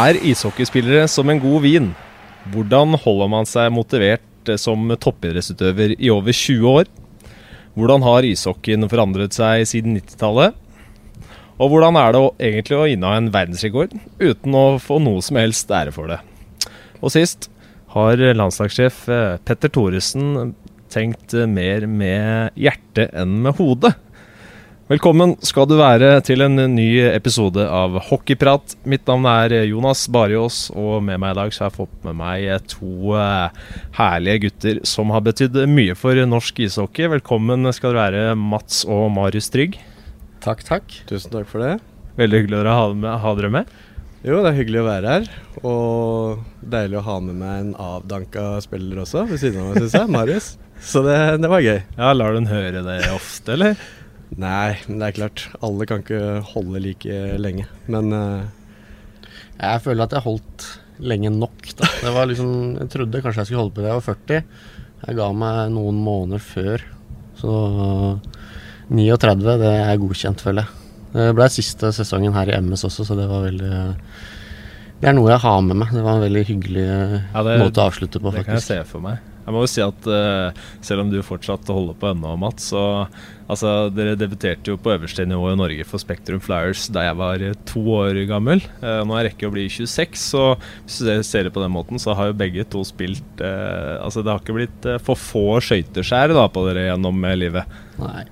er ishockeyspillere som en god vin. Hvordan holder man seg motivert som toppidrettsutøver i over 20 år? Hvordan har ishockeyen forandret seg siden 90-tallet? Og hvordan er det egentlig å inneha en verdensrekord uten å få noe som helst ære for det? Og sist har landslagssjef eh, Petter Thoresen tenkt mer med hjertet enn med hodet. Velkommen skal du være til en ny episode av Hockeyprat. Mitt navn er Jonas Barjås, og med meg i dag så har jeg fått med meg to eh, herlige gutter som har betydd mye for norsk ishockey. Velkommen skal du være, Mats og Marius Trygg. Takk, takk. Tusen takk for det. Veldig hyggelig å ha, med, ha dere med. Jo, det er hyggelig å være her. Og deilig å ha med meg en avdanka spiller også ved siden av meg, syns jeg. Marius. Så det, det var gøy. Ja, Lar du den høre det ofte, eller? Nei, men det er klart. Alle kan ikke holde like lenge. Men uh, Jeg føler at jeg holdt lenge nok, da. Det var liksom Jeg trodde kanskje jeg skulle holde på til jeg var 40. Jeg ga meg noen måneder før. Så 39, det er godkjent, føler jeg. Det ble siste sesongen her i MS også, så det var veldig Det er noe jeg har med meg. Det var en veldig hyggelig ja, det, måte å avslutte på, faktisk. Det kan jeg se for meg. Jeg må jo si at uh, selv om du fortsatt holder på ennå, Mats, så altså, dere debuterte jo på øverste nivå i Norge for Spektrum Flyers da jeg var to år gammel. Uh, nå rekker jeg å bli 26, så hvis du ser det på den måten, så har jo begge to spilt uh, Altså det har ikke blitt for få skøyteskjær på dere gjennom livet. Nei,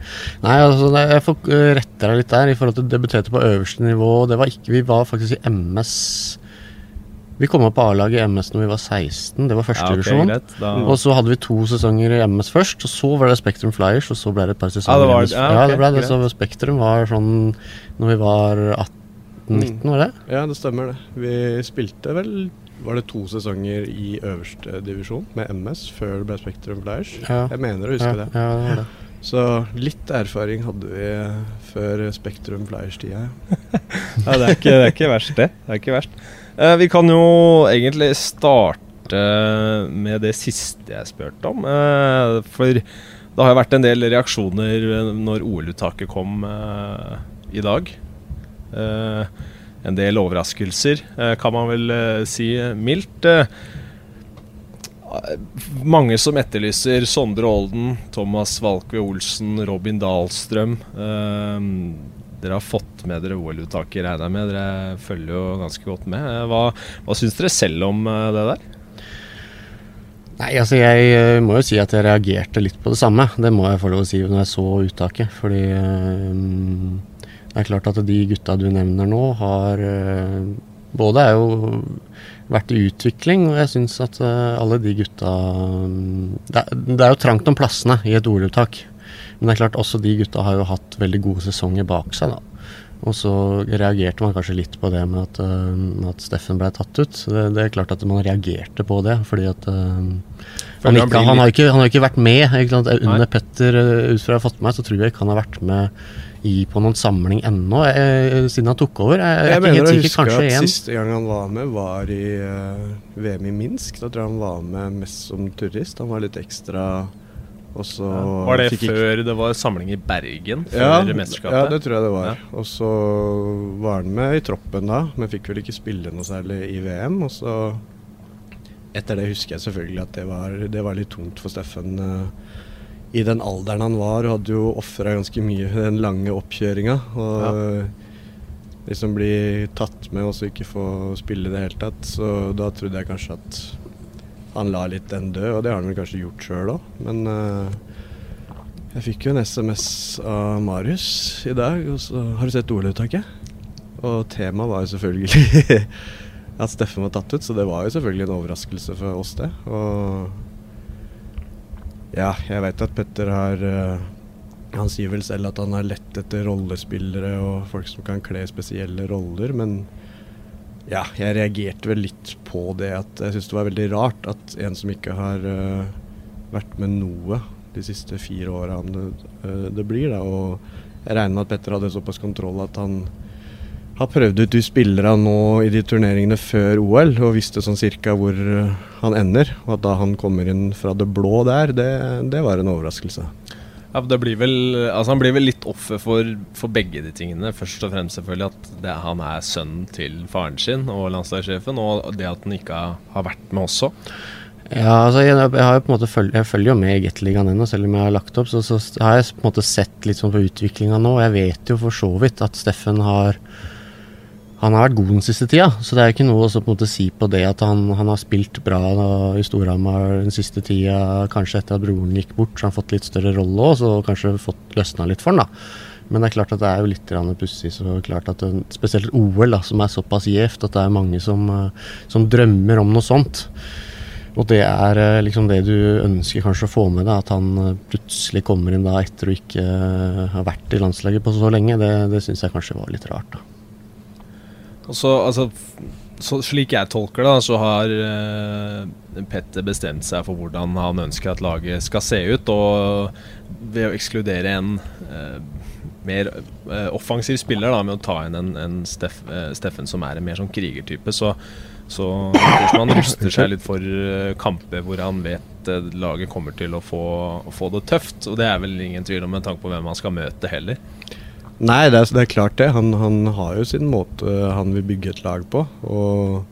Nei altså jeg får rette deg litt der i forhold til debuterte på øverste nivå. Det var ikke Vi var faktisk i MS vi kom opp på A-laget i MS når vi var 16. Det var førstedivisjon. Ja, okay, og så hadde vi to sesonger i MS først, og så var det Spektrum Flyers, og så ble det et par sesonger ja, det var, ja, okay, ja, det ble det. Så Spektrum var sånn når vi var 18-19, var det? Ja, det stemmer det. Vi spilte vel var det to sesonger i øverste divisjon med MS før det ble Spektrum Flyers? Ja. Jeg mener å huske ja, det. Ja, det var det. Så litt erfaring hadde vi før Spektrum Flyers-tida. ja, det er, ikke, det er ikke verst, det. Det er ikke verst. Eh, vi kan jo egentlig starte med det siste jeg spurte om. Eh, for det har jo vært en del reaksjoner når OL-uttaket kom eh, i dag. en del overraskelser, kan man vel si mildt. mange som etterlyser Sondre Olden, Thomas Valkve Olsen, Robin Dahlstrøm. Dere har fått med dere OL-uttaket, regner jeg med. Dere følger jo ganske godt med. Hva, hva syns dere selv om eh, det der? Nei, altså jeg eh, må jo si at jeg reagerte litt på det samme. Det må jeg få lov å si når jeg så uttaket. Fordi um, det er klart at de gutta du nevner nå, har uh, Både er jo vært i utvikling, og jeg syns at uh, alle de gutta um, det, det, er jo trangt om plassene i et OL-uttak. Men det er klart, også de gutta har jo hatt veldig gode sesonger bak seg, da. Og så reagerte man kanskje litt på det med at, uh, at Steffen ble tatt ut. Det, det, er klart at man reagerte på det, fordi at uh, han, ikke, han, har ikke, han, har ikke, vært med. Ikke Under Nei. Petter, uh, ut fra jeg har fått med meg, så tror jeg ikke han har vært med i på noen samling ennå, siden han tok over. Jeg, jeg, jeg mener å huske at en. siste gang han var med, var i VM i Minsk. Da tror jeg han var med mest som turist. Han var litt ekstra ja. Var det før det var samling i Bergen? Før ja, mesterskapet? Ja, det tror jeg det var. Og så var han med i troppen da, men fikk vel ikke spille noe særlig i VM. Og så Etter det husker jeg selvfølgelig at det var, det var litt tungt for Steffen. Uh, I den alderen han var, og hadde jo ofra ganske mye den lange oppkjøringa. Og ja. liksom bli tatt med og så ikke få spille i det hele tatt. Så da trodde jeg kanskje at han la litt den dø, og det har han vel kanskje gjort sjøl òg. Men uh, jeg fikk jo en SMS av Marius i dag, og så har du sett OL-uttaket? Og temaet var jo selvfølgelig at Steffen var tatt ut, så det var jo selvfølgelig en overraskelse for oss, det. Og ja, jeg veit at Petter har uh, Han sier vel selv at han har lett etter rollespillere og folk som kan kle spesielle roller, men ja, jeg reagerte vel litt på det at jeg syns det var veldig rart at en som ikke har uh, vært med noe de siste fire åra det, uh, det, blir, da. Og jeg regner med at Petter hadde såpass kontroll at han har prøvd ut de spillerne nå i de turneringene før OL og visste sånn cirka hvor uh, han ender. Og at da han kommer inn fra det blå der, det, det var en overraskelse. Ja, det blir vel, altså Han blir vel litt offer for, for, begge de tingene. Først og fremst selvfølgelig at det, han er sønnen til faren sin og landslagssjefen, og det at han ikke har vært med også. Ja, altså jeg, jeg, følger, jeg følger jo med i Gateligaen ennå, selv om jeg har lagt opp. Så, så, har jeg på en måte sett litt sånn på utviklinga nå. Jeg vet jo for så vidt at Steffen har han har vært god den siste tida, så det er ikke noe å på en måte si på det at han, han har spilt bra i Storhamar den siste tida, kanskje etter at broren gikk bort, så han har fått litt større rolle òg, så kanskje fått løsna litt for han da. Men det er klart at det er jo litt pussig. så klart at det, Spesielt OL, da, som er såpass gjevt at det er mange som, som, drømmer om noe sånt. Og det er eh, liksom det du ønsker kanskje å få med deg, at han plutselig kommer inn da etter å ikke ha vært i landslaget på så lenge. Det, det syns jeg kanskje var litt rart. da. Så, altså, så, slik jeg tolker det, så har uh, Petter bestemt seg for hvordan han ønsker at laget skal se ut. Og ved å ekskludere en uh, mer uh, offensiv spiller, da, med å ta inn en, en Steff, Steffen som er en mer sånn krigertype, så, så man ruster seg litt for kamper hvor han vet laget kommer til å få, få det tøft. Og det er vel ingen tvil om med tanke på hvem man skal møte heller. Nei, det er, det er klart det. Han, han, har jo sin måte han vil bygge et lag på. Og,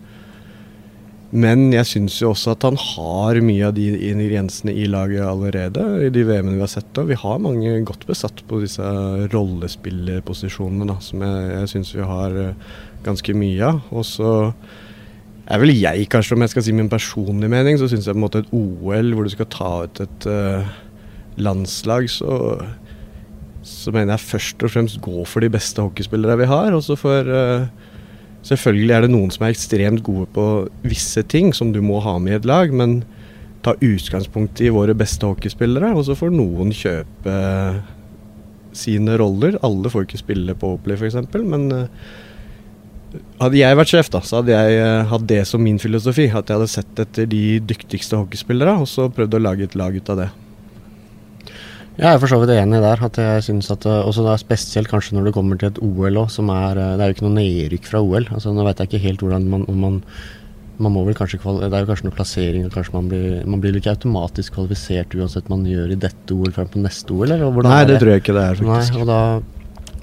men jeg syns jo også at han har mye av de ingrediensene i laget allerede. I de VM-ene vi har sett. Og vi har mange godt besatt på disse rollespillerposisjonene, da, som jeg, jeg syns vi har eh, ganske mye av. Og så er vel jeg, kanskje, om jeg skal si min personlige mening, så syns jeg på en måte et OL hvor du skal ta ut et uh, landslag, så så mener jeg først og fremst gå for de beste hockeyspillere vi har. Og så for uh, Selvfølgelig er det noen som er ekstremt gode på visse ting som du må ha med i et lag, men ta utgangspunkt i våre beste hockeyspillere, og så får noen kjøpe sine roller. Alle får ikke spille på Oplay f.eks., men uh, hadde jeg vært sjef, da, så hadde jeg hatt det som min filosofi. At jeg hadde sett etter de dyktigste hockeyspillere, og så prøvd å lage et lag ut av det. Jeg er for så vidt enig der. at jeg synes at eh, også det er Spesielt kanskje når det kommer til et OL òg, som er eh, Det er jo ikke noe nedrykk fra OL. altså Nå vet jeg ikke helt hvordan man, man man må vel kanskje Det er jo kanskje noe plassering, og kanskje man blir, man blir ikke automatisk kvalifisert uansett man gjør i dette OL frem på neste OL? eller hvordan Nei, det, det tror jeg ikke det er, faktisk. Nei, og da,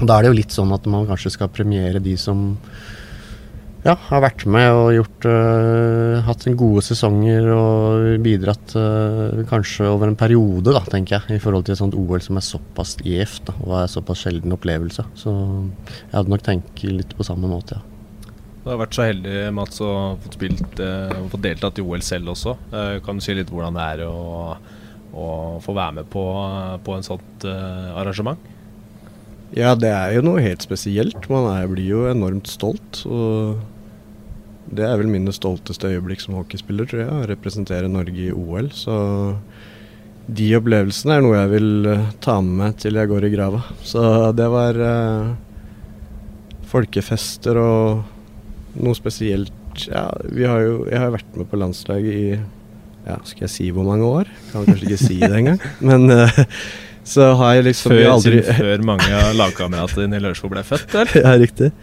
da, er det jo litt sånn at man kanskje skal premiere de som ja, har vært med og gjort uh, hatt gode sesonger og bidratt uh, kanskje over en periode, da, tenker jeg, i forhold til et sånt OL som er såpass gjevt og er såpass sjelden opplevelse. Så jeg hadde nok tenkt litt på samme måte, ja. Du har vært så heldig, Mats, å få spilt uh, og fått deltatt i OL selv også. Uh, kan du si litt hvordan det er å, å få være med på, på en sånt arrangement? Ja, det er jo noe helt spesielt. Man er, blir jo enormt stolt. og det er vel mine stolteste øyeblikk som hockeyspiller, tror jeg. Å representere Norge i OL. Så de opplevelsene er noe jeg vil uh, ta med meg til jeg går i grava. Så det var eh, folkefester og noe spesielt Ja, vi har jo Jeg har vært med på landslaget i ja, skal jeg si hvor mange år? Kan kanskje ikke si det engang. Men uh, så har jeg liksom før, aldri Før mange av lagkameratene dine i Lørenskog ble født, eller? ja, riktig.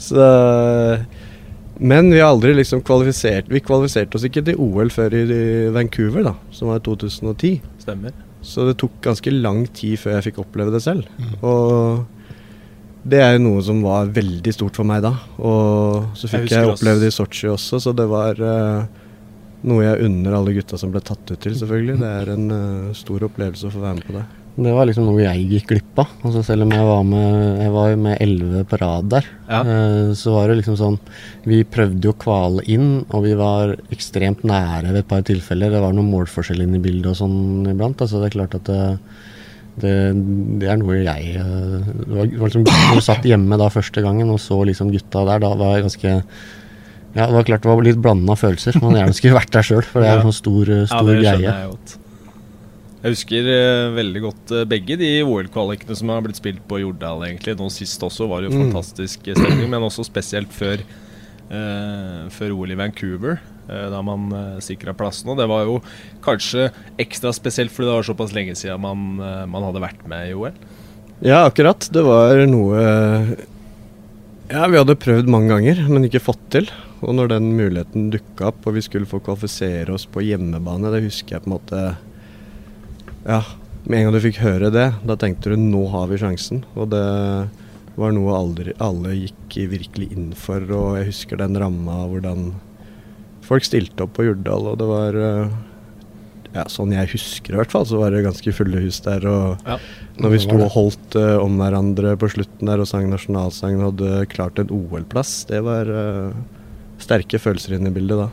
Så men vi har aldri liksom kvalifisert Vi kvalifiserte oss ikke til OL før i Vancouver, da, som var i 2010. Stemmer. Så det tok ganske lang tid før jeg fikk oppleve det selv. Mm. Og det er noe som var veldig stort for meg da. Og så fikk jeg, jeg oppleve det i Sotsji også, så det var uh, noe jeg unner alle gutta som ble tatt ut til, selvfølgelig. Det er en uh, stor opplevelse å få være med på det. Det var liksom noe jeg gikk glipp av. Altså selv om jeg var med Jeg var med elleve på rad der, ja. eh, så var det liksom sånn Vi prøvde jo å kvale inn, og vi var ekstremt nære ved et par tilfeller. Det var noen målforskjell inne i bildet og sånn iblant. Altså det er klart at det, det, det er noe jeg eh, Det var, liksom du satt hjemme da første gangen og så liksom gutta der, da var jeg ganske ja, det var klart det var litt blanda følelser. Man gjerne skulle vært der sjøl, for det er en sånn stor, stor ja, det greie. Jeg godt. Jeg husker uh, veldig godt uh, begge de OL-kvalikene som har blitt spilt på Jordal. egentlig. Nå sist også var det jo mm. fantastisk stemning, men også spesielt før, uh, før OL i Vancouver, da man uh, sikra plassen. Og det var jo kanskje ekstra spesielt fordi det var såpass lenge siden man, man hadde vært med i OL. Ja, akkurat. Det var noe Ja, vi hadde prøvd mange ganger, men ikke fått til. Og når den muligheten dukka opp og vi skulle få kvalifisere oss på hjemmebane, det husker jeg på en måte ja, med en gang du fikk høre det, da tenkte du nå har vi sjansen. Og det var noe aldri, alle gikk virkelig inn for. Og jeg husker den ramma, hvordan folk stilte opp på Jordal, og det var eh, ja, Sånn jeg husker i hvert fall, så var det ganske fulle hus der. Og Ja. når vi sto og holdt uh, om hverandre på slutten der og sang nasjonalsangen og hadde klart en OL-plass, det var uh, sterke følelser inne i bildet da.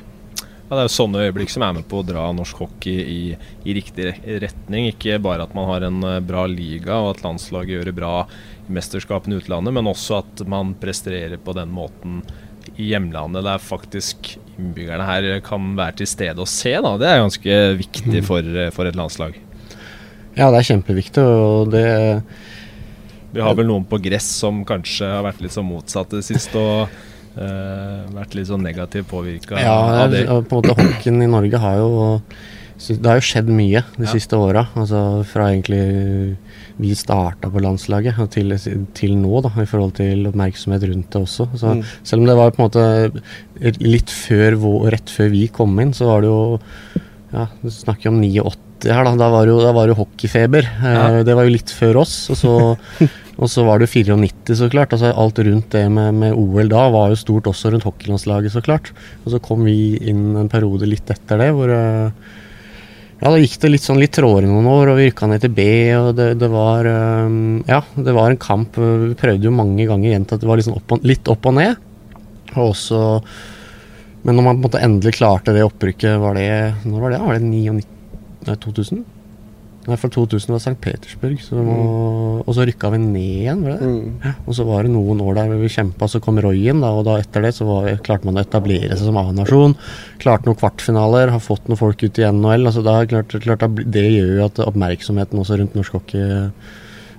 Ja, det er jo sånne øyeblikk som er med på å dra norsk hockey i, i riktig retning. Ikke bare at man har en eh, bra liga og at landslaget gjør det bra i mesterskapene i utlandet, men også at man presterer på den måten i hjemlandet der faktisk innbyggerne her kan være til stede og se. Da. Det er ganske viktig for, eh, for et landslag. Ja, det er kjempeviktig, og det Vi har vel noen på gress som kanskje har vært litt sånn motsatt det siste. og vært litt sånn negativt påvirka Ja, av det. på en måte hockeyen i Norge har jo Det har jo skjedd mye de Ja. siste åra. Altså fra egentlig vi starta på landslaget til, til nå, da, i forhold til oppmerksomhet rundt det også. Så Mm. Selv om det var på en måte litt før rett før vi kom inn, så var det jo Ja, du snakker om 89 her, da. Da var det jo, da var det jo hockeyfeber. Ja. Eh, det var jo litt før oss. Og så, og så var det jo 94, så klart. Altså alt rundt det med, med OL da var jo stort også rundt hockeylandslaget, så klart. Og så kom vi inn en periode litt etter det hvor eh, ja, da gikk det litt sånn litt trådere noen år, og vi rykka ned til B, og det, det var eh, Ja, det var en kamp. eh, Vi prøvde jo mange ganger gjentatt at det var sånn opp litt opp og ned. Og også Men når man på en måte endelig klarte det opprykket, var det Når var det? Var det 99, nei, 2000? Nei, for 2000 var St. Petersburg, så må, mm. og så rykka vi ned igjen, var det Mm. Ja, og så var det noen år der vi kjempa, så kom Roy inn, da, og da etter det så var, klarte man å etablere seg som A-nasjon. Klarte noen kvartfinaler, har fått noen folk ut i NHL. altså da, klart, klart, Det gjør jo at oppmerksomheten også rundt norsk hockey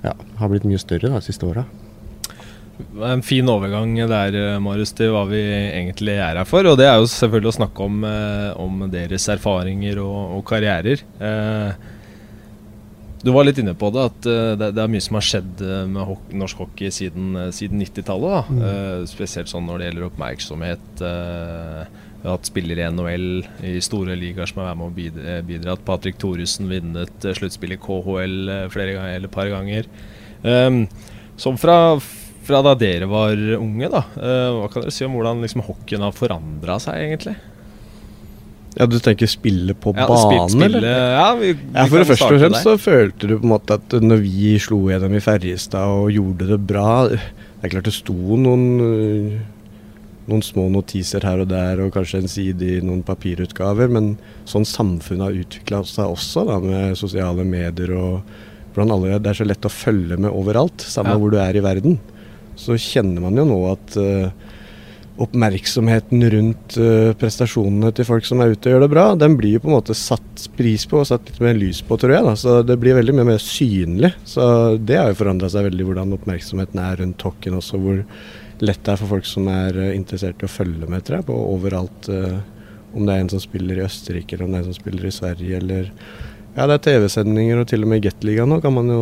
ja, har blitt mye større da, de siste åra. En fin overgang der, eh, Marius, til hva vi egentlig er her for. Og det er jo selvfølgelig å snakke om, eh, om deres erfaringer og, og karrierer. Eh, du var litt inne på det, at eh, det, det er mye som har skjedd eh, med norsk hockey siden, eh, siden 90-tallet. Mm. Spesielt sånn når det gjelder oppmerksomhet. eh, vi har hatt spillere i NHL i store ligaer som har vært med å bidra, bidratt. Patrick Thoresen vunnet sluttspillet i KHL flere ganger, eller et par ganger. Um, som fra, fra da dere var unge, da. hva kan dere si om hvordan liksom, hockeyen har forandra seg, egentlig? Ja, du tenker spille på Ja, banen, spill- spille, eller? Ja, vi, vi Ja, for det første og fremst så følte du på en måte at når vi slo gjennom i Ferjestad og gjorde det bra Det er klart det sto noen øh, noen små notiser her og der, og kanskje en side i noen papirutgaver, men sånn samfunnet har utvikla seg også, da, med sosiale medier og hvordan alle Det er så lett å følge med overalt, samme Ja. hvor du er i verden. Så kjenner man jo nå at øh, oppmerksomheten rundt øh, prestasjonene til folk som er ute og gjør det bra, den blir jo på en måte satt pris på og satt litt mer lys på, tror jeg. da, Så det blir veldig mye mer synlig. Så det har jo forandra seg veldig, hvordan oppmerksomheten er rundt hockeyen også. Hvor lett det er for folk som er øh, interessert i å følge med, tror jeg, på overalt. øh, om det er en som spiller i Østerrike, eller om det er en som spiller i Sverige, eller Ja, det er TV-sendinger, og til og med i Gateligaen nå kan man jo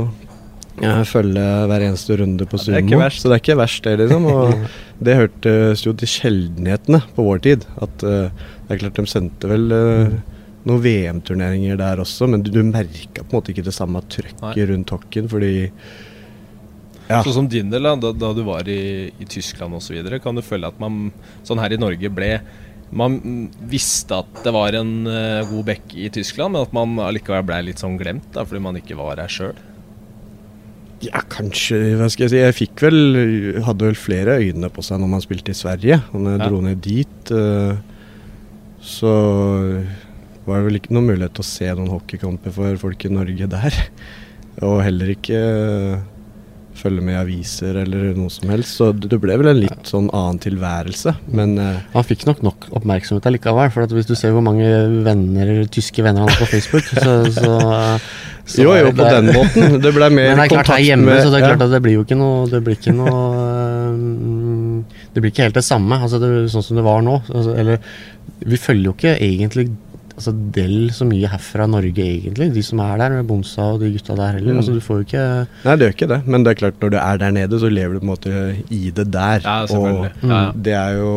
følge hver eneste runde på Det er ikke Sumo. verst. Så det er ikke verst, det, liksom. Og det hørtes jo til sjeldenhetene på vår tid. At uh, det er klart de sendte vel uh, noen VM-turneringer der også, men du, du merka på en måte ikke det samme trøkket rundt hockeyen, fordi ja. Sånn som din del, da, da, du var i, i Tyskland osv., kan du føle at man sånn her i Norge ble Man visste at det var en eh, god bekk i Tyskland, men at man allikevel ble litt sånn glemt da, fordi man ikke var her sjøl. Ja, kanskje, hva skal jeg si. Jeg fikk vel Hadde vel flere øyne på seg når man spilte i Sverige. Og når jeg Ja. dro ned dit, eh, så var det vel ikke noen mulighet til å se noen hockeykamper for folk i Norge der. Og heller ikke eh, følge med i aviser eller noe som helst. Så det ble vel en litt sånn annen tilværelse. Men eh, Han fikk nok nok oppmerksomhet allikevel. For at hvis du ser hvor mange venner, tyske venner han har på Facebook, så, så, så jo, jo, på den måten. Det ble mer Men det er klart her hjemme, med- så det er klart at det blir jo ikke noe Det blir ikke noe Det blir ikke helt det samme, altså det, sånn som det var nå. Altså, eller Vi følger jo ikke egentlig altså Del så mye herfra Norge, egentlig. De som er der, med Bonsa og de gutta der heller. Mm. Altså Du får jo ikke Nei, det gjør ikke det. Men det er klart når du er der nede, så lever du på en måte i det der. Ja. Og ja. det er jo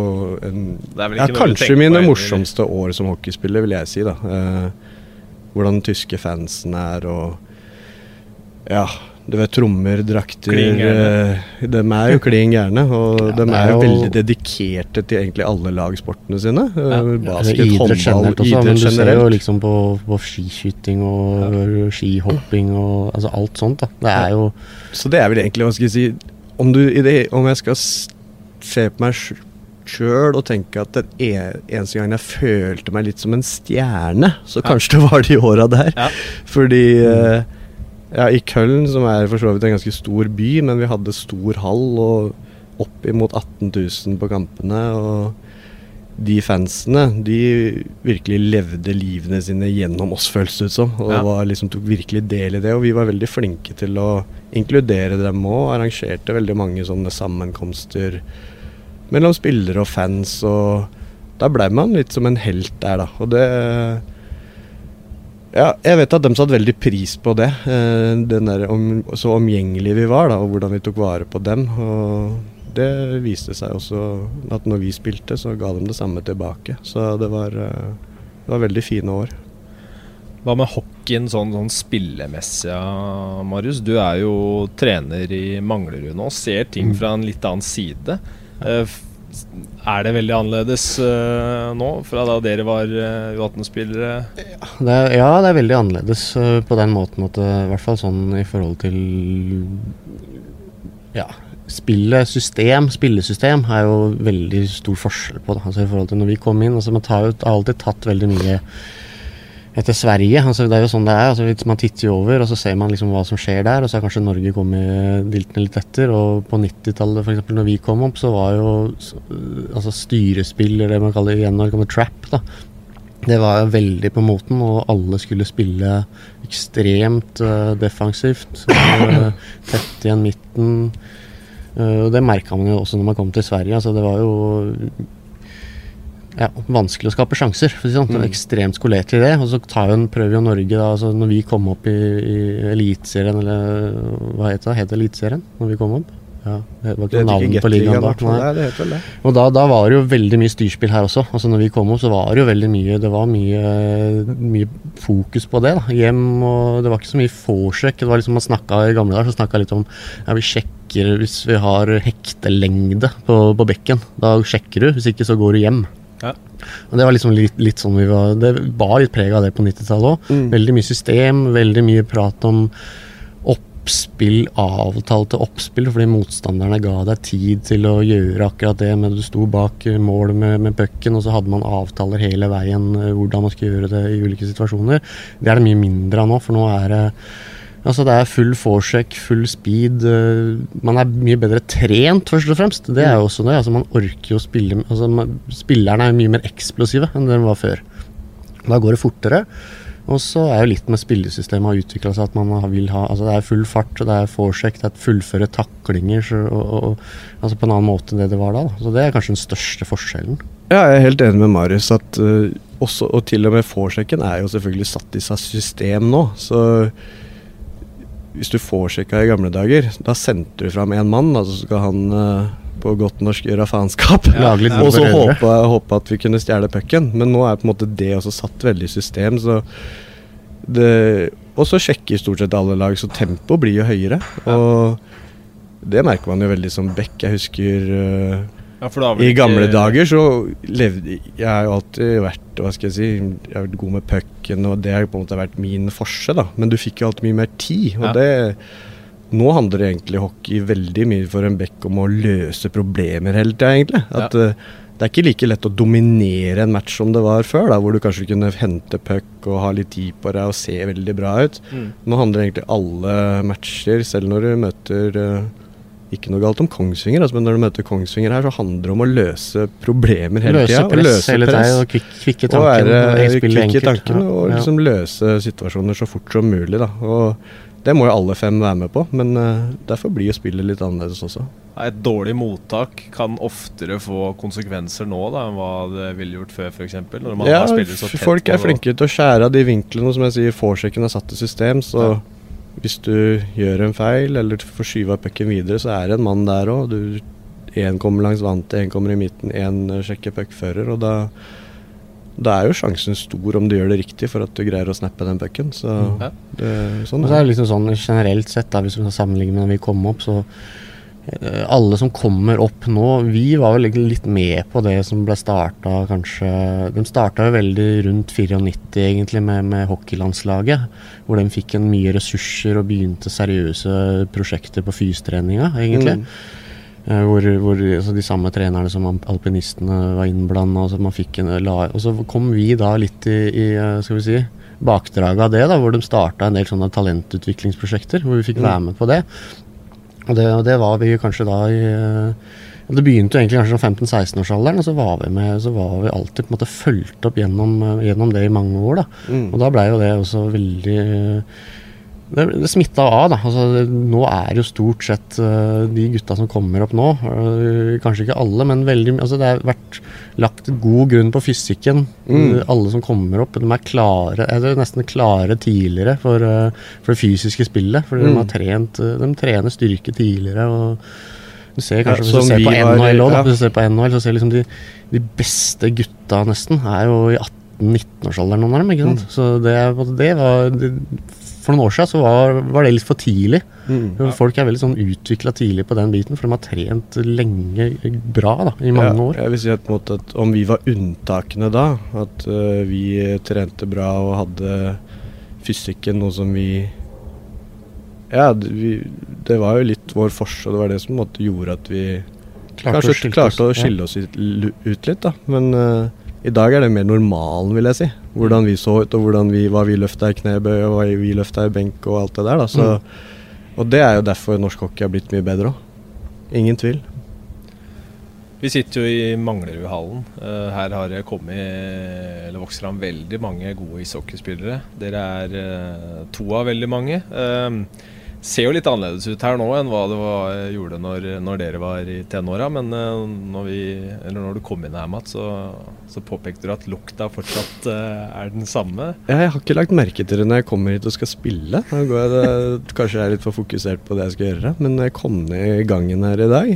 en Det er Ja, kanskje mine morsomste år som hockeyspiller, vil jeg si. da. Eh, hvordan den tyske fansen er og Ja, du vet trommer, drakter eh, De er jo klin gærne. Og Ja, de er er jo veldig dedikerte til egentlig alle lagsportene sine. Eh, Ja. Basket, idrett håndball, generelt også, men du du ser jo liksom på, på skiskyting og skihopping og altså alt sånt. da. Det er jo Så det er vel egentlig, hva skal jeg si Om, du, i det, om jeg skal se på meg sjøl og tenke at den e- eneste gangen jeg følte meg litt som en stjerne, så kanskje det var de åra der. Ja. Fordi eh, ja, i Køln, som er for så vidt en ganske stor by, men vi hadde stor hall og oppimot 18 000 på kampene. og de fansene de virkelig levde livene sine gjennom oss, føles det ut som. Og Ja. var, liksom, tok virkelig del i det. Og vi var veldig flinke til å inkludere dem òg. Arrangerte veldig mange sånne sammenkomster mellom spillere og fans. Og da ble man litt som en helt der, da. Og det Ja, jeg vet at de satte veldig pris på det. eh, Den der om, så omgjengelige vi var, da, og hvordan vi tok vare på dem. Og det viste seg også at når vi spilte, så ga de det samme tilbake. Så det var, eh, det var veldig fine år. Hva med hockeyen sånn, sånn spillemessig, Marius? Du er jo trener i Manglerud nå, ser ting Mm. fra en litt annen side. Eh, Er det veldig annerledes eh, nå, fra da dere var uh, U18-spillere? det er, Ja, det er veldig annerledes på den måten at i hvert fall sånn i forhold til Ja. Spillet, system, spillesystem er jo veldig stor forskjell på det. Altså i forhold til når vi kom inn. altså Man tar jo, har alltid tatt veldig mye etter Sverige. altså Det er jo sånn det er. altså Man titter jo over, og så ser man liksom hva som skjer der. Og så har kanskje Norge kommet diltende litt etter. Og på 90-tallet, f.eks. når vi kom opp, så var jo altså styrespill, eller det man kaller igjen når det kommer trap, da. Det var veldig på moten, og alle skulle spille ekstremt uh, defensivt. Uh, tett igjen midten. Uh, og det merka man jo også når man kom til Sverige. altså Det var jo ja, vanskelig å skape sjanser. For å si det sånn. Mm. Ekstremt skolert i det. Og så tar jo en, prøver jo Norge, da, altså når vi kom opp i, i Eliteserien, eller hva heter det? Het det Eliteserien når vi kom opp? Ja, det var ikke noe navn på ligaen da. Nei. Nei, det het vel det. Og da, da var det jo veldig mye styrspill her også. Altså når vi kom opp, så var det jo veldig mye Det var mye, mye fokus på det. da Hjem og Det var ikke så mye forsøk Det var liksom man snakka I gamle dager så snakka litt om Ja, vi sjekker hvis vi har hektelengde på, på bekken. Da sjekker du. Hvis ikke, så går du hjem. Ja. Og Det var liksom litt, litt sånn vi var Det var litt preg av det på 90-tallet òg. Mm. Veldig mye system, veldig mye prat om oppspill, avtalte oppspill, fordi motstanderne ga deg tid til å gjøre akkurat det. Men du sto bak mål med, med pucken, og så hadde man avtaler hele veien eh, hvordan man skulle gjøre det i ulike situasjoner. Det er det mye mindre av nå, for nå er det Altså Det er full forsjekk, full speed. eh, Man er mye bedre trent, først og fremst. Det er jo også det. altså Man orker jo å spille altså Spillerne er mye mer eksplosive enn de var før. Da går det fortere. Og så er jo litt med spillesystemet har utvikla seg at man vil ha altså Det er full fart, det er forsjekk, det er fullføre taklinger så, og, og, altså på en annen måte enn det det var da. da. Så det er kanskje den største forskjellen. Ja, jeg er helt enig med Marius at uh, også, og til og med forsjekken er jo selvfølgelig satt i seg system nå. Så hvis du forsjekka i gamle dager, da sendte du fram en mann, da, så skal han eh, på godt norsk gjøre faenskap. Litt Og så håpe, håpe at vi kunne stjele pucken. Men nå er på en måte det også satt veldig i system. Så det, og så sjekker stort sett alle lag, så tempoet blir jo høyere. Og det merker man jo veldig som back. Jeg husker eh, Ja, i gamle ikke- dager så levde Jeg har jo alltid vært hva skal jeg si, jeg har vært god med pucken, og det har på en måte vært min forse. da Men du fikk jo alltid mye mer tid. Og Ja. det Nå handler det egentlig hockey veldig mye for en bekk om å løse problemer hele tida, egentlig. At eh, Det er ikke like lett å dominere en match som det var før, da hvor du kanskje kunne hente puck og ha litt tid på deg og se veldig bra ut. Mm. Nå handler egentlig alle matcher, selv når du møter eh, ikke noe galt om Kongsvinger, altså, men når du møter Kongsvinger her, så handler det om å løse problemer hele Løse press hele tida og kvikke tanken. og være kvikk i tanken ja. og liksom løse situasjoner så fort som mulig. Da. Og det må jo alle fem være med på, men uh, derfor blir jo spillet litt annerledes også. Et dårlig mottak kan oftere få konsekvenser nå da enn hva det ville gjort før, f.eks. Ja, har så tett folk er flinke til å skjære av de vinklene, som jeg sier, forsjekken er satt i system, så Ja. Hvis du gjør en feil eller får skyva pucken videre, så er det en mann der òg. Én kommer langs vantet, én kommer i midten, én sjekker puckfører, og da da er jo sjansen stor om du gjør det riktig for at du greier å snappe den pucken. Så mm. det, sånn Og så er det. liksom sånn generelt sett, da, hvis vi sammenligner med når vi kom opp, så eh, alle som kommer opp nå Vi var vel litt med på det som ble starta kanskje De starta jo veldig rundt 94 egentlig med, med hockeylandslaget. Hvor de fikk en mye ressurser og begynte seriøse prosjekter på fystreninga, egentlig. Mm. Eh, Hvor, hvor altså de samme trenerne som alpinistene var innblanda. Og, og så kom vi da litt i, i eh, skal vi si, bakdraget av det, da, hvor de starta en del sånne talentutviklingsprosjekter. Hvor vi fikk Mm. være med på det. Og det, det var vi kanskje da i eh, Det begynte jo egentlig kanskje som 15-16-årsalderen, og så var vi med, så var vi alltid på en måte fulgt opp gjennom, eh, gjennom det i mange år. da. Mm. Og da blei jo det også veldig eh, Det, det smitta av, da. Altså, nå er jo stort sett uh, de gutta som kommer opp nå, uh, kanskje ikke alle, men veldig altså Det har vært lagt god grunn på fysikken. Mm. Eh, alle som kommer opp, de er klare, eller nesten klare tidligere for, uh, for det fysiske spillet. De Mm. har trent De trener styrke tidligere. og du ser Ja, kanskje Hvis du ser på NHL da, ja. hvis du ser på NHL, så ser liksom de, de beste gutta nesten er jo i 18-19-årsalderen, noen av dem. ikke Mm. Så det, det var det, For noen år siden så var, var det litt for tidlig. Mm. Folk er veldig sånn utvikla tidlig på den biten, for de har trent lenge bra da, i mange ja, år. Jeg vil si at, måte, at om vi var unntakene da, at uh, vi trente bra og hadde fysikken noe som vi Ja, det, vi, det var jo litt vår forskjell. Det var det som måte gjorde at vi kanskje å klarte å oss, ja. skille oss ut, ut litt, da. Men uh, i dag er det mer normalen, vil jeg si. Hvordan vi så ut, og vi, hva vi løfta i knebøy, og hva vi løfta i benk og alt det der. Så, Og det er jo derfor norsk hockey har blitt mye bedre òg. Ingen tvil. Vi sitter jo i Manglerudhallen. Eh, her har det kommet eller vokst fram veldig mange gode ishockeyspillere. Dere er eh, to av veldig mange. Eh, ser jo litt annerledes ut her nå enn hva det var, gjorde når, når dere var i tenåra. Men eh, når, vi, når du kom inn her, Matt, så, så påpekte du at lukta fortsatt eh, er den samme. Jeg har ikke lagt merke til det når jeg kommer hit og skal spille. Jeg det, kanskje jeg er litt for fokusert på det jeg skal gjøre. Men når jeg kom ned i gangen her i dag,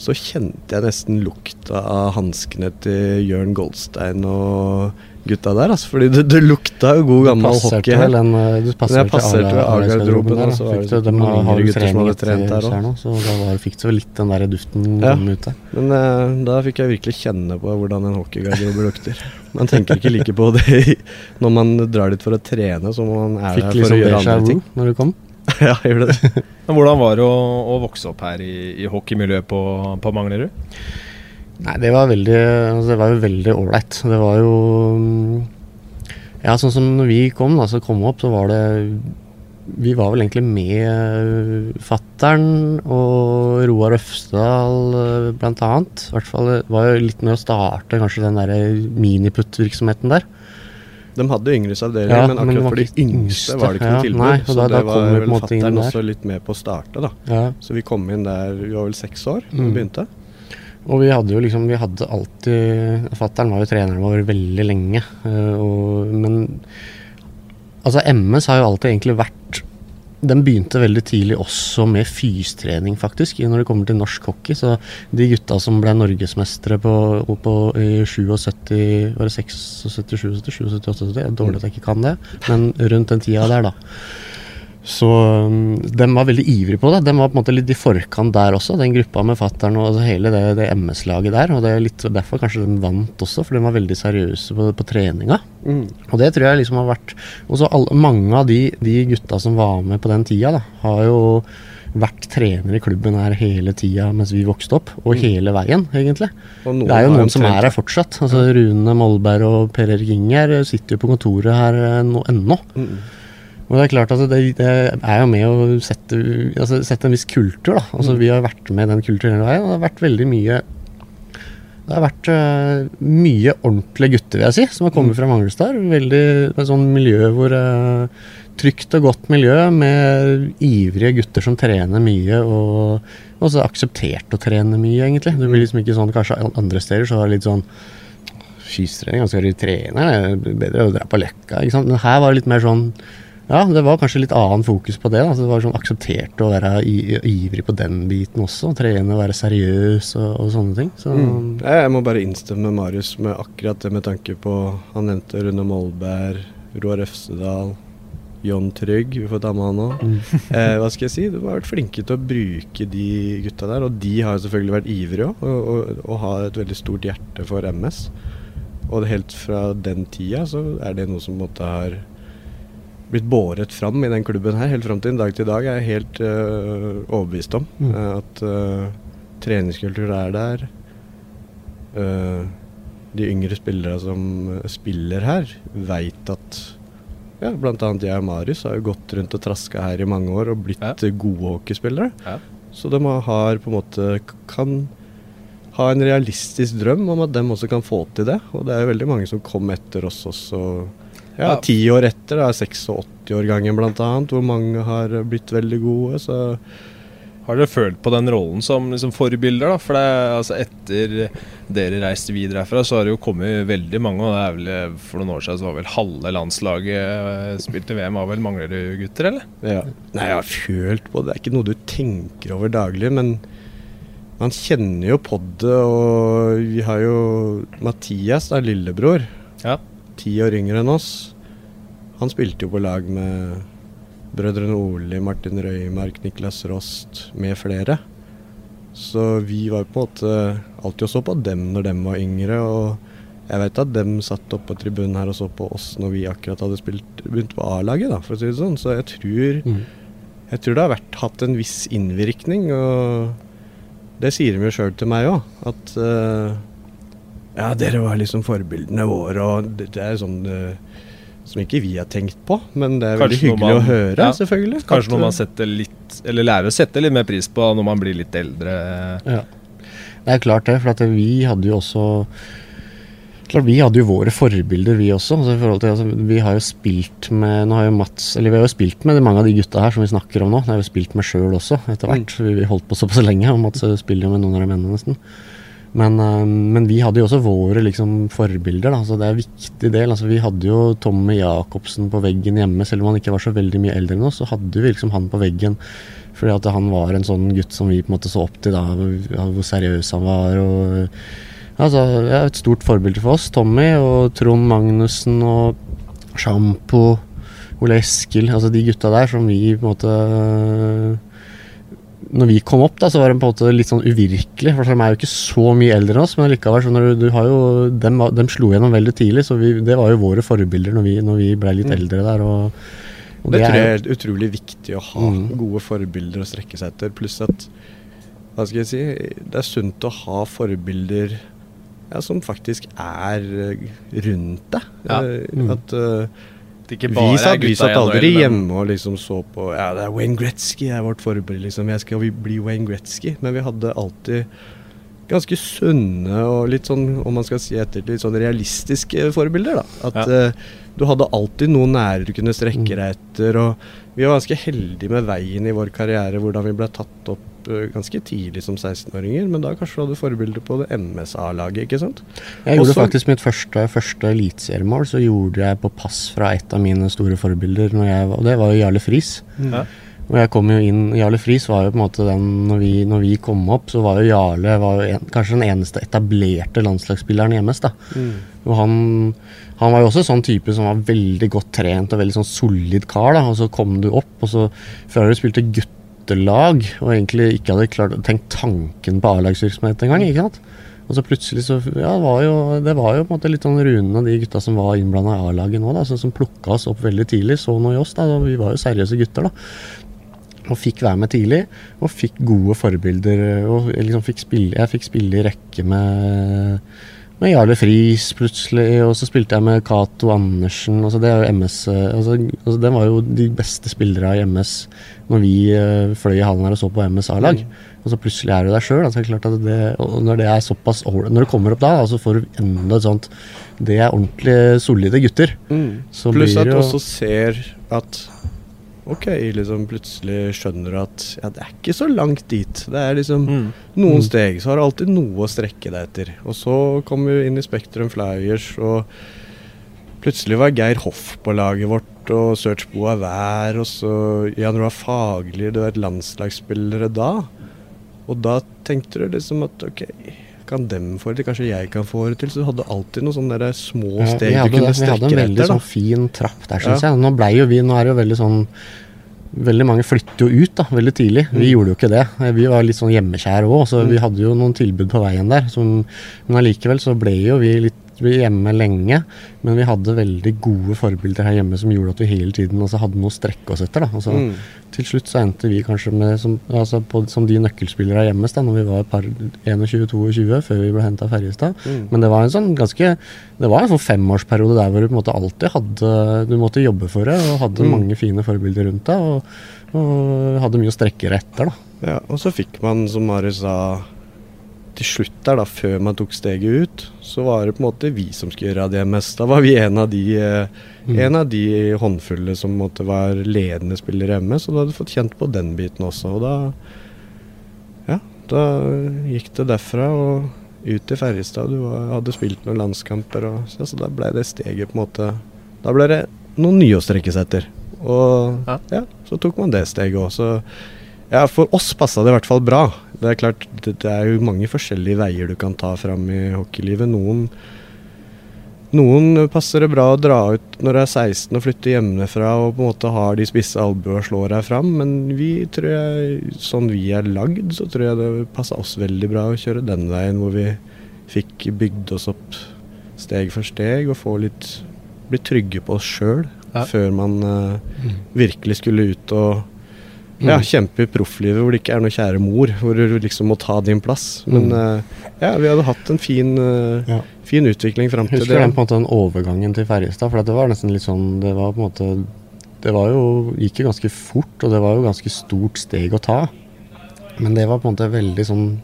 så kjente jeg nesten lukta av hanskene til Jørn Goldstein og gutta der. Altså, fordi det, det lukta jo god gammel hockey vel her. en, eh, du passerte jeg passerte ved A-garderoben, der, og så var Fikk det de noen yngre gutter som hadde trent der òg. så da var, fikk du litt den der duften Ja. kom ut der. Men eh, da fikk jeg virkelig kjenne på hvordan en hockeygarderobe lukter. Man tenker ikke like på det når man drar dit for å trene som man er Fikk der for liksom å gjøre andre ting. når du kom. ja, gjorde det. Men hvordan var det å, å vokse opp her i, i hockeymiljøet på, på Manglerud? Nei, det var veldig altså, Det var jo veldig ålreit. Det var jo mm, Ja, sånn som når vi kom, da, så kom vi opp, så var det Vi var vel egentlig med fattern og Roar Øfsdal eh, blant annet. I hvert fall det var jo litt med å starte kanskje den der miniputt-virksomheten der. De hadde yngres avdeling, Ja, men akkurat men for de yngste var det ikke ja, tilbud. nei, så da- det var vel fatter'n også litt med på å starte, da. Ja. Så vi kom inn der, vi var vel seks år da Mm. vi begynte. Og vi hadde jo liksom Vi hadde alltid Fattern var jo treneren vår veldig lenge. eh, Og, men altså MS har jo alltid egentlig vært Den begynte veldig tidlig også med fystrening, faktisk, når det kommer til norsk hockey. Så de gutta som ble norgesmestere på, på, i 77 Var det 76, 77, 77, 78? Det er dårlig at jeg ikke kan det, men rundt den tida der, da. Så um, de var veldig ivrige på det. De var på en måte litt i forkant der også, den gruppa med fattern og altså hele det, det MS-laget der. Og det er litt derfor kanskje de vant også, for de var veldig seriøse på, på treninga. Og det tror jeg liksom har vært Og så mange av de, de gutta som var med på den tida, da, har jo vært trener i klubben her hele tida mens vi vokste opp, og hele veien, egentlig. Det er jo noen som er her fortsatt. Altså Rune Molberg og Per Erik Inger sitter jo på kontoret her eh, nå, ennå. Mm. Og det er klart at det, det er jo med å sette, altså sette en viss kultur, da. Altså Vi har vært med den kulturen veien, og det har vært veldig mye Det har vært uh, mye ordentlige gutter, vil jeg si, som har kommet fra Manglestad. Veldig et sånn miljø hvor uh, Trygt og godt miljø med ivrige gutter som trener mye, og også akseptert å trene mye, egentlig. Det blir liksom ikke sånn kanskje andre steder så det litt sånn Skistrening, skal du trene? Bedre å dra på Løkka. ikke sant? Men her var det litt mer sånn Ja, det var kanskje litt annen fokus på det. Altså, det var sånn akseptert å være ivrig på den biten også. Trene og være seriøs og, og sånne ting. Så, mm. Jeg må bare innstemme med Marius med akkurat det med tanke på Han nevnte Rune Molberg, Roar Øfsedal, John Trygg. Vi får ta med han òg. Mm. eh, hva skal jeg si? De har vært flinke til å bruke de gutta der. Og de har selvfølgelig vært ivrige òg, og, og, og har et veldig stort hjerte for MS. Og helt fra den tida så er det noe som måtte har blitt båret fram i den klubben her, helt fram til en dag til i dag, er jeg helt uh, overbevist om. Mm. Uh, at uh, treningskultur er der. de yngre spillere som spiller her, veit at ja, annet jeg og Marius har jo gått rundt og traska her i mange år og blitt ja. gode hockeyspillere. Ja. Så de har på en måte kan ha en realistisk drøm om at de også kan få til det. Og det er jo veldig mange som kom etter oss også ja, ti år etter, da, 86-årgangen bl.a., hvor mange har blitt veldig gode. så har dere følt på den rollen som liksom, forbilder? da? For det, altså, Etter dere reiste videre herfra, så har det jo kommet veldig mange. og det er vel, For noen år siden så var vel halve landslaget eh, spilt i VM. Var vel Mangler du gutter, eller? Ja. Nei, jeg har følt på det. Det er ikke noe du tenker over daglig. Men man kjenner jo på det. Og vi har jo Mathias, da, lillebror. Ja ti år yngre enn oss. Han spilte jo på lag med brødrene Oli, Martin Røymark, Niklas Rost med flere. Så vi var på en måte alltid og så på dem når dem var yngre. Og jeg vet at dem satt oppe på tribunen her og så på oss når vi akkurat hadde spilt, begynt på A-laget, for å si det sånn. Så jeg tror, mm. jeg tror det har vært, hatt en viss innvirkning. Og det sier de jo sjøl til meg òg, at uh, ja, dere var liksom forbildene våre, og det, det er sånn uh, som ikke vi har tenkt på, men det er veldig hyggelig man, å høre, ja, selvfølgelig. Kanskje noe man setter litt, eller lærer å sette litt mer pris på når man blir litt eldre. Ja. Det er klart det, for vi hadde jo også Klart, Vi hadde jo våre forbilder, vi også. Altså, til, altså, vi har jo spilt med nå har jo Mats, eller vi har jo spilt med mange av de gutta her som vi snakker om nå. Det har vi spilt med sjøl også, etter hvert. Mm. Vi holdt på såpass lenge, og Mats spiller jo med noen av de mennene nesten. Men, eh, men, vi hadde jo også våre liksom, forbilder. Da. Så det er en viktig del. Altså, vi hadde jo Tommy Jacobsen på veggen hjemme. Selv om han ikke var så veldig mye eldre enn oss, så hadde vi liksom han på veggen. Fordi at han var en sånn gutt som vi på en måte så opp til, da, hvor seriøs han var. Og, altså, ja, et stort forbilde for oss. Tommy og Trond Magnussen og Sjampo, Ole Eskil. Altså de gutta der som vi på en måte når vi kom opp, da, så var det på en måte litt sånn uvirkelig. For de er jo ikke så mye eldre enn oss, men likevel så du, du har jo, dem, dem, slo gjennom veldig tidlig, så vi, det var jo våre forbilder når vi, når vi ble litt mm. eldre der. og, og det, det, tror jeg er utrolig viktig å ha. Mm. Gode forbilder å strekke seg etter. Pluss at hva skal jeg si, det er sunt å ha forbilder ja, som faktisk er rundt deg. Ja. Eh, mm. At uh, vi satt, vi satt aldri hjemme og liksom så på Ja, det er Wayne Gretzky er vårt forbilde, liksom. Jeg skal bli Wayne Gretzky. Men vi hadde alltid ganske sunne og litt sånn, om man skal si etter, litt sånn realistiske forbilder. da. At ja. uh, du hadde alltid noen nære du kunne strekke mm. deg etter. Og vi var ganske heldige med veien i vår karriere, hvordan vi ble tatt opp Eh, ganske tidlig som 16-åringer, men da kanskje du hadde forbilder på det MSA-laget, ikke sant? Jeg gjorde Også, faktisk mitt første, første eliteseriemål, så gjorde jeg på pass fra et av mine store forbilder, jeg, og det var jo Jarle Friis. Mm. Ja. Og jeg kom jo inn, Jarle Friis var jo på en måte den når vi, når vi kom opp, så var jo Jarle var jo en, kanskje den eneste etablerte landslagsspilleren i MS. da. Mm. Og han, han, var jo også sånn type som var veldig godt trent og veldig sånn solid kar. da, Og så kom du opp, og så før du spilte gutt guttelag og egentlig ikke hadde klart å tenke tanken på A-lagsvirksomhet engang. ikke sant? Og så plutselig så Ja, det var jo, det var jo på en måte litt sånn Rune og de gutta som var innblanda i A-laget nå, da, så, som plukka oss opp veldig tidlig. Så noe i oss, da. Vi var jo seriøse gutter, da. Og fikk være med tidlig, og fikk gode forbilder. Og liksom fikk spille, jeg fikk spille i rekke med med Jarle Friis plutselig, og så spilte jeg med Cato Andersen. Altså det er jo MS altså, altså Den var jo de beste spillere i MS når vi uh, fløy i hallen her og så på MS A-lag. Mm. Og så plutselig er du der sjøl. Altså, når det er såpass Når du kommer opp da, så altså får du enda et sånt Det er ordentlig solide gutter. Mm. Pluss at du også ser at ok, liksom plutselig skjønner du at ja, det er ikke så langt dit. Det er liksom mm. noen mm. steg, så har du alltid noe å strekke deg etter. Og så kommer vi inn i Spektrum Flyers, og Plutselig var Geir Hoff på laget vårt, og Search er Wær, og så Jan Roar Fagli, du vet landslagsspillere da. Og da tenkte du liksom at ok, kan dem få det til, kanskje jeg kan få det til. Så du hadde alltid noen sånne der små steg vi du hadde, strekke etter. vi hadde en veldig sånn fin trapp der, syns Ja. jeg. Nå blei jo vi Nå er det jo veldig sånn Veldig mange flytter jo ut da, veldig tidlig. Vi Mm. gjorde jo ikke det. Vi var litt sånn hjemmekjære òg, så vi hadde jo noen tilbud på veien der. Som, men allikevel så ble jo vi litt vi hjemme lenge. Men vi hadde veldig gode forbilder her hjemme som gjorde at vi hele tiden altså, hadde noe å strekke oss etter. Altså, Mm. Til slutt så endte vi kanskje med som, altså, på, som de nøkkelspillere her hjemme da når vi var par 21-22 før vi ble henta av Ferjestad. Mm. Men det var en sånn ganske Det var en sånn femårsperiode der hvor du på en måte alltid hadde Du måtte jobbe for det, og hadde Mm. mange fine forbilder rundt deg. Og, og hadde mye å strekke etter, da. Ja, og så fikk man, som Marius sa, til slutt der, da, før man tok steget ut, så var det på en måte vi som skulle gjøre det mest. Da var vi en av de, eh, Mm. en av de håndfulle som måtte være ledende spillere hjemme, så du hadde fått kjent på den biten også. Og da, ja, da gikk det derfra og ut til Ferjestad. Du var, hadde spilt noen landskamper, og så, så da ble det steget på en måte Da ble det noen nye å strekke seg etter. Og Ja. så tok man det steget også. Ja, for oss passa det i hvert fall bra. Det er klart, det, det er jo mange forskjellige veier du kan ta fram i hockeylivet. Noen, noen passer det bra å dra ut når du er 16 og flytte hjemmefra og på en måte har de spisse albuene og slår deg fram, men vi tror jeg, sånn vi er lagd, så tror jeg det passa oss veldig bra å kjøre den veien hvor vi fikk bygd oss opp steg for steg og få litt bli trygge på oss sjøl Ja. før man uh, virkelig skulle ut og ja, Mm. kjempe i profflivet hvor det ikke er noe kjære mor, hvor du liksom må ta din plass. Men eh, ja, vi hadde hatt en fin, uh, Ja. fin utvikling fram til Husker du den på en måte den overgangen til Ferjestad? For det var nesten litt sånn Det var på en måte Det var jo gikk jo ganske fort, og det var jo ganske stort steg å ta. Men det var på en måte veldig sånn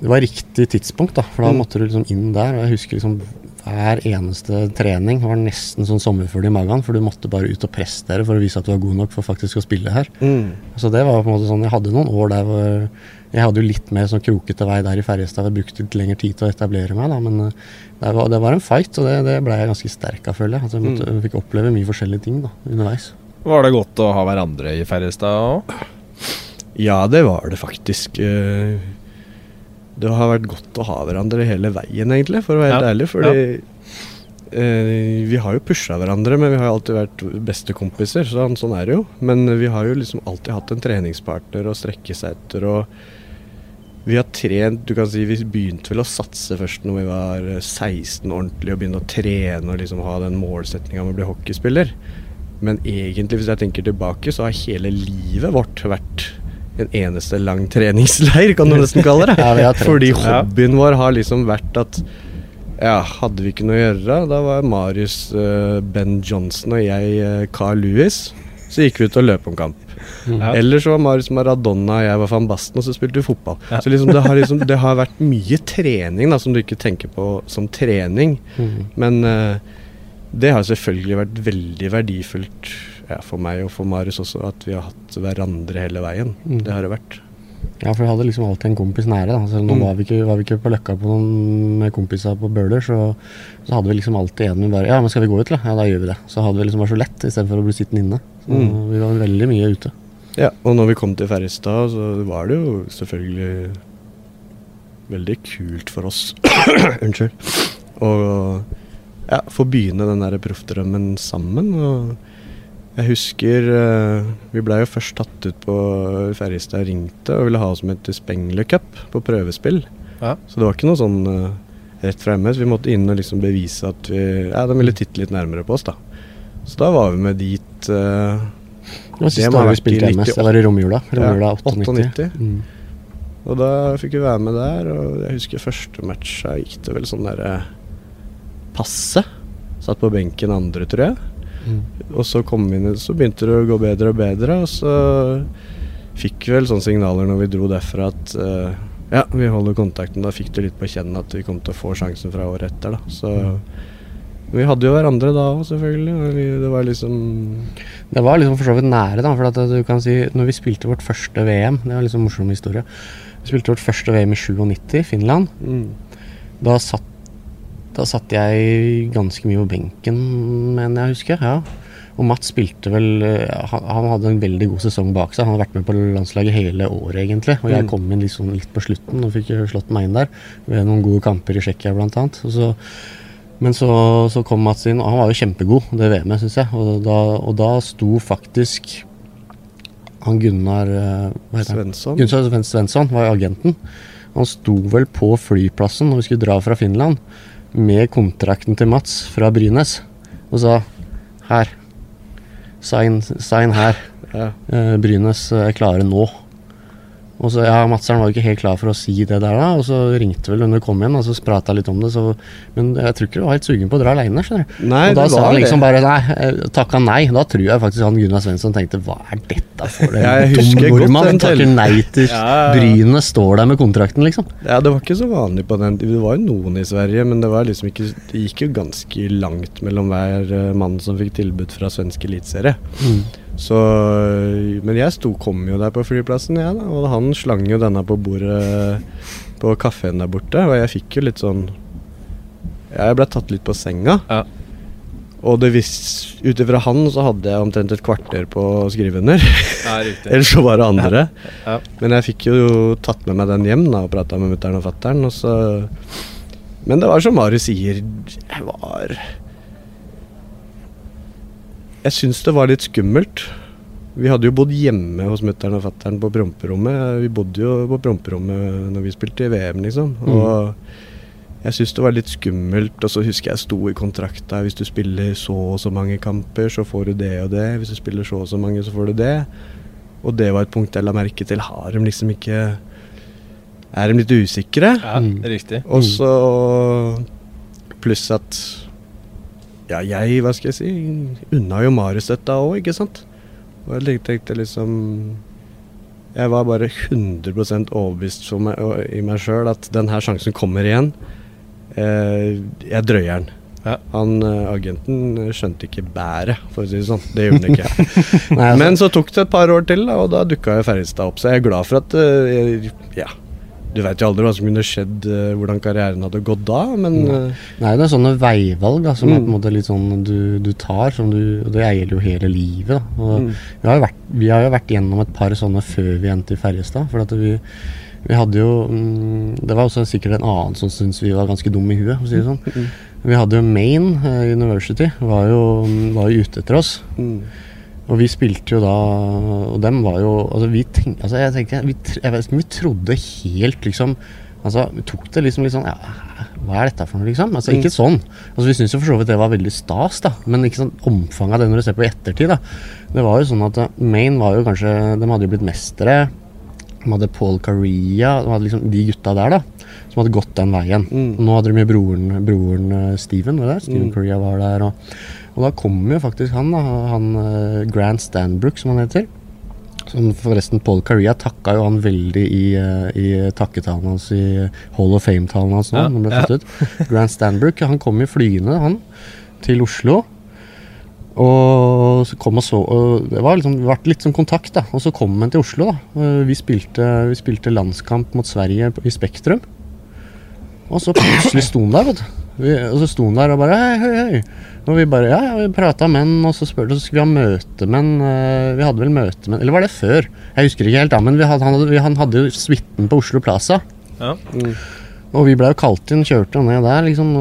Det var riktig tidspunkt, da. For da Mm. måtte du liksom inn der. Og jeg husker liksom hver eneste trening var nesten sånn sommerfugl i magen, for du måtte bare ut og presse dere for å vise at du var god nok for faktisk å spille her. Mm. Så det var på en måte sånn Jeg hadde noen år der hvor Jeg hadde jo litt mer sånn krokete vei der i Ferjestad. Jeg brukte litt lengre tid til å etablere meg, da. Men eh, det var, det var en fight, og det, det ble jeg ganske sterk av, føler jeg. Altså, jeg, måtte, jeg fikk oppleve mye forskjellige ting da, underveis. Var det godt å ha hverandre i Ferjestad òg? Ja, det var det faktisk. Eh, Det har vært godt å ha hverandre hele veien, egentlig, for å være helt Ja, ærlig. Fordi eh, vi har jo pusha hverandre, men vi har jo alltid vært bestekompiser. Så sånn er det jo. Men vi har jo liksom alltid hatt en treningspartner å strekke seg etter. og vi har trent du kan si Vi begynte vel å satse først når vi var eh, 16 ordentlig og begynne å trene og liksom ha den målsettinga med å bli hockeyspiller. Men egentlig, hvis jeg tenker tilbake, så har hele livet vårt vært en eneste lang treningsleir, kan du nesten kalle det. Ja. Fordi hobbyen vår har liksom vært at ja, hadde vi ikke noe å gjøre, da var Marius uh, Ben Johnson og jeg uh, Carl Lewis. Så gikk vi ut og løp om kamp. Ja. Eller så var Marius Maradona og jeg var van Basten, og så spilte vi fotball. Ja. Så liksom det, har liksom, det har vært mye trening da, som du ikke tenker på som trening. Mm. Men uh, det har selvfølgelig vært veldig verdifullt ja, for meg og for Marius også, at vi har hatt hverandre hele veien. Mm. Det har det vært. Ja, for vi hadde liksom alltid en kompis nære. da Selv Nå Mm. var, vi ikke, var vi ikke på Løkka på noen med kompiser på Bøler, så, så hadde vi liksom alltid en vi bare Ja, men skal vi gå ut, da? Ja, da gjør vi det. Så hadde vi liksom vært så lett istedenfor å bli sittende inne. Så Mm. Vi var veldig mye ute. Ja, og når vi kom til Ferjestad, så var det jo selvfølgelig veldig kult for oss Unnskyld. Å ja, få begynne den der proffdrømmen sammen. Og jeg husker eh, Vi blei jo først tatt ut på Ferjestad ringte og ville ha oss med til Spengler Cup på prøvespill. Ja. Så det var ikke noe sånn eh, rett fra MS. vi måtte inn og liksom bevise at vi Ja, de ville titte litt nærmere på oss, da. Så da var vi med dit Uh, Det var siste gang året vi spilte MS. Det var i romjula. Romjula Ja, 98. 98. Mm. Og da fikk vi være med der, og jeg husker første matcha gikk det vel sånn derre passe. Satt på benken andre, tror jeg. Mm. Og så kom vi inn, så begynte det å gå bedre og bedre, og så fikk vi vel sånne signaler når vi dro derfra at uh, ja, vi holder kontakten. Da fikk du litt på kjenne at vi kom til å få sjansen fra året etter, da. Så vi hadde jo hverandre da òg, selvfølgelig. Det var liksom Det var liksom for så vidt nære, da. For at du kan si Når vi spilte vårt første VM Det var liksom morsom historie. Vi spilte vårt første VM i 97 i Finland. mm, Da satt Da satt jeg ganske mye på benken, mener jeg husker. ja. Og Mats spilte vel eh, han, han hadde en veldig god sesong bak seg. Han hadde vært med på landslaget hele året, egentlig. Og jeg Mm. kom inn liksom litt på slutten og fikk slått meg inn der. Ved noen gode kamper i Tsjekkia, blant annet. Så, men så, så kom Mats inn, og han var jo kjempegod det VM-et, syns jeg. Og da, og da sto faktisk han Gunnar eh, Hva heter? Svensson. Gunnar Svensson var agenten. Han sto vel på flyplassen når vi skulle dra fra Finland med kontrakten til Mats fra Brynes og sa her. Sign, sign her. Ja. Eh, Brynes er klare nå. Og så, ja, Madseren var jo ikke helt klar for å si det der, da, og så ringte vel hun du kom igjen og så prata litt om det. Så, men jeg tror ikke du var helt sugen på å dra aleine. Nei, Og da sa han liksom det. bare nei, eh, takka nei. Da tror jeg faktisk han Gunnar Svensson tenkte hva er dette for en dum nordmann som takker nei til Ja, ja. Står der med kontrakten, liksom. Ja, det var ikke så vanlig på den Det var jo noen i Sverige, men det var liksom ikke Det gikk jo ganske langt mellom hver eh, mann som fikk tilbud fra svensk eliteserie. Så Men jeg sto, kom jo der på flyplassen, jeg, da. Og han slang jo denne på bordet på kafeen der borte. Og jeg fikk jo litt sånn Jeg ble tatt litt på senga. Ja. Og ut ifra han så hadde jeg omtrent et kvarter på å skrive under. Ja. Ellers så var det andre. Ja. Men jeg fikk jo tatt med meg den hjem da, og prata med mutter'n og fatter'n. Men det var som Marius sier, jeg var Jeg syns det var litt skummelt. Vi hadde jo bodd hjemme hos mutter'n og fatter'n på promperommet. Vi bodde jo på promperommet når vi spilte i VM, liksom. Og jeg syns det var litt skummelt. Og så husker jeg sto i kontrakta hvis du spiller så og så mange kamper, så får du det og det. Hvis du spiller så og så mange, så får du det. Og det var et punkt jeg la merke til. Har de liksom ikke Er de litt usikre? Ja, Mm. riktig. Og så Pluss at Ja, jeg, hva skal jeg si, unna jo Marius dette òg, ikke sant? Og jeg tenkte liksom Jeg var bare 100 overbevist meg, i meg sjøl at denne sjansen kommer igjen. Eh, jeg drøyer den. Ja. Han eh, agenten skjønte ikke bæret, for å si det sånn. Det gjorde han ikke. Nei, altså, Men så tok det et par år til, og da dukka Ferjestad opp. Så jeg er glad for at eh, jeg, Ja. Du veit jo aldri hva som kunne skjedd, eh, hvordan karrieren hadde gått da, men eh, Nei, det er sånne veivalg da, som er på en Mm. måte litt sånn du, du tar, som du, og det gjelder jo hele livet. Mm. vi, har jo vært, vi har jo vært gjennom et par sånne før vi endte i Ferjestad. For at vi, vi hadde jo mm, Det var også sikkert en annen som syntes vi var ganske dumme i huet. For å si det sånn. Mm. Vi hadde jo Maine eh, University, var jo, var jo ute etter oss. mm. Og vi spilte jo da Og dem var jo Altså, vi tenkte altså jeg tenker vi, jeg vet vi trodde helt liksom Altså, vi tok det liksom litt sånn Ja, hva er dette for noe, liksom? Altså, ikke sånn. Altså, vi syns jo for så vidt det var veldig stas, da. Men ikke sånn omfanget av det når du ser på i ettertid, da. Det var jo sånn at eh, Maine var jo kanskje De hadde jo blitt mestere. De hadde Paul Carrea, de hadde liksom de gutta der, da. Som hadde gått den veien. Mm. Nå hadde de jo broren, broren eh, Steven, var det? Steven Mm. Carrea var der. Og, og da kom jo faktisk han, da, han eh, Grant Stanbrook, som han heter. Som forresten Paul Carrea takka jo han veldig i, eh, i takketalen hans i Hall of Fame-talen hans nå. Ja, han ble ja. ut. Grant Stanbrook han kom jo flyende, han, til Oslo. Og så kom og så og Det var liksom, ble litt sånn kontakt, da. Og så kom han til Oslo, da. Eh, Vi spilte, vi spilte landskamp mot Sverige i Spektrum. Og så plutselig sto han der, vet du. Vi, og så sto han der og bare hei, hei, hei. Og vi bare ja, ja, vi prata med han, og så spurte så skulle vi ha møte med han. eh, Vi hadde vel møte med han Eller var det før? Jeg husker ikke helt, da, men vi hadde, han, hadde, vi, han hadde jo suiten på Oslo Plaza. Ja. Og vi ble jo kalt inn, kjørte ned der, liksom.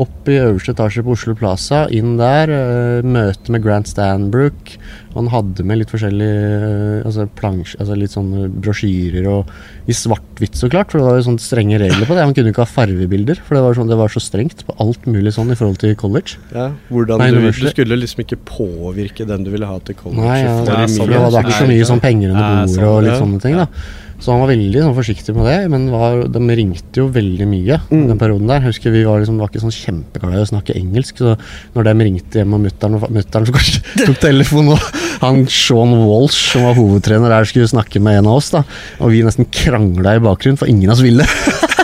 Opp i øverste etasje på Oslo Plaza, inn der. eh, møte med Grant Stanbrook. Han hadde med litt forskjellige eh, altså plansj, altså litt sånne brosjyrer og i svart-hvitt, så klart. For det var jo sånne strenge regler på det. Han kunne ikke ha farvebilder, for det var, sånn, det var så strengt på alt mulig sånn i forhold til college. ja, hvordan Nei, du, du skulle liksom ikke påvirke den du ville ha til college. Nei, ja, det, sånn, det var det var ikke så mye sånn penger under bordet og litt sånne ting. da Så han var veldig sånn, forsiktig med det, men var, de ringte jo veldig mye Mm. den perioden der. Jeg husker Vi var, liksom, var ikke sånn kjempeglade i å snakke engelsk, så når de ringte hjem og mutter'n tok telefonen, og han Sean Walsh, som var hovedtrener der, skulle snakke med en av oss, da og vi nesten krangla i bakgrunnen, for ingen av oss ville.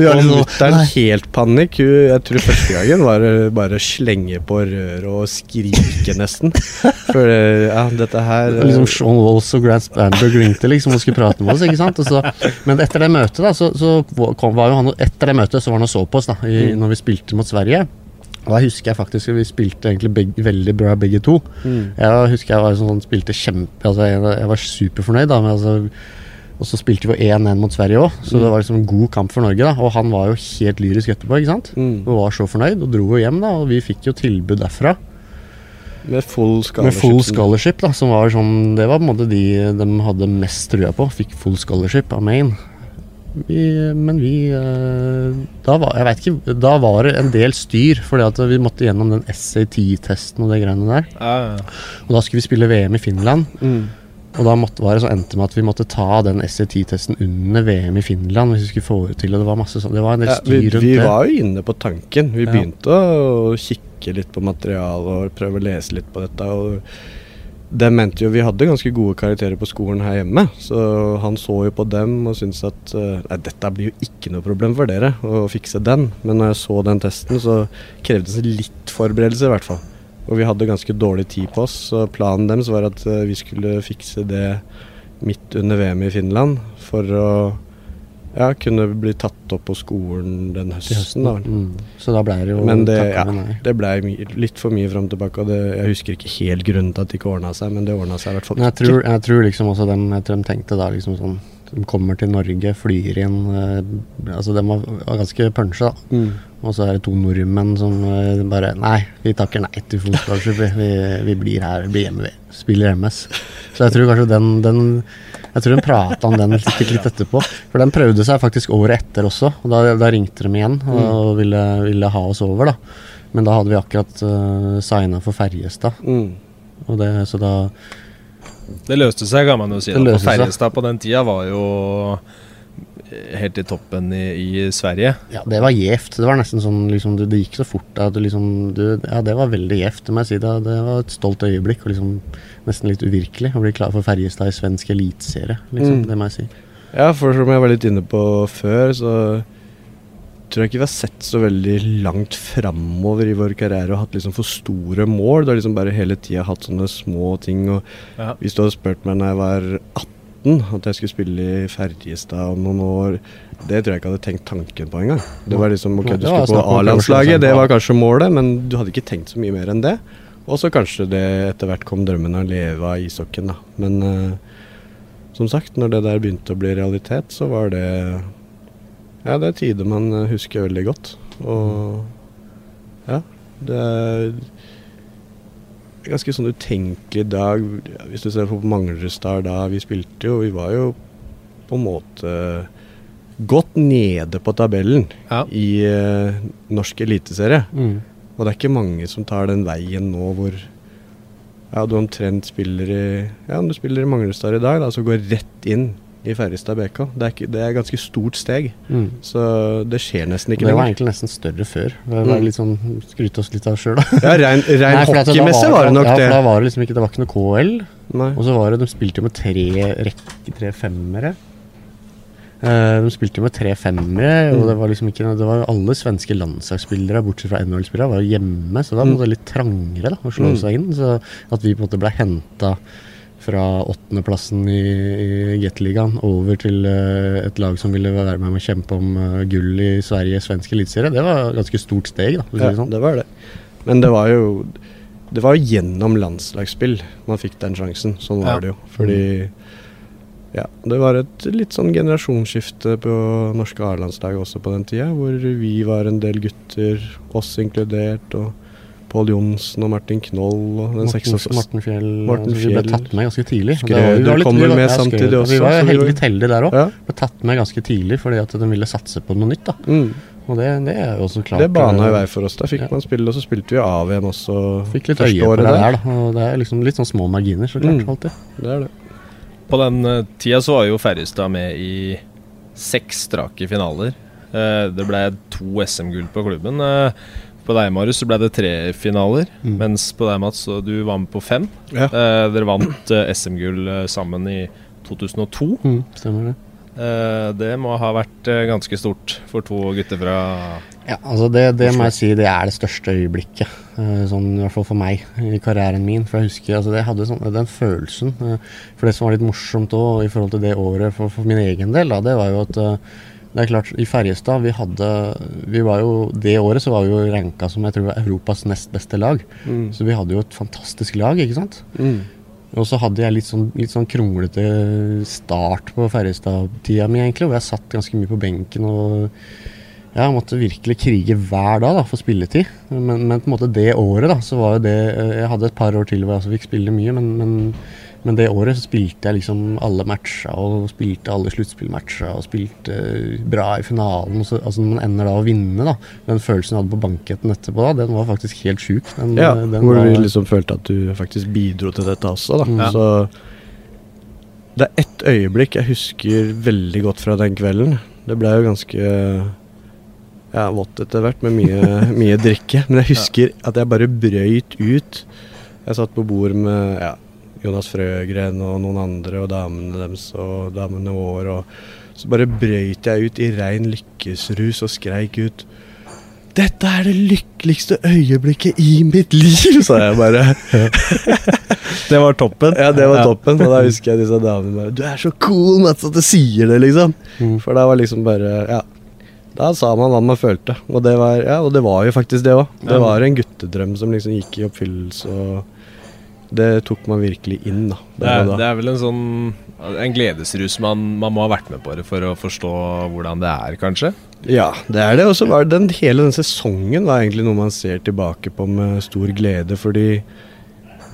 Ja, Og liksom, mutter'n helt panikk. Jeg tror første gangen var det bare å slenge på røret og skrike nesten. For eh, ja, dette her eh, Liksom Sean Walls og Grant Spanberg ringte liksom og skulle prate med oss. ikke sant? Så, men etter det møtet da, så, så kom, var jo han, etter det møtet så var han og så på oss da, i, når vi spilte mot Sverige. Og da husker jeg faktisk at vi spilte egentlig begge, veldig bra begge to. Mm. Jeg husker jeg var sånn, spilte kjempe altså jeg, jeg var superfornøyd da. med altså, og så spilte vi 1-1 mot Sverige òg, så det var liksom en god kamp for Norge. da Og han var jo helt lyrisk etterpå, ikke sant? Mm. Og var så fornøyd, og dro jo hjem, da. Og vi fikk jo tilbud derfra. Med full Med full scholarship. scholarship, da, som var sånn Det var på en måte de de hadde mest trua på. Fikk full scholarship av Maine. Vi, men vi eh, Da var jeg vet ikke, da var det en del styr, fordi at vi måtte gjennom den SAT-testen og de greiene der. Ja, ja. Og da skulle vi spille VM i Finland. Mm. Og da måtte, var det så endte med at vi måtte ta den SET-testen under VM i Finland hvis vi skulle få det til. Og det var masse sånn Det var en del styr rundt vi vi var jo inne på tanken. Vi Ja. begynte å kikke litt på materialet og prøve å lese litt på dette. Og det mente jo Vi hadde ganske gode karakterer på skolen her hjemme, så han så jo på dem og syntes at eh, Nei, dette blir jo ikke noe problem for dere å fikse den. Men når jeg så den testen, så krevdes det litt forberedelse, i hvert fall. Og vi hadde ganske dårlig tid på oss, så planen deres var at eh, vi skulle fikse det midt under VM i Finland for å ja, kunne bli tatt opp på skolen den høsten. da. Mm. Så da ble det jo Men det, ja, det ble litt for mye fram og tilbake. Og det, jeg husker ikke helt grunnen til at det ikke ordna seg, men det ordna seg i hvert fall jeg tror, jeg tror liksom også dem, jeg tror de tenkte da liksom sånn De kommer til Norge, flyr inn eh, Altså de var, var ganske punsja, da. Mm. Og så er det to nordmenn som eh, bare Nei, vi takker nei til fotballklubb. Vi, vi, blir her, vi blir hjemme, vi. Spiller MS. Så jeg tror kanskje den, den Jeg tror hun prata om den litt, litt etterpå. For den prøvde seg faktisk året etter også. Og da, da ringte de igjen og ville, ville ha oss over, da. Men da hadde vi akkurat uh, signa for Ferjestad. Mm. Og det, så da Det løste seg, kan man jo si. For. Ferjestad på den tida var jo eh, helt i toppen i, i Sverige. Ja, det var gjevt. Det var nesten sånn liksom, det, det gikk så fort at du liksom du, Ja, det var veldig gjevt, det må jeg si. Det, det var et stolt øyeblikk. Og liksom nesten litt uvirkelig å bli klar for Ferjestad i svensk eliteserie. Liksom, Mm. Det må jeg si. Ja, for som jeg var litt inne på før, så tror jeg ikke vi har sett så veldig langt framover i vår karriere og hatt liksom for store mål. Du har liksom bare hele tida hatt sånne små ting. Og Ja. hvis du hadde spurt meg når jeg var 18 at jeg skulle spille i Ferjestad om noen år, det tror jeg ikke hadde tenkt tanken på engang. Det var liksom ok, du skulle på A-landslaget, det var kanskje målet, men du hadde ikke tenkt så mye mer enn det. Og så kanskje det etter hvert kom drømmen å leve av ishockeyen, da. Men uh, som sagt, når det der begynte å bli realitet, så var det Ja, det er tider man eh, husker veldig godt. Og ja, det er ganske sånn utenkelig dag. Hvis du ser på Manglerudstad da vi spilte jo, vi var jo på en måte godt nede på tabellen Ja. i uh, norsk eliteserie. Mm. Og det er ikke mange som tar den veien nå hvor ja, du omtrent spiller i Ja, om du spiller i Manglerudstad i dag, da, så går rett inn i Ferjestad BK. Det er, ikke, det er et ganske stort steg. Mm. Så det skjer nesten ikke Det var egentlig nesten større før. Det var Mm. litt sånn Skryte oss litt av sjøl, da. Ja, rein, rein hockeymessig var det nok ja, det. For da var det liksom ikke Det var ikke noe KL. Nei. Og så var det De spilte jo med tre rekke, tre femmere. Uh, de spilte jo med tre femmere, og Mm. det var liksom ikke Det var alle svenske landslagsspillere, bortsett fra NHL-spillere, var hjemme, så da Mm. var det litt trangere da, å slå Mm. seg inn. Så at vi på en måte ble henta fra åttendeplassen i, i Gateligaen over til uh, et lag som ville være med og kjempe om uh, gull i Sverige, svensk eliteserie, det var et ganske stort steg, da. Ja, det sånn. det var det. Men det var jo Det var gjennom landslagsspill man fikk den sjansen. Sånn var Ja. det jo. Fordi Ja, det var et litt sånn generasjonsskifte på norske A-landslag også på den tida, hvor vi var en del gutter, oss inkludert, og Pål Johnsen og Martin Knoll og den Morten, 66 Morten Fjell altså, Vi ble tatt med ganske tidlig. Skrøder kommer med ja, samtidig også, Vi var jo helt, litt heldige der òg. Ja. Ble tatt med ganske tidlig fordi at de ville satse på noe nytt. da Mm. Og det, det er jo også klart Det bana i vei for oss. Da fikk Ja. man spille, og så spilte vi av igjen også Fikk litt øye på det der. der, da. Og det er liksom litt sånn små marginer, så klart. Mm. alltid. Det er det. På den eh, tida så var jo Ferjestad med i seks strake finaler. Eh, det ble to SM-gull på klubben. På deg, Marius, så ble det tre finaler. Mm. Mens på deg, Mats, så du var med på fem. Ja. Eh, dere vant eh, SM-gull eh, sammen i 2002. Mm, stemmer det. Eh, det må ha vært eh, ganske stort for to gutter fra Ja, altså det, det må jeg si det er det største øyeblikket, eh, sånn i hvert fall for meg, i karrieren min. For jeg husker altså, jeg hadde sånn, den følelsen. For det som var litt morsomt òg i forhold til det året for, for min egen del, da, det var jo at det er klart, I Ferjestad vi hadde vi var jo, Det året så var vi jo ranka som jeg tror var Europas nest beste lag. Mm. Så vi hadde jo et fantastisk lag, ikke sant. Mm. Og så hadde jeg litt sånn, litt sånn kronglete start på Ferjestad-tida mi, egentlig. Hvor jeg satt ganske mye på benken og ja, måtte virkelig krige hver dag da, for spilletid. Men, men på en måte det året, da, så var jo det Jeg hadde et par år til hvor jeg også fikk spille mye, men, men, men det året så spilte jeg liksom alle matcha og spilte alle sluttspillmatcha og spilte bra i finalen. Så, altså når man ender da å vinne, da, den følelsen jeg hadde på banketten etterpå, da, den var faktisk helt sjuk. Den, Ja, den hvor var, du liksom følte at du faktisk bidro til dette også, da. Mm. Ja. Så det er ett øyeblikk jeg husker veldig godt fra den kvelden. Det ble jo ganske ja, vått etter hvert med mye, mye drikke. Men jeg husker at jeg bare brøyt ut. Jeg satt på bord med ja, Jonas Frøgren og noen andre og damene deres og damene våre. Og så bare brøyt jeg ut i rein lykkesrus og skreik ut dette er det lykkeligste øyeblikket i mitt liv, sa jeg bare. Det var toppen. Ja, det var toppen. Og da husker jeg disse damene bare Du er så cool, Mats, at du sier det, liksom. Mm. For da var liksom bare Ja. Da sa man hva man følte. Og det var, ja, og det var jo faktisk det òg. Det var en guttedrøm som liksom gikk i oppfyllelse, og det tok man virkelig inn, da. Det er, det er vel en sånn En gledesrus man, man må ha vært med på det for å forstå hvordan det er, kanskje? Ja, det er det. Og så var den, hele den sesongen var egentlig noe man ser tilbake på med stor glede, fordi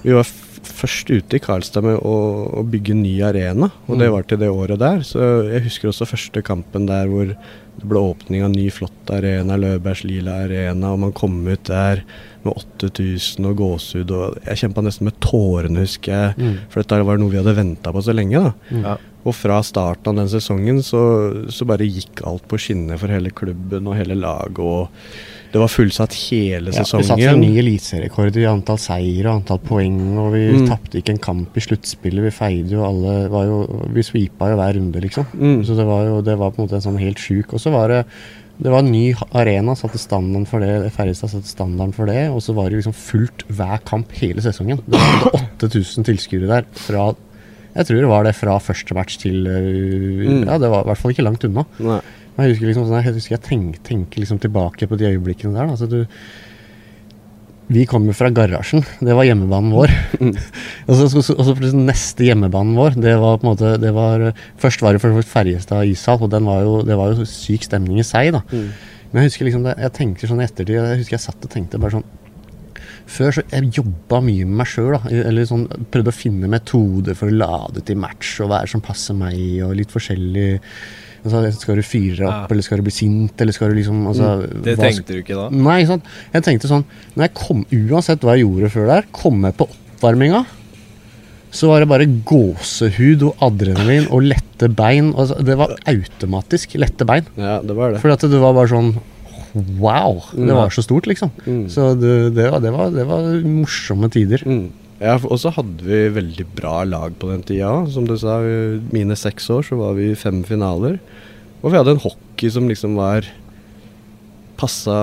vi var først ute i Karlstad med å, å bygge ny arena, og det Mm. var til det året der. Så jeg husker også første kampen der hvor det ble åpning av ny, flott arena, Løbergs lila arena, og man kom ut der med 8000 og gåsehud, og jeg kjempa nesten med tårene, husker jeg. Mm. For dette var noe vi hadde venta på så lenge, da. Mm. Ja. Og fra starten av den sesongen så, så bare gikk alt på skinner for hele klubben og hele laget. Og det var fullsatt hele Ja, vi satte sesongen. ny eliteserierekord i antall seier og antall poeng, og vi Mm. tapte ikke en kamp i sluttspillet. Vi feide jo alle var jo, Vi sweepa jo hver runde, liksom. Mm. Så det var jo det var på en måte en sånn helt sjuk. Og så var det det var en ny arena, satte standarden for det. Færrestad satte standarden for det. Og så var det liksom fullt hver kamp hele sesongen. Det var 8000 tilskuere der fra Jeg tror det var det fra første match til øh, Mm. Ja, det var i hvert fall ikke langt unna. Nei. Men Jeg husker liksom, sånn, jeg husker jeg tenk, tenker liksom tilbake på de øyeblikkene der. da. Altså, du, vi kom jo fra garasjen. Det var hjemmebanen vår. og, så, så, og så plutselig neste hjemmebanen vår, det var på en måte det var, Først var det for Ferjestad ishall, og den var jo, det var jo syk stemning i seg. da. Mm. Men jeg husker liksom jeg tenkte sånn i ettertid Jeg husker jeg satt og tenkte bare sånn Før så jeg jobba mye med meg sjøl. Eller sånn, prøvde å finne metoder for å lade til match og være som passer meg, og litt forskjellig. Altså, skal du fyre deg opp, Ja. eller skal du bli sint, eller skal du liksom altså, Det hva tenkte du ikke da? Nei, ikke sant. Jeg tenkte sånn Når jeg kom, Uansett hva jeg gjorde før der, kom jeg på oppvarminga, så var det bare gåsehud og adrenalin og lette bein. Altså, det var automatisk lette bein. Ja, det var det. Fordi at det var bare sånn Wow! Det var så stort, liksom. Mm. Så det, det, var, det, var, det var morsomme tider. Mm. Ja, og så hadde vi veldig bra lag på den tida. Som du sa, mine seks år så var vi i fem finaler. Og vi hadde en hockey som liksom var Passa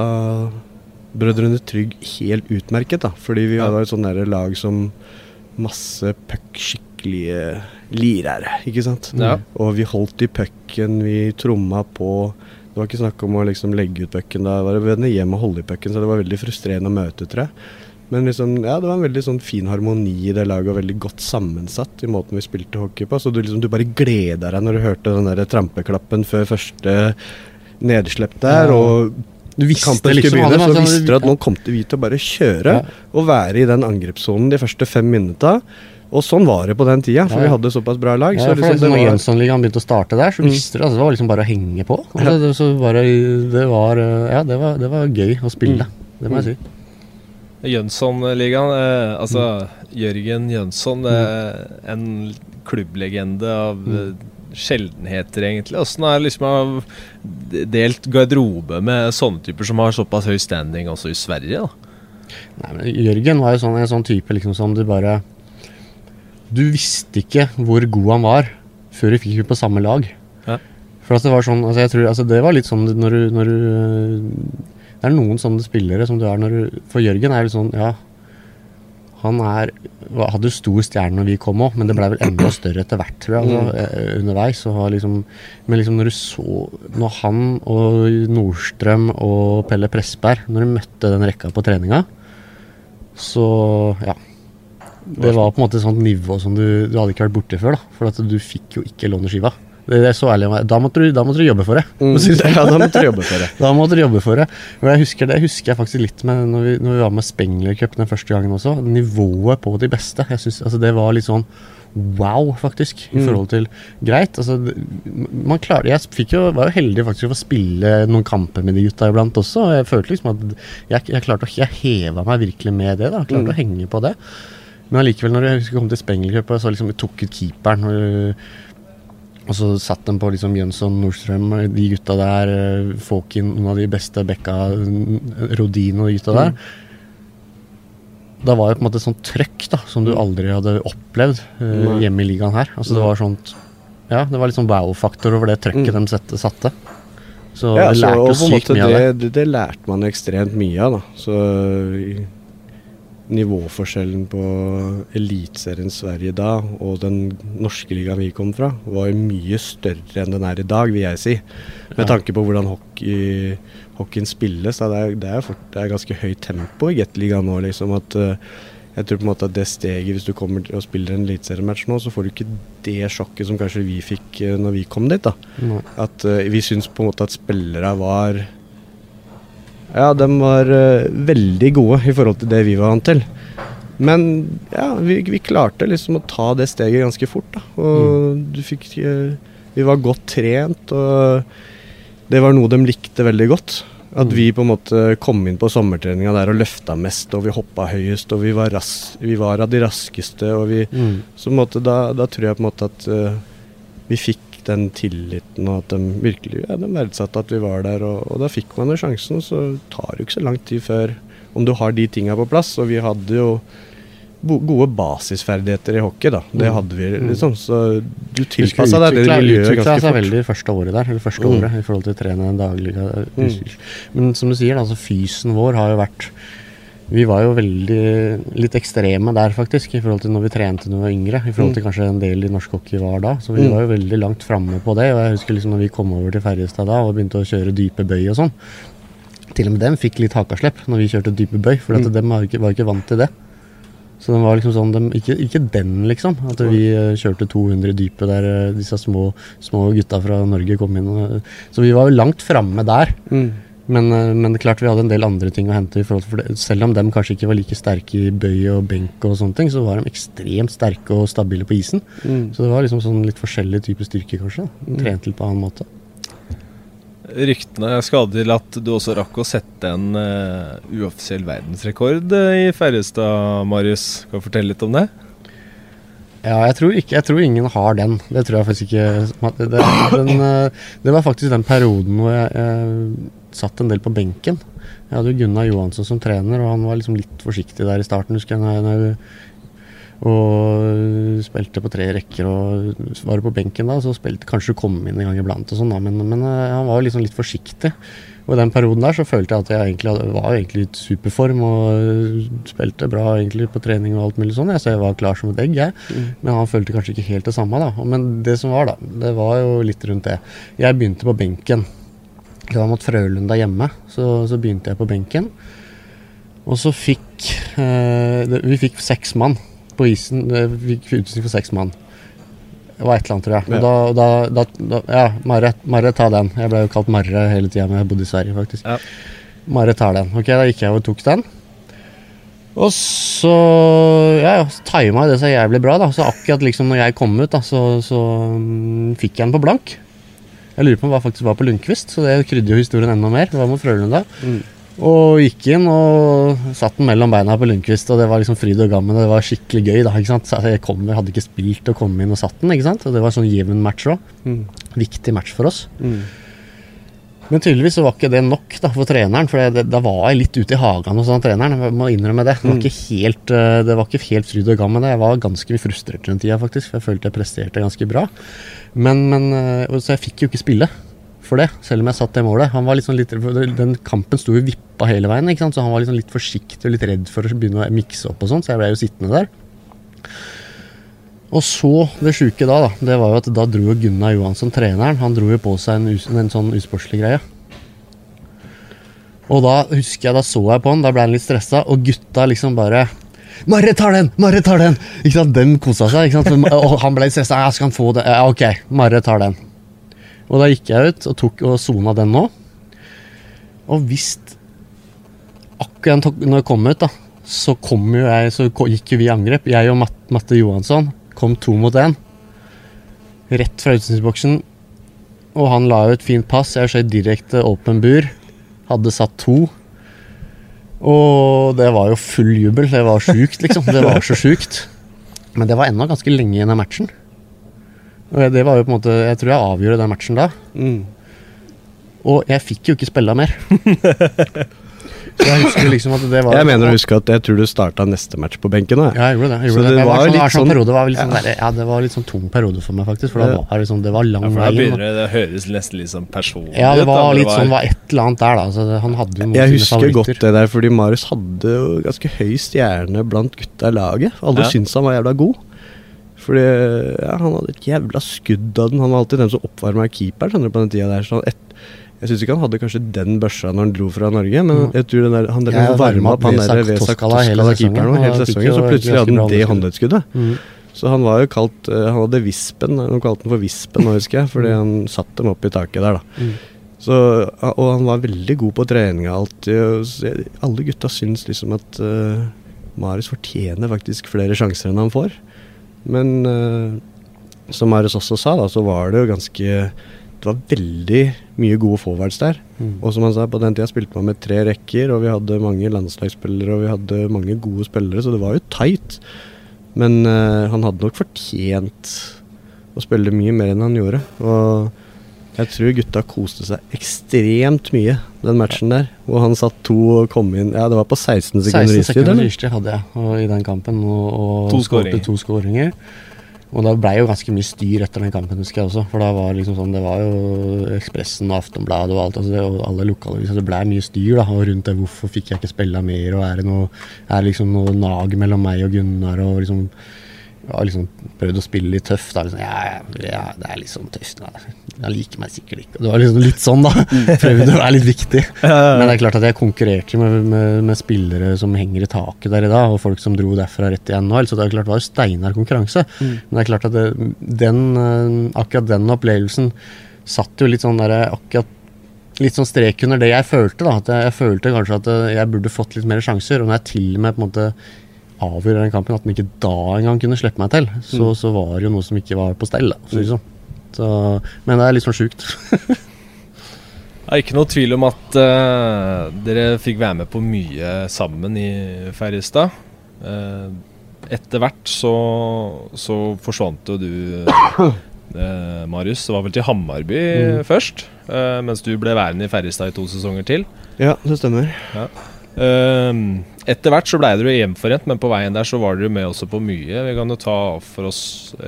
Brødrene Trygg helt utmerket, da. Fordi vi var et sånn lag som masse puck, skikkelige lirere, ikke sant. Ja. Og vi holdt i pucken, vi tromma på. Det var ikke snakk om å liksom legge ut pucken. Da var det vende hjem og holde i pucken, så det var veldig frustrerende å møte, tror jeg. Men liksom, ja, det var en veldig sånn fin harmoni i det laget, og veldig godt sammensatt i måten vi spilte hockey på. Så du, liksom, du bare gleda deg når du hørte den der trampeklappen før første nedslipp der. Og Du visste liksom begynne, så visste du at nå kom vi til å bare kjøre Ja. og være i den angrepssonen de første fem minutta. Og sånn var det på den tida, for Ja, vi hadde såpass bra lag. Ja, så liksom, det når var, Jønsson-ligaen begynte å starte der, så Mm. visste du altså, det var liksom bare å henge på. Altså, det, så bare, det var eh, Ja, det var, det var gøy å spille. Det må jeg si. Jønsson-ligaen, eh, altså Jørgen Jønsson, eh, en klubblegende av mm. sjeldenheter, egentlig. Åssen er liksom delt garderobe med sånne typer som har såpass høy standing også i Sverige? da? Nei, men Jørgen var jo sånn, en sånn type liksom som du bare Du visste ikke hvor god han var før du fikk ham på samme lag. Ja. For at det var sånn, altså jeg tror, altså det var litt sånn når du, når du Det er noen sånne spillere som du er når du For Jørgen er jo sånn, ja Han er hadde stor stjerne når vi kom òg, men det blei vel enda større etter hvert, tror jeg. Altså, mm. underveis. Liksom, men liksom når du så Når han og Nordstrøm og Pelle Pressberg, når du møtte den rekka på treninga, så ja. Det var på en måte et sånt nivå som du, du hadde ikke vært borti før. da, For at du fikk jo ikke låne skiva. Det er så ærlig Da måtte du, da måtte du jobbe for det. Mm, ja, da måtte du jobbe for det. da måtte du jobbe for det. Men jeg husker det husker jeg faktisk litt med når vi, når vi var med Spengler Cup den første gangen også. Nivået på de beste. Jeg synes, altså Det var litt sånn wow, faktisk, i mm. forhold til greit. Altså, man klarer, jeg jo, var jo heldig faktisk å få spille noen kamper med de gutta iblant også. og Jeg følte liksom at jeg, jeg klarte å, jeg heva meg virkelig med det. da, Klarte mm. å henge på det. Men allikevel, når jeg kom til Spengler Cup, så liksom vi tok ut keeperen og og så satt de på liksom Jønsson, Nordstrøm, de gutta der, Fåkin, noen av de beste bekka, Rodin og de gutta der. Da var det på en måte sånn trøkk da, som du aldri hadde opplevd uh, hjemme i ligaen her. Altså Det var sånt Ja, det var litt sånn wow-faktor over det trøkket mm. de sette. Så ja, vi lærte så, sykt mye av det. det. Det lærte man ekstremt mye av, da. Så nivåforskjellen på Eliteserien Sverige da og den norske ligaen vi kom fra, var mye større enn den er i dag, vil jeg si. Med tanke på hvordan hockey, hockeyen spilles. Da. Det, er, det, er fort, det er ganske høyt tempo i Gateligaen nå. liksom at uh, jeg tror på en måte at det steget, hvis du kommer og spiller en eliteseriematch nå, så får du ikke det sjokket som kanskje vi fikk uh, når vi kom dit. da. At uh, Vi syns på en måte at spillere var ja, de var uh, veldig gode i forhold til det vi var vant til. Men ja, vi, vi, klarte liksom å ta det steget ganske fort. da. Og mm. du fikk uh, Vi var godt trent, og det var noe de likte veldig godt. At mm. vi på en måte kom inn på sommertreninga der og løfta mest, og vi hoppa høyest, og vi var, ras vi var av de raskeste. og vi, mm. Så på en måte, da, da, tror jeg på en måte at uh, vi fikk den tilliten, og at de virkelig ja, de verdsatte at vi var der. Og, og da fikk man jo sjansen, så tar det jo ikke så lang tid før om du har de tinga på plass. Og vi hadde jo gode basisferdigheter i hockey, da. Det mm. hadde vi, mm. liksom. Så du tilpassa deg det miljøet ganske fort. seg veldig første året der, eller første mm. året, i forhold til å trene daglig. Mm. Men som du sier, altså fysen vår har jo vært vi var jo veldig litt ekstreme der, faktisk, i forhold til når vi trente når vi var yngre. I forhold til mm. kanskje en del i norsk hockey var da. Så vi mm. var jo veldig langt framme på det. Og jeg husker liksom når vi kom over til Ferjestad da og begynte å kjøre dype bøy og sånn. Til og med dem fikk litt hakaslepp når vi kjørte dype bøy, for mm. dem var ikke, var ikke vant til det. Så den var liksom sånn, de, ikke, ikke, den, liksom. At vi uh, kjørte 200 dype der uh, disse små, små gutta fra Norge kom inn. Så vi var jo langt framme der. Mm. Men, eh, men, klart vi hadde en del andre ting å hente. i forhold til det. Selv om de kanskje ikke var like sterke i bøy og benk, og sånne ting, så var de ekstremt sterke og stabile på isen. Mm. Så det var liksom sånn litt forskjellig type styrke, kanskje. Mm. Trent til på annen måte. Ryktene skal til at du også rakk å sette en uh, uoffisiell verdensrekord uh, i Ferjestad, Marius. Kan du fortelle litt om det? Ja, jeg tror, ikke, jeg tror ingen har den. Det tror jeg faktisk ikke. Det, den, uh, det var faktisk den perioden hvor jeg, jeg satt en del på benken. Jeg hadde jo Gunnar Johansson som trener, og han var liksom litt forsiktig der i starten. husker jeg, og spilte på tre rekker og var på benken da, så spilte kanskje du kom inn en gang iblant og sånn, da, men, men, eh, han var liksom litt forsiktig. Og i den perioden der så følte jeg at jeg egentlig hadde, var egentlig i superform og spilte bra egentlig på trening og alt mulig sånn. Så jeg var klar som et egg, jeg. Mm. Men han følte kanskje ikke helt det samme, da. Men det som var, da, det var jo litt rundt det. Jeg begynte på benken. Det var mot Frølunda hjemme. Så, så, begynte jeg på benken. Og så fikk eh, Vi fikk seks mann på isen. Vi fikk utstilling for seks mann. Det var et eller annet, tror jeg. Men ja. da, da, da, Ja, Marre, Marre, ta den. Jeg ble jo kalt Marre hele tida men jeg bodde i Sverige, faktisk. Ja. Marre tar den. Ok, da gikk jeg og tok den. Og så ja, tima det så jævlig bra. da Så akkurat liksom når jeg kom ut, da så, så um, fikk jeg den på blank. Jeg lurer på om det faktisk var på Lundqvist, så det krydder jo historien enda mer. Det var mot Frølunda. Mm. Og gikk inn og satt den mellom beina på Lundqvist, og det var liksom fryd og gammen. Det var skikkelig gøy. da, ikke sant? Så jeg, kom, jeg hadde ikke spilt og kom inn og satt den, ikke sant. Og det var sånn jevn match òg. Mm. Viktig match for oss. Mm. Men tydeligvis var ikke det nok da, for treneren, for det, da var jeg litt ute i hagen hos han treneren. Jeg må innrømme det. Det var ikke helt, eh, det var ikke helt fryd og gammen. Jeg var ganske frustrert den tida, faktisk. For jeg følte jeg presterte ganske bra. Men, men eh, Så jeg fikk jo ikke spille for det, selv om jeg satt det målet. Han var liksom litt, Den kampen sto jo vippa hele veien, så han var liksom litt forsiktig og litt redd for å begynne å mikse opp og sånn, så jeg ble jo sittende der. Og så, det sjuke da, da, det var jo at da dro jo Gunnar Johansson, treneren, han dro jo på seg en, en sånn usportslig greie. Og da husker jeg, da så jeg på han, da ble han litt stressa, og gutta liksom bare Marre tar den! Marre tar den! Ikke sant, Den kosa seg. ikke sant, Og han ble stressa. Ja, skal han få det? Ja, ok, Marre tar den. Og da gikk jeg ut og tok og sona den nå. Og hvis Akkurat når jeg kom ut, da, så kom jo jeg Så gikk jo vi i angrep. Jeg og Matte Johansson kom to mot én. Rett fra utstillingsboksen. Og han la jo et fint pass. Jeg skjøt direkte åpen bur. Hadde satt to. Og det var jo full jubel. Det var sjukt, liksom. Det var så sjukt. Men det var ennå ganske lenge igjen av matchen. Og det var jo på en måte Jeg tror jeg avgjorde den matchen da. Mm. Og jeg fikk jo ikke spille mer. Så jeg husker liksom at det var Jeg mener å huske at jeg tror du starta neste match på benken. Da. Ja, jeg gjorde det. Jeg Så det. det var var sånn, litt sånn sånn- periode, var litt sånn der, ja, det var litt sånn tung periode for meg, faktisk. For da var det, sånn, det var lang vei Ja, begynner det, det høres nesten litt sånn personlig Ja, det var litt sånn, var et eller annet der, da. Så det, han hadde jo noen Jeg husker husker godt det der, fordi Marius hadde jo ganske høy stjerne blant gutta i laget. Alle Ja. syntes han var jævla god. Fordi ja, han hadde et jævla skudd av den. Han var alltid den som oppvarma keeperen på den tida der. Så han et, jeg syns ikke han hadde kanskje den børsa når han dro fra Norge, men Mm. jeg tror den der, han den ja, varma opp han der Vesak Toskala hele sesongen, hele sesongen, så plutselig hadde han det håndleddskuddet. Mm. Så han var jo kalt eh, Han hadde Vispen, de kalte han for Vispen nå, husker jeg, fordi han satte dem opp i taket der, da. Mm. Så, og han var veldig god på treninga alltid. Alle gutta syns liksom at uh, Marius fortjener faktisk flere sjanser enn han får. Men uh, som Marius også sa, da, så var det jo ganske Det var veldig mye gode forwards der. Mm. Og som han sa, på den tida spilte man med tre rekker, og vi hadde mange landslagsspillere og vi hadde mange gode spillere, så det var jo tight. Men uh, han hadde nok fortjent å spille mye mer enn han gjorde. Og jeg tror gutta koste seg ekstremt mye den matchen der. Hvor han satt to og kom inn Ja, det var på 16 sekunder 16 sekunder istid hadde jeg og, i den kampen, og, og To skåringer. Og da blei jo ganske mye styr etter den kampen, husker jeg også. For da var liksom sånn, det var jo Ekspressen og Aftonbladet og alt, altså det, og alle lokalaviser. Det blei mye styr da, og rundt det. Hvorfor fikk jeg ikke spille mer, og er det noe Er liksom noe nag mellom meg og Gunnar, og liksom ja, liksom prøvd å spille litt tøff. Da, liksom, ja, ja, det er litt sånn tøft. Da. Jeg liker meg sikkert ikke. Det var liksom litt sånn, da. Prøvde å være litt viktig. Men det er klart at jeg konkurrerte med, med, med spillere som henger i taket der i dag, og folk som dro derfra rett i NHL, så det er klart det var jo steinhard konkurranse. Men det er klart at det, den, eh, akkurat den opplevelsen satt jo litt sånn der akkurat Litt sånn strek under det jeg følte. da At jeg, jeg følte kanskje at eh, jeg burde fått litt mer sjanser. Og når jeg til og med på en måte avgjorde den kampen, at den ikke da engang kunne slippe meg til, så, så var det jo noe som ikke var på stell. da sånn. Så, Men det er litt sånn sjukt. Det er ikke noe tvil om at uh, dere fikk være med på mye sammen i Færøystad. Uh, etter hvert så, så forsvant jo du, uh, Marius. Det var vel til Hammarby Mm. først, mens du ble værende i Færøystad i to sesonger til. Ja, det stemmer. Eh, etter hvert så ble dere hjemforent, men på veien der så var dere med også på mye. Vi kan jo ta for oss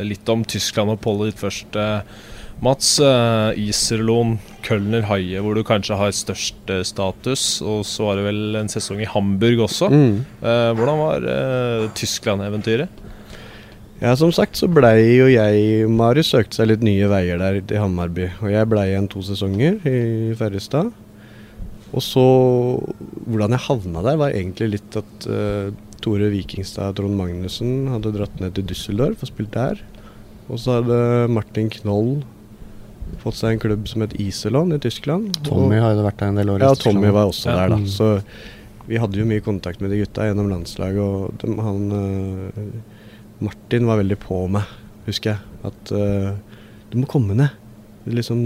litt om Tyskland-oppholdet ditt først. eh, Mats, uh, Iserlohn, Kölner, Haie, hvor du kanskje har størst eh, status. Og så var det vel en sesong i Hamburg også. Mm. Eh, hvordan var eh, Tyskland-eventyret? Ja, som sagt så blei jo jeg Marius søkte seg litt nye veier der til Hammarby. Og jeg blei igjen to sesonger i Ferjestad. Og så Hvordan jeg havna der, var egentlig litt at uh, Tore Vikingstad og Trond Magnussen hadde dratt ned til Düsseldorf og spilt der. Og så hadde Martin Knoll fått seg en klubb som het Iselon i Tyskland. Tommy og, har jo vært der en del år. Ja, Tommy var også Ja. der, da. Mm. Så vi hadde jo mye kontakt med de gutta gjennom landslaget, og de, han uh, Martin var veldig på meg, husker jeg. At uh, du må komme ned. Liksom,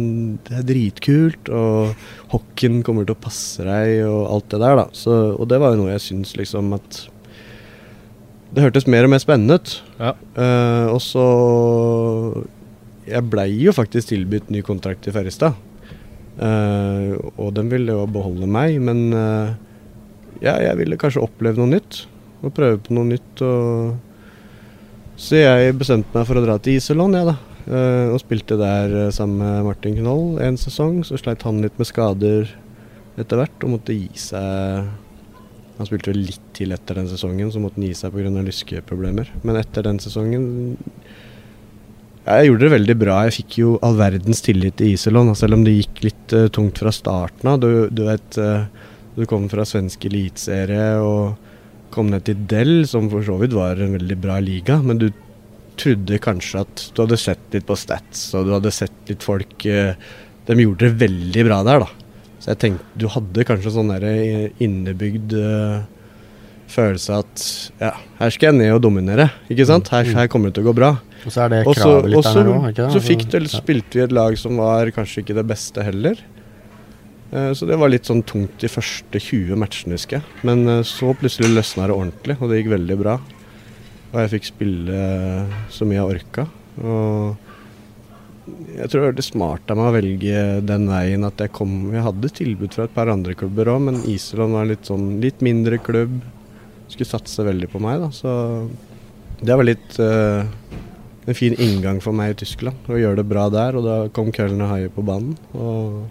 det er dritkult, og hockeyen kommer til å passe deg, og alt det der, da. Så, og det var jo noe jeg syns liksom at Det hørtes mer og mer spennende ut. Ja. Uh, og så Jeg blei jo faktisk tilbudt ny kontrakt i Ferjestad. Uh, og den ville jo beholde meg, men uh, ja, jeg ville kanskje oppleve noe nytt. Og prøve på noe nytt. Og så jeg bestemte meg for å dra til Iselon, jeg, da. Eh, og spilte der eh, sammen med Martin Knoll en sesong. Så sleit han litt med skader etter hvert og måtte gi seg Han spilte vel litt til etter den sesongen, så måtte han gi seg pga. lyskeproblemer. Men etter den sesongen ja, jeg gjorde det veldig bra. Jeg fikk jo all verdens tillit i Iselon, selv om det gikk litt uh, tungt fra starten av. Du, du, vet, uh, du kom fra svensk eliteserie og kom ned til Del, som for så vidt var en veldig bra liga, men du trodde kanskje at du hadde sett litt på stats, og du hadde sett litt folk uh, De gjorde det veldig bra der, da. Så jeg tenkte du hadde kanskje sånn der innebygd følelse at ja, her skal jeg ned og dominere, ikke sant? Her, her kommer det til å gå bra. Og så er det kravet litt der nå, ikke det? Så fikk det, spilte vi et lag som var kanskje ikke det beste heller. Så det var litt sånn tungt de første 20 matchene, husker jeg. Men så plutselig løsna det ordentlig, og det gikk veldig bra. Og jeg fikk spille uh, så mye jeg orka. Og jeg tror det var det smart av meg å velge den veien at jeg kom Jeg hadde tilbud fra et par andre klubber òg, men Island var litt sånn litt mindre klubb. Skulle satse veldig på meg, da. Så det var litt en fin inngang for meg i Tyskland. Å gjøre det bra der. Og da kom Kölner Haie på banen. Og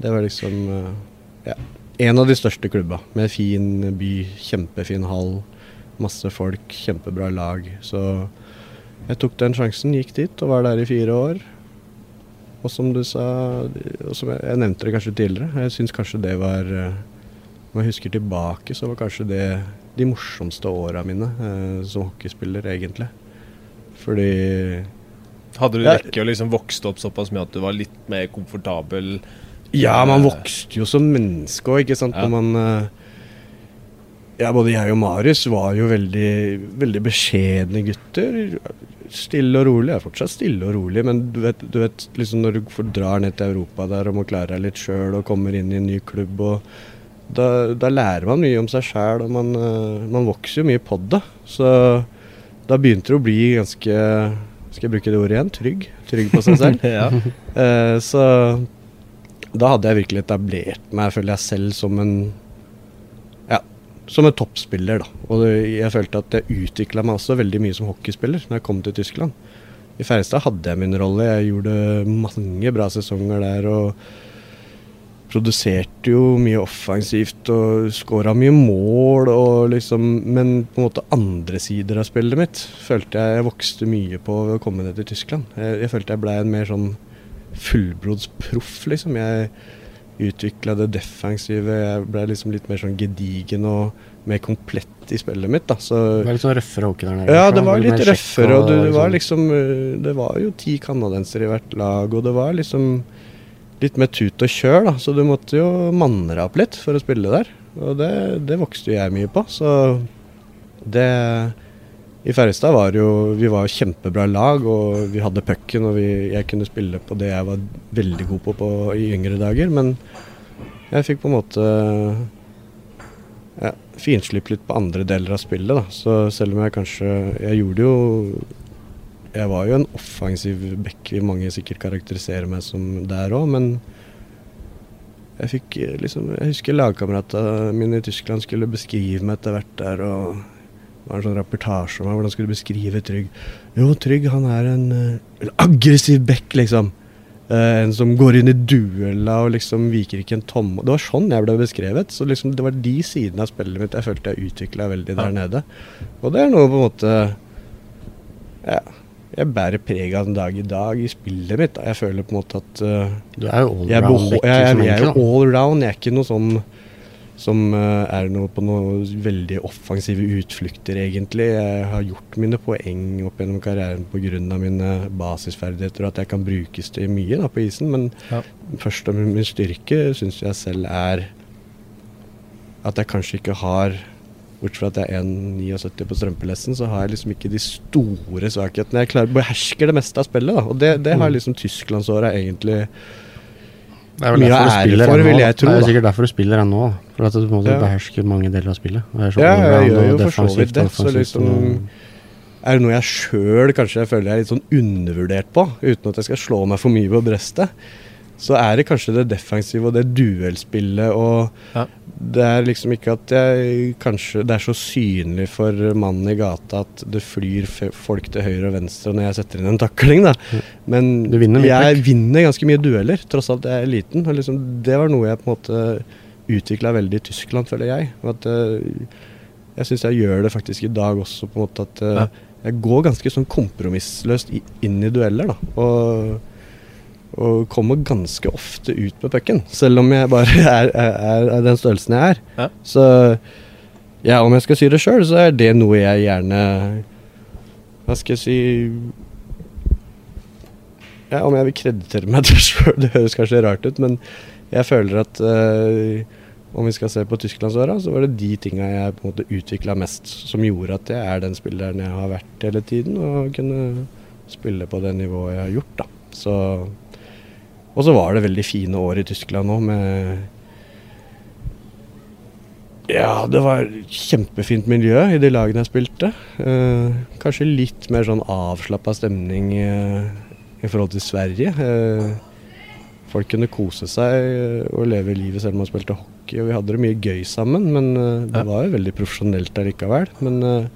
det var liksom uh, ja, en av de største klubba. Med fin by, kjempefin hall, masse folk, kjempebra lag. Så jeg tok den sjansen, gikk dit og var der i fire år. Og som du sa, og som jeg, jeg nevnte det kanskje tidligere, jeg syns kanskje det var eh, Når jeg husker tilbake, så var kanskje det de morsomste åra mine eh, som hockeyspiller, egentlig. Fordi Hadde du rekke å liksom vokst opp såpass mye at du var litt mer komfortabel? Ja, man vokste jo som menneske òg, ikke sant. Ja. Når man eh, Ja, både jeg og Marius var jo veldig, veldig beskjedne gutter. Stille og rolig. Jeg er fortsatt stille og rolig, men du vet, du vet liksom når du drar ned til Europa der og må klare deg litt sjøl og kommer inn i en ny klubb og da, da lærer man mye om seg sjæl, og man, eh, man, vokser jo mye på det. Så da begynte det å bli ganske Skal jeg bruke det ordet igjen? Trygg. Trygg på seg selv. ja. uh, så da hadde jeg virkelig etablert meg, føler jeg selv, som en som en toppspiller, da. Og jeg følte at jeg utvikla meg også veldig mye som hockeyspiller når jeg kom til Tyskland. I Færestad hadde jeg min rolle. Jeg gjorde mange bra sesonger der. og produserte jo mye offensivt og skåra mye mål, og liksom, men på en måte andre sider av spillet mitt følte jeg jeg vokste mye på ved å komme ned til Tyskland. Jeg, jeg følte jeg blei en mer sånn fullblodsproff, liksom. Jeg utvikla det defensive, jeg ble liksom litt mer sånn gedigen og mer komplett i spillet mitt. da. Så, det var litt sånn røffere hockey der nede? Ja, det var litt røffere. Og, og det, var liksom Det var jo ti canadensere i hvert lag, og det var liksom litt mer tut og kjør, da. Så du måtte jo manne deg opp litt for å spille der. Og det, det vokste jo jeg mye på. Så det I Ferjestad var jo Vi var kjempebra lag, og vi hadde pucken, og vi, jeg kunne spille på det jeg var veldig god på, på i yngre dager. Men jeg fikk på en måte ja, finslippe litt på andre deler av spillet, da. Så selv om jeg kanskje Jeg gjorde jo jeg var jo en offensiv back, vil mange sikkert karakterisere meg som der òg, men jeg fikk liksom Jeg husker lagkameratene mine i Tyskland skulle beskrive meg etter hvert der, og var en sånn rapportasje om meg, hvordan skulle du beskrive Trygg. Jo, Trygg han er en, eh, en aggressiv bekk, liksom. Uh, en som går inn i duella og liksom viker ikke en tomme Det var sånn jeg ble beskrevet. Så liksom det var de sidene av spillet mitt jeg følte jeg utvikla veldig der nede. Og det er noe på en måte Ja jeg bærer preg av den dag i dag i spillet mitt. Da. Jeg føler på en måte at uh, Du er jo allround. Jeg, Jeg, jeg, jeg, er jo all round. Jeg er ikke noe sånn som uh, er noe på noen veldig offensive utflukter, egentlig. Jeg har gjort mine poeng opp gjennom karrieren pga. mine basisferdigheter, og at jeg kan brukes til mye da, på isen. Men ja. først og min styrke syns jeg selv er at jeg kanskje ikke har Bortsett fra at jeg er 1,79 på strømpelessen, så har jeg liksom ikke de store svakhetene. Jeg klarer, behersker det meste av spillet, da. Og det, det har mm. liksom tysklandsåra egentlig mye av ære for, vil jeg tro. Det er sikkert derfor du spiller ennå. For at du må ja. beherske mange deler av spillet. ja, jeg gjør jo for så vidt det. Så liksom er det noe jeg sjøl kanskje jeg føler jeg er litt sånn undervurdert på, uten at jeg skal slå meg for mye på brøstet, så er det kanskje det defensive og det duellspillet og Ja. Det er liksom ikke at jeg kanskje Det er så synlig for mannen i gata at det flyr folk til høyre og venstre når jeg setter inn en takling, da. Men Du vinner jeg vinner ganske mye dueller, tross alt jeg er liten. Og liksom, det var noe jeg på en måte utvikla veldig i Tyskland, føler jeg. Og At, eh, jeg syns jeg gjør det faktisk i dag også, på en måte at eh, Ja. jeg går ganske sånn kompromissløst inn i dueller, da. Og, og kommer ganske ofte ut med pucken, selv om jeg bare er, er, er den størrelsen jeg er. Ja. Så ja, om jeg skal si det sjøl, så er det noe jeg gjerne Hva skal jeg si ja, Om jeg vil kreditere meg til sjøl, det høres kanskje rart ut, men jeg føler at eh, om vi skal se på Tysklandsåra, så var det de tinga jeg på en måte utvikla mest, som gjorde at jeg er den spilleren jeg har vært hele tiden, og kunne spille på det nivået jeg har gjort, da. Så Og så var det veldig fine år i Tyskland nå, med ja, det var kjempefint miljø i de lagene jeg spilte. Eh, kanskje litt mer sånn avslappa stemning eh, i forhold til Sverige. Eh, folk kunne kose seg eh, og leve livet selv om man spilte hockey, og vi hadde det mye gøy sammen. Men eh, det var jo veldig profesjonelt allikevel. Men eh,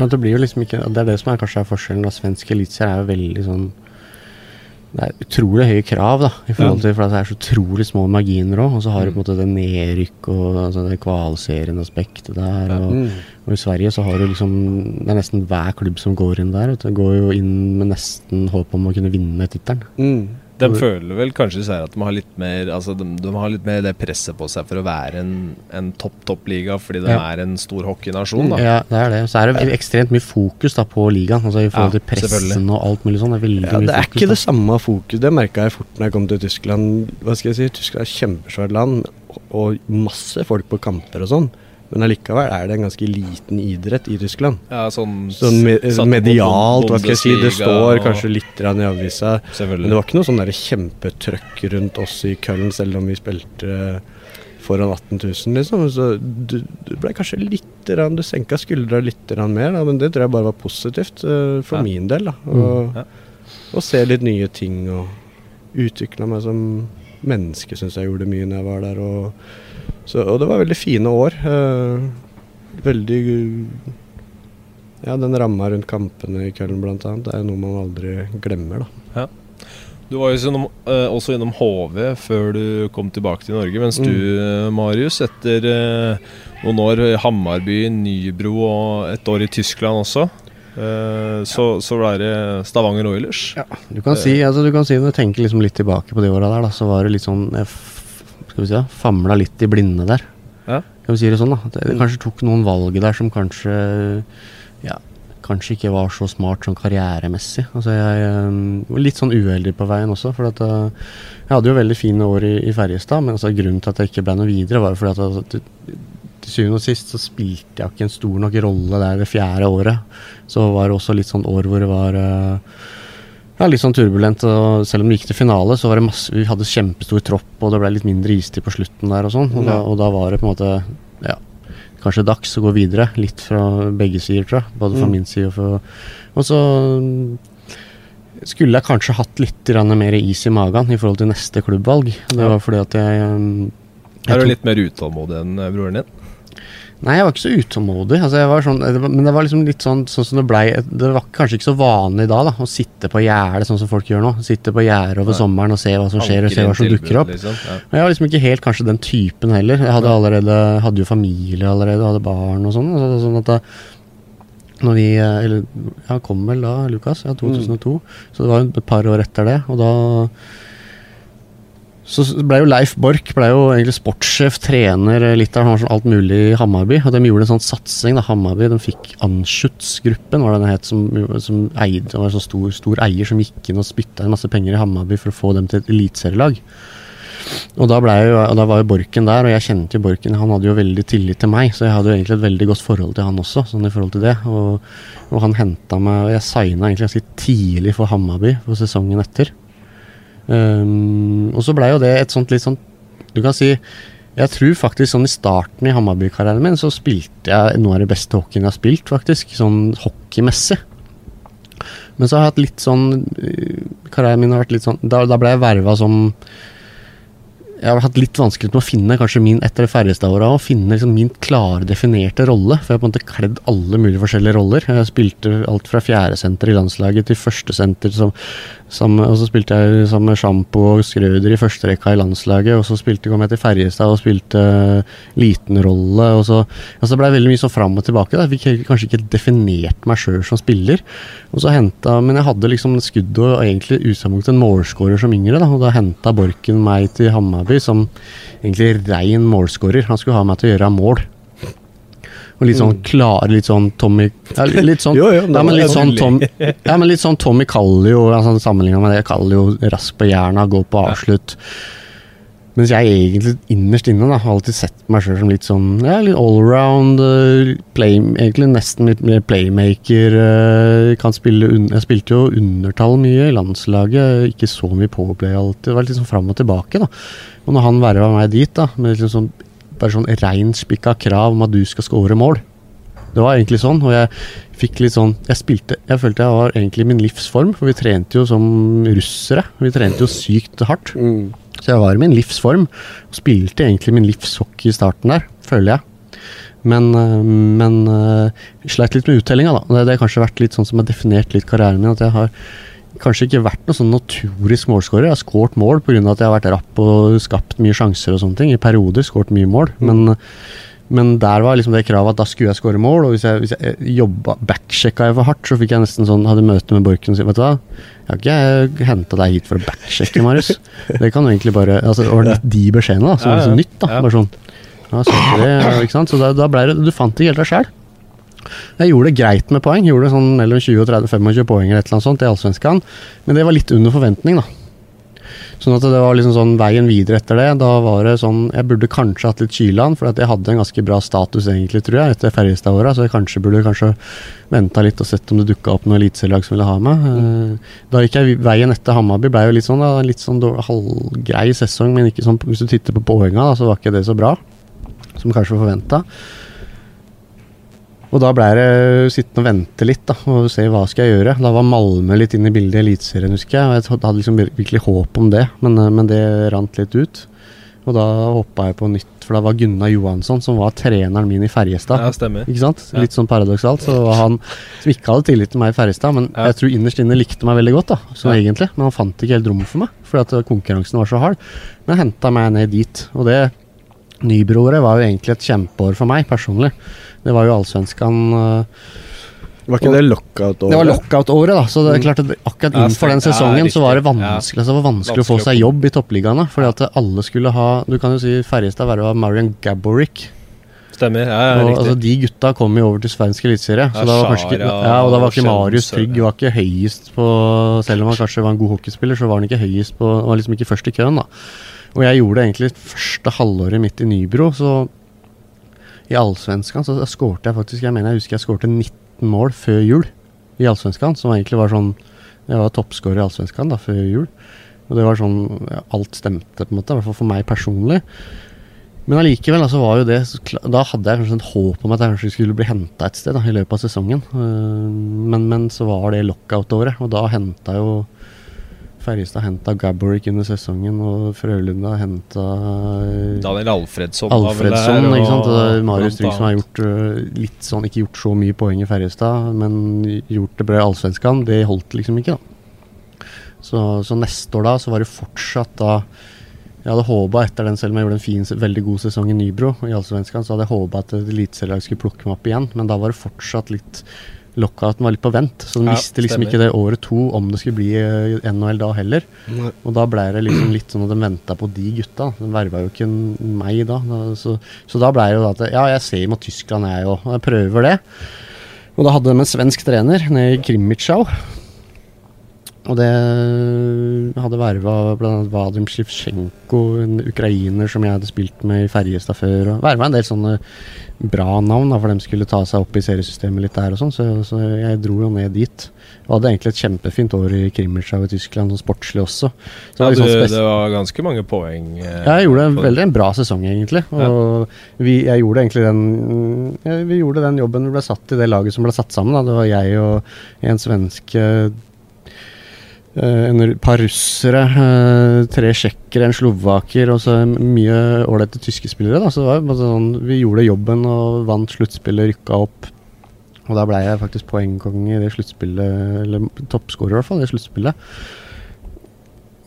Men det blir jo liksom ikke Det er det som er kanskje er forskjellen. da Svensk eliteserie er jo veldig sånn Det er utrolig høye krav, da i forhold til For det er så utrolig små marginer òg. Og så har du på en måte det nedrykk og altså det kvalserien-aspektet der. Og, mm, og i Sverige så har du liksom Det er nesten hver klubb som går inn der. du. Går jo inn med nesten håp om å kunne vinne tittelen. mm, De føler vel kanskje Sverige at de har litt mer Altså de, de har litt mer det presset på seg for å være en, en topp liga, fordi de Ja. er en stor hockeynasjon. da Ja, det er det. Så er det ekstremt mye fokus da på ligaen. Altså I forhold Ja, til pressen og alt mulig sånn. Det er veldig ja, mye det er fokus. ikke da. det samme fokus. Det merka jeg fort når jeg kom til Tyskland. Hva skal jeg si, Tyskland er et kjempesvært land, og masse folk på kamper og sånn. Men allikevel er det en ganske liten idrett i Tyskland. Ja, sånn, Sånn me medialt, hva skal jeg si. Det står og- kanskje litt i avisa. Men det var ikke noe sånn kjempetrøkk rundt oss i Köln, selv om vi spilte eh, foran 18 000, liksom. Så du, du ble kanskje litt rann, Du senka skuldra litt rann mer, da, men det tror jeg bare var positivt uh, for Ja. min del. da. Og, Ja. og se litt nye ting og utvikla meg som menneske, syns jeg gjorde mye når jeg var der. Og, så, og det var veldig fine år. eh, veldig Ja, den ramma rundt kampene i Køln det er noe man aldri glemmer, da. Du var jo innom, eh, også innom HV før du kom tilbake til Norge, mens du, eh, Marius, etter eh, noen år i Hammarby, Nybro og et år i Tyskland også, eh, så, så ble det Stavanger Oilers. Du kan si, altså du kan si når du tenker liksom litt tilbake på de åra der, da, så var det litt sånn Skal vi si da, famla litt i blinde der. Ja. Kan vi si det sånn, da. Det, jeg kanskje tok noen valg der som kanskje Ja, kanskje ikke var så smart sånn karrieremessig. Altså jeg øhm, var litt sånn uheldig på veien også, for at øh, jeg hadde jo veldig fine år i, i Ferjestad, men altså grunnen til at jeg ikke ble noe videre, var jo fordi at altså, til, til syvende og sist så spilte jeg ikke en stor nok rolle der det fjerde året. Så var det også litt sånn år hvor det var øh, ja, litt sånn turbulent. og Selv om vi gikk til finale, så var det masse Vi hadde kjempestor tropp, og det ble litt mindre istid på slutten der og sånn. Og, og da var det på en måte Ja, kanskje dags å gå videre. Litt fra begge sider, tror jeg. Både fra Mm. min side og fra Og så skulle jeg kanskje hatt litt mer is i magen i forhold til neste klubbvalg. Det var fordi at jeg, mm, jeg Er du litt mer utålmodig enn eh, broren din? Nei, jeg var ikke så utålmodig. Altså, sånn, men det var liksom litt sånn, sånn som det blei Det var kanskje ikke så vanlig da, da å sitte på gjerdet sånn som folk gjør nå. Sitte på gjerdet over Nei. sommeren og se hva som skjer, og se hva som dukker opp. Liksom. Ja. Jeg var liksom ikke helt kanskje den typen heller. Jeg hadde allerede Hadde jo familie allerede, hadde barn og sånn. Så, sånn at da når vi eh, Eller ja, kom vel da, Lukas? Ja, 2002. Så det var jo et par år etter det. Og da så ble jo Leif Borch ble jo egentlig sportssjef, trener, eh, litt av alt mulig i Hammarby. Og de gjorde en sånn satsing. da Hammarby de fikk Anschutz-gruppen, var det den het, som, som eide, var en sånn stor, stor eier som gikk inn og spytta inn masse penger i Hammarby for å få dem til et eliteserielag. Og da, ble jo, da var jo Borken der, og jeg kjente jo Borken. Han hadde jo veldig tillit til meg, så jeg hadde jo egentlig et veldig godt forhold til han også. sånn i forhold til det. Og, og han henta meg Og jeg signa egentlig ganske tidlig for Hammarby for sesongen etter. Um, og så blei jo det et sånt litt sånn Du kan si Jeg tror faktisk sånn i starten i Hammarby-karrieren min så spilte jeg noe av det beste hockeyen jeg har spilt, faktisk. Sånn hockeymessig. Men så har jeg hatt litt sånn øh, Karrieren min har vært litt sånn Da, da ble jeg verva som jeg har hatt litt vanskelig med å finne kanskje min etter Ferjestad-åra, å finne liksom min klare, definerte rolle. For jeg har på en måte kledd alle mulige forskjellige roller. Jeg spilte alt fra fjerdesenter i landslaget til førstesenter, som, og så spilte jeg med Sjampo og Skrøder i første rekka i landslaget. Og så spilte, kom jeg til Ferjestad og spilte liten rolle. Og så ble det veldig mye sånn fram og tilbake. Da. Jeg fikk kanskje ikke definert meg sjøl som spiller. Og så hentet, Men jeg hadde liksom skudd og egentlig utgangspunkt en målskårer som yngre, da, og da henta Borken meg til Hammarby som egentlig rein målskårer. Han skulle ha meg til å gjøre mål. Og litt sånn klar, litt sånn Tommy ja, Litt sånn, Jo, jo, ja, men litt sånn Tom, ja, men litt sånn Tommy Kallio, altså, sammenligna med det. Kallio rask på jerna, gå på avslutt. Mens jeg egentlig innerst inne da, har alltid sett meg sjøl som litt sånn ja, litt allround. Uh, play, egentlig nesten litt mer playmaker. Uh, kan spille jeg spilte jo undertall mye i landslaget, ikke så mye powerplay alltid. Det var litt sånn fram og tilbake. da. Og når han verva meg dit, da, med liksom sånn, bare sånn reinspikka krav om at du skal score mål Det var egentlig sånn, og jeg fikk litt sånn Jeg spilte Jeg følte jeg var egentlig min livsform, for vi trente jo som russere. Vi trente jo sykt hardt. Mm. Så jeg var i min livsform, spilte egentlig min livshockey i starten der, føler jeg. Men, øh, men øh, sleit litt med uttellinga, da. Det, det har kanskje vært litt sånn som har definert litt karrieren min, at jeg har kanskje ikke vært noen sånn naturisk målskårer. Jeg har skåret mål pga. at jeg har vært rapp og skapt mye sjanser og sånne ting. I perioder skåret mye mål. Men, men der var liksom det kravet at da skulle jeg skåre mål. Og hvis jeg, hvis jeg jobba backsjekka jeg for hardt, så fikk jeg nesten sånn Hadde møte med Borken og sa Vet du hva, jeg har ikke henta deg hit for å backsjekke, Marius. Det kan du egentlig bare Altså, det var litt de beskjedene, da. Som var ja. så nytt, da. Ja. Bare sånn ja, så det, ikke sant? Så da, da ble det Du fant ikke helt deg sjæl. Jeg gjorde det greit med poeng. Gjorde sånn mellom 20 og 30-25 poeng eller et eller annet sånt i Allsvenskan. Men det var litt under forventning, da. Sånn at det var liksom sånn veien videre etter det. Da var det sånn Jeg burde kanskje hatt litt Kyland, for jeg hadde en ganske bra status egentlig, tror jeg, etter Ferjestad-åra. Så jeg kanskje burde kanskje venta litt og sett om det dukka opp noe eliteserielag som ville ha meg. Mm. Da gikk jeg veien etter Hammarby. Ble jo litt sånn da, litt sånn dårlig- halvgrei sesong, men ikke sånn hvis du titter på poenga, da, så var ikke det så bra som kanskje var forventa. Og da ble det sittende og vente litt da, og se hva skal jeg gjøre. Da var Malmö litt inne i bildet i Eliteserien, husker jeg. og Jeg hadde liksom virkelig håp om det, men, eh, men det rant litt ut. Og da hoppa jeg på nytt, for da var Gunnar Johansson, som var treneren min i Ferjestad. Ja, stemmer. Ikke sant? Litt sånn paradoksalt. Så var han som ikke hadde tillit til meg i Ferjestad, men Ja. jeg tror innerst inne likte meg veldig godt, da, så Ja. egentlig. Men han fant ikke helt rom for meg, fordi at konkurransen var så hard. Men henta meg ned dit, og det Nybroåret var jo egentlig et kjempeår for meg personlig. Det var jo allsvenskan uh, Var ikke det lockout-året? Det var lockout-året, da. Så det er klart at akkurat innenfor den sesongen så var det vanskelig, altså, det var vanskelig å få seg jobb i toppligaene. Fordi at alle skulle ha Du kan jo si Ferjestad verva Marion Gaborik. Stemmer. Ja, ja, Og, altså, de gutta kom jo over til svensk eliteserie. Ja, da var ikke, ja, og da var ikke Marius Trygg var ikke høyest på Selv om han kanskje var en god hockeyspiller, så var han ikke høyest på Var liksom ikke først i køen, da. Og jeg gjorde det egentlig første halvåret mitt i Nybro, så I Allsvenskan så skårte jeg faktisk Jeg mener jeg husker jeg skårte 19 mål før jul i Allsvenskan, som egentlig var sånn Jeg var toppskårer i Allsvenskan da, før jul. Og det var sånn Alt stemte, på en måte. I hvert fall for meg personlig. Men allikevel altså, var jo det Da hadde jeg kanskje et håp om at jeg kanskje skulle bli henta et sted da, i løpet av sesongen. Eh, men, men så var det lockout-året, og da henta jo Ferjestad henta Gaborik under sesongen, og Frølunda henta Daniel Alfredsson Alfredsson. der, ikke sant? Og Marius Trygg som har gjort øh, litt sånn Ikke gjort så mye poeng i Ferjestad, men gjort det bra i Allsvenskan. Det holdt liksom ikke, da. Så, så neste år da så var det fortsatt da Jeg hadde håpa etter den, selv om jeg gjorde en fin, veldig god sesong i Nybro i Allsvenskan, så hadde jeg håpa at et eliteserielag skulle plukke meg opp igjen, men da var det fortsatt litt Lockouten var litt på vent, så de Ja, visste liksom stemmer. ikke det året to om det skulle bli eh, NHL da heller. Nei. Og da ble det liksom litt sånn at de venta på de gutta. De verva jo ikke meg da. så, så da ble det jo at ja, jeg ser mot Tyskland, jeg òg. Og jeg prøver det. Og da hadde de en svensk trener nede i Krimitschau. Og det hadde verva bl.a. Vadim Sjivsjenko, en ukrainer som jeg hadde spilt med i Ferjestad før. Og verva en del sånne bra navn, da, for de skulle ta seg opp i seriesystemet litt der og sånn. Så, så, jeg dro jo ned dit. Og hadde egentlig et kjempefint år i Krimmerschau i Tyskland, sånn sportslig også. Så Ja, det var liksom det var ganske mange poeng. eh, ja, jeg gjorde en, veldig en bra sesong, egentlig. Og vi, jeg gjorde egentlig den ja, Vi gjorde den jobben vi ble satt i det laget som ble satt sammen. Da. Det var jeg og en svenske eh, en par russere, eh, tre tsjekkere, en slovaker og så mye ålreite tyske spillere. Da. Så det var bare sånn, vi gjorde jobben og vant sluttspillet, rykka opp. Og da ble jeg faktisk poengkonge i det sluttspillet, eller toppskårer i hvert fall, i det sluttspillet.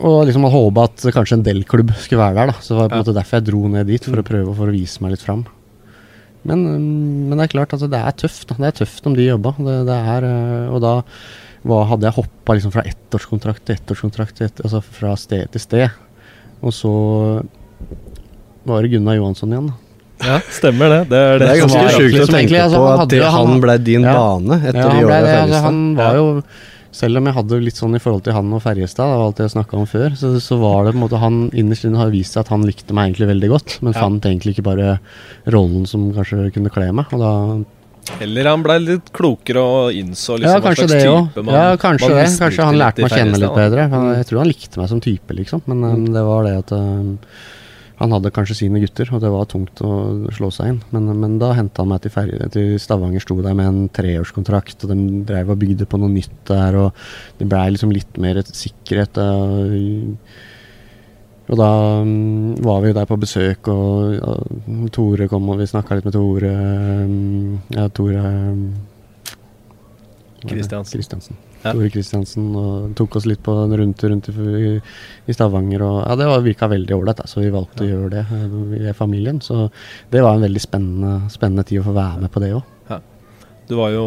Og liksom hadde håpa at kanskje en Del-klubb skulle være der. da Så det var på en måte derfor jeg dro ned dit, for å prøve for å vise meg litt fram. Men, mm, men det er klart, altså, det er tøft. da Det er tøft om de jobba. Det, det er, eh, og da hva hadde jeg hoppa liksom fra ettårskontrakt til ettårskontrakt, til ett- altså fra sted til sted. Og så var det Gunnar Johansson igjen, da. Ja, stemmer det. Det er det, Det er ganske sjukt å tenke altså, på at det, han han- ble din Ja. bane etter Ja, de han åra i det, altså, han var jo Selv om jeg hadde litt sånn i forhold til han og Ferjestad, det var alt jeg snakka om før, så, så var det på en måte han innerst inne har vist seg at han likte meg egentlig veldig godt, men Ja. fant egentlig ikke bare rollen som kanskje kunne kle meg. Og da Eller han ble litt klokere og innså liksom Ja, hva slags type man Ja, kanskje man det. Kanskje han lærte meg å kjenne litt bedre. Han- Jeg tror han likte meg som type, liksom, men um, det var det at um, han hadde kanskje sine gutter, og det var tungt å slå seg inn. Men, men da henta han meg til, ferie, til Stavanger, sto der med en treårskontrakt, og de drev og bygde på noe nytt der, og det blei liksom litt mer et sikkerhet. Og, og da um, var vi jo der på besøk, og, og Tore kom, og vi snakka litt med Tore um, Ja, Tore det? Kristiansen. Ja. Tore Kristiansen. Og tok oss litt på en runde rundt i, i Stavanger. Og, ja, det var- virka veldig ålreit, så vi valgte å gjøre det vi er familien. Så det var en veldig spennende, spennende tid å få være med på det òg. Du var jo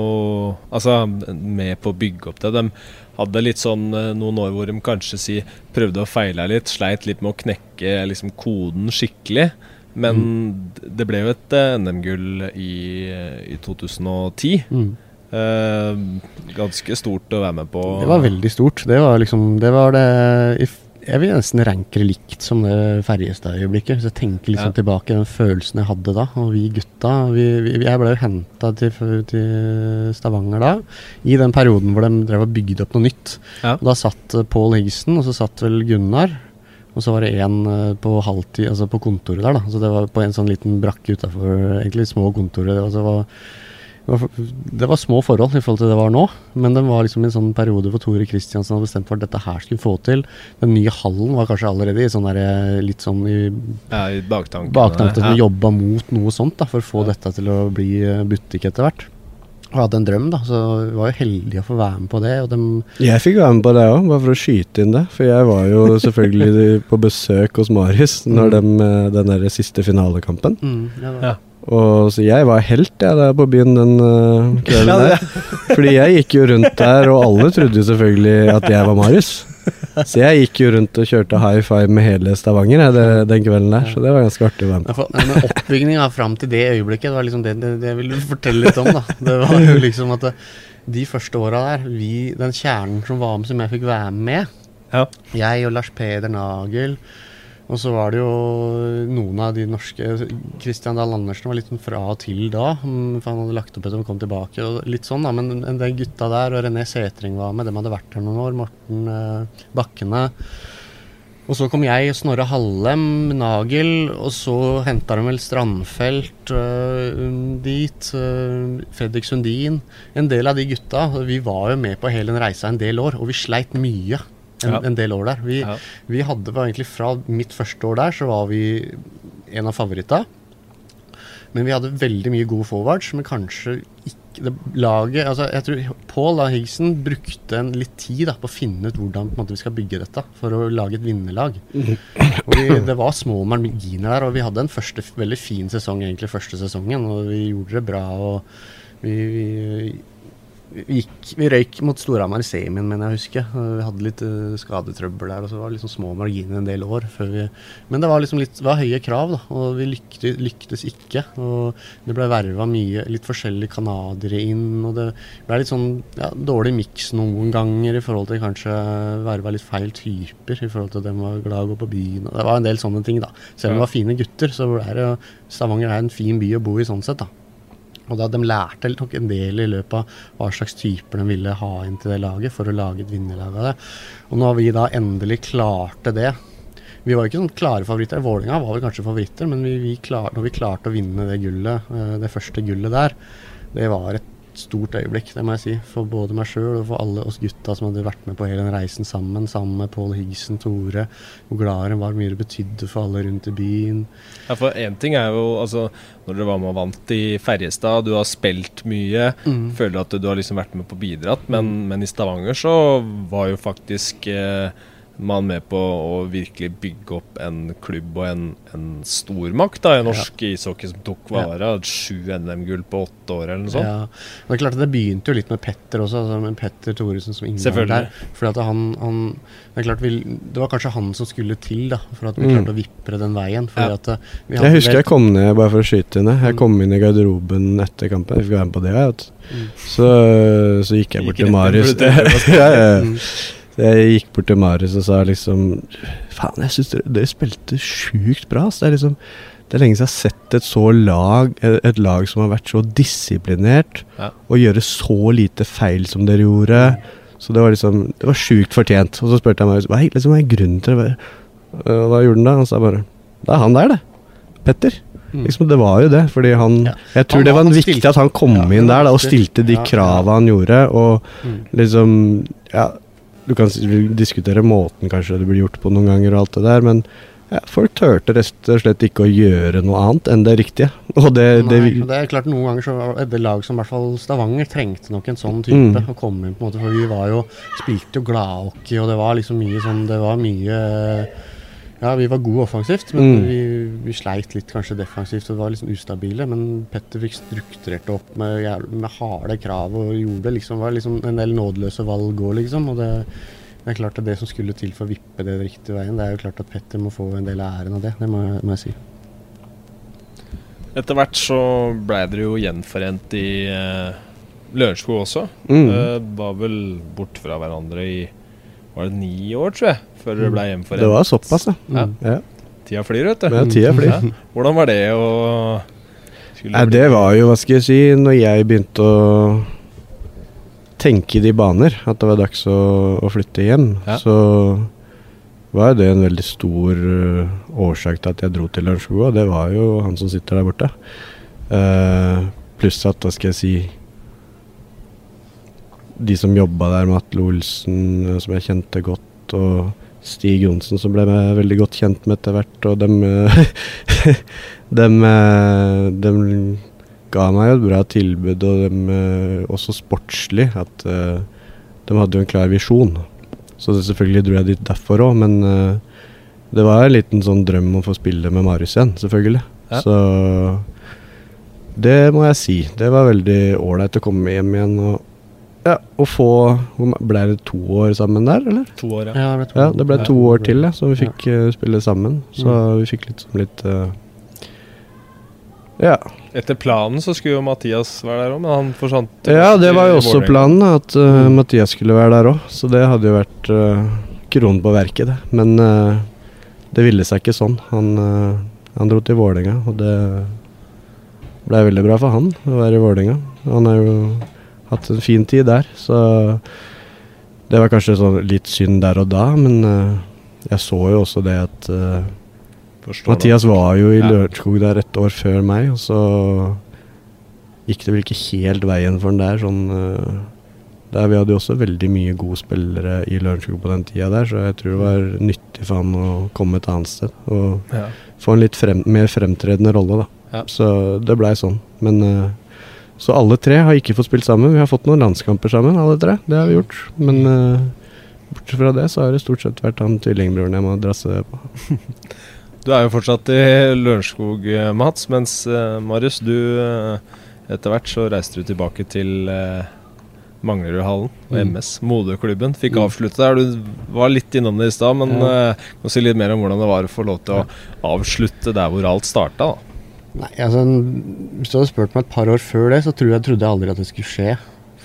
altså, med på å bygge opp det. De hadde litt sånn eh, noen år hvor de kanskje si, prøvde å feile litt, sleit litt med å knekke liksom, koden skikkelig. Men Mm. det ble jo et eh, NM-gull i, i 2010. Mm. Eh, ganske stort å være med på. Det var veldig stort. Det var liksom Det var det i Jeg vil nesten ranke det likt som det Ferjestad-øyeblikket. Hvis jeg tenker litt Ja. tilbake, den følelsen jeg hadde da. Og vi gutta vi, vi, Jeg ble jo henta til, til Stavanger da, i den perioden hvor de drev og bygde opp noe nytt. Ja. Og da satt Paul Pål Higgesen, og så satt vel Gunnar. Og så var det én på halvtid, altså på kontoret der, da. Så det var på en sånn liten brakke utafor egentlig små kontoret. Og det, var, det, var, det var små forhold i forhold til det var nå, men det var liksom en sånn periode hvor Tore Kristiansen hadde bestemt for at dette her skulle få til. Den nye hallen var kanskje allerede i sånn der, litt sånn i ja, i baktanken. baktanken Ja. jobba mot noe sånt, da, for å få Ja. dette til å bli eh, butikk etter hvert. Og hadde en drøm, da, så vi var jo heldige å få være med på det. Jeg fikk være med på det òg, bare for å skyte inn det. For jeg var jo selvfølgelig på besøk hos Marius når de, eh, den der siste finalekampen. Mm, Ja. Og så jeg var helt jeg der på byen den uh, kvelden Ja, der. Fordi jeg gikk jo rundt der, og alle trodde jo selvfølgelig at jeg var Marius. Så jeg gikk jo rundt og kjørte high five med hele Stavanger jeg, det, den kvelden der. Så det var ganske artig å være med på. Men men oppbygninga fram til det øyeblikket, det var liksom det, det, det jeg ville fortelle litt om. da Det var jo liksom at de første åra der, vi, den kjernen som var med, som jeg fikk være med Ja. Jeg og Lars Peder Nagel. Og så var det jo noen av de norske Christian Dahl Andersen var litt sånn fra og til da. mm, For han hadde lagt opp etter å komme tilbake. Og litt sånn da, Men de gutta der, og René Setring var med, dem hadde vært her noen år. Morten eh, Bakkene. Og så kom jeg, Snorre Hallem, Nagel, og så henta de vel Strandfelt øh, dit. øh, Fredrik Sundin. En del av de gutta. Vi var jo med på hele den reisa en del år, og vi sleit mye en, Ja. en del år der. Vi, Ja. vi hadde var egentlig Fra mitt første år der, så var vi en av favoritta. Men vi hadde veldig mye gode forwards, men kanskje ikke det, Laget altså jeg tror Paul da, Higgson brukte en litt tid da, på å finne ut hvordan måte, vi skal bygge dette for å lage et vinnerlag. Og vi, det var små marginer der, og vi hadde en første veldig fin sesong egentlig første sesongen. Og vi gjorde det bra. og vi, vi vi, gikk, vi røyk mot Storhamar i semien, men jeg husker. Vi hadde litt uh, skadetrøbbel der, og så var det liksom små marginer en del år. vi... Men det var liksom litt det var høye krav, da, og vi lyktes, lyktes ikke. og Det ble verva mye, litt forskjellige canadiere inn, og det ble litt sånn ja, dårlig miks noen ganger i forhold til kanskje verva litt feil typer, i forhold til at de var glad i å gå på byen. Det var en del sånne ting, da. Selv om det var fine gutter, så er det, Stavanger er en fin by å bo i sånn sett, da. Og da De lærte nok en del i løpet av hva slags typer de ville ha inn til det laget for å lage et vinnerlag av det. Og når vi da endelig klarte det Vi var jo ikke sånn klare favoritter. Vålinga var vel kanskje favoritter, men vi, vi klar, når vi klarte å vinne det gullet, eh, det første gullet der, det var et stort øyeblikk, det må jeg si. For både meg sjøl og for alle oss gutta som hadde vært med på hele den reisen sammen. Sammen med Pål Higgesen, Tore. Hvor glad de var, hvor mye det betydde for alle rundt i byen. Ja, for én ting er jo altså når dere var med og vant i Ferjestad, du har spilt mye. Mm. Føler at du har liksom vært med på bidratt, men, mm. men i Stavanger så var jo faktisk eh, man med på å virkelig bygge opp en klubb og en, en stormakt da, i norsk ja. ishockey som tok vare ja. sju NM-gull på åtte år eller noe sånt. Ja. Det er klart at det begynte jo litt med Petter også, altså med Petter Thoresen som inngang der. Fordi at han, han det, er klart vi, det var kanskje han som skulle til da, for at vi mm. klarte å vippe den veien. Fordi at eh, jeg husker jeg kom ned, bare for å skyte henne. jeg mm. kom inn i garderoben etter kampen. Jeg fikk være med på det. Jeg, mm. så, så gikk jeg bort til Marius. ja, ja. Mm. Jeg gikk bort til Marius og sa liksom Faen, jeg syns dere, dere, spilte sjukt bra. Så det, er liksom, det er lenge siden jeg har sett et så lag Et lag som har vært så disiplinert, ja. og gjøre så lite feil som dere gjorde. Så det var liksom Det var sjukt fortjent. Og så spurte jeg Marius hva er, liksom, hva er grunnen til det. Hva gjorde han da? Han sa bare Det er han der, det. Petter. Mm. Liksom, det var jo det, fordi han ja. Jeg tror han, det var viktig stilte, at han kom ja, inn der da, og stilte de ja, krava han gjorde, og mm. liksom Ja, du kan diskutere måten kanskje det blir gjort på noen ganger og alt det der, men ja, folk turte rett og slett ikke å gjøre noe annet enn det riktige. Og det, Nei, det, det er klart Noen ganger så det lag som i hvert fall Stavanger trengte nok en sånn type mm. å komme inn. på en måte, For vi var jo, spilte jo gladhockey, og det var liksom mye sånn Det var mye ja, vi var gode offensivt, men mm. vi, vi, sleit litt kanskje defensivt. og var liksom ustabile. Men Petter fikk strukturert det opp med, med harde krav og gjorde liksom, var liksom en del nådeløse valg òg, liksom. Og det, det, er klart at det som skulle til for å vippe det riktige veien, det er jo klart at Petter må få en del av æren av det. Det må, må jeg si. Etter hvert så ble dere jo gjenforent i eh, Lørenskog også. Mm. Eh, var vel bort fra hverandre i var det ni år, tror jeg, før dere ble hjemforent. Det var såpass, ja. ja. Tida flyr, vet du. Ja, tida flyr. Hvordan var det å Nei, Det var jo, hva skal jeg si, når jeg begynte å tenke i de baner, at det var dags å, å flytte hjem, ja. så var det en veldig stor uh, årsak til at jeg dro til Lørenskog, og det var jo han som sitter der borte. Uh, pluss at, hva skal jeg si de som jobba der, med Atle Olsen, eh, som jeg kjente godt, og Stig Johnsen, som ble med, veldig godt kjent med etter hvert, og dem, eh, dem, eh, dem ga meg et bra tilbud, og dem også sportslig, at de hadde jo en klar visjon. Så det selvfølgelig dro jeg dit derfor òg, men det var en liten sånn drøm å få spille med Marius igjen, selvfølgelig. Ja. Så det må jeg si. Det var veldig ålreit å komme hjem igjen. og ja, og få Ble det to år sammen der, eller? To år, ja. ja det ble to, ja, det ble to år til, ja, så vi fikk uh, spille sammen. Så mm. vi fikk litt sånn litt uh, Ja. Etter planen så skulle jo Mathias være der òg, men han forsvant. Ja, det var jo også planen, at uh, mm. Mathias skulle være der òg. Så det hadde jo vært kronen på verket, det. Men det ville seg ikke sånn. Han, han dro til Vålerenga, og det blei veldig bra for han å være i Vålerenga. Han er jo hatt en fin tid der. Så det var kanskje sånn litt synd der og da, men uh, jeg så jo også det at uh, Mathias var jo i. Lørenskog der et år før meg, og så gikk det vel ikke helt veien for han der. sånn... Uh, der Vi hadde jo også veldig mye gode spillere i Lørenskog på den tida der, så jeg tror det var nyttig for han å komme et annet sted og ja. få en litt frem, mer fremtredende rolle, da. Ja. Så det blei sånn. Men uh, så alle tre har ikke fått spilt sammen. Vi har fått noen landskamper sammen, alle tre. Det har vi gjort. Men uh, bortsett fra det, så har det stort sett vært han tvillingbroren jeg må drasse på. du er jo fortsatt i Lørenskog, eh, Mats. Mens uh, Marius, du uh, etter hvert så reiste du tilbake til Manglerudhallen og Mm. MS. Moderklubben fikk Mm. avslutte der. Du var litt innom det i stad, men Ja. uh, kan si litt mer om hvordan det var å få lov til å avslutte der hvor alt starta? da? Nei, altså Hvis du hadde spurt meg et par år før det, så tror jeg, trodde jeg aldri at det skulle skje.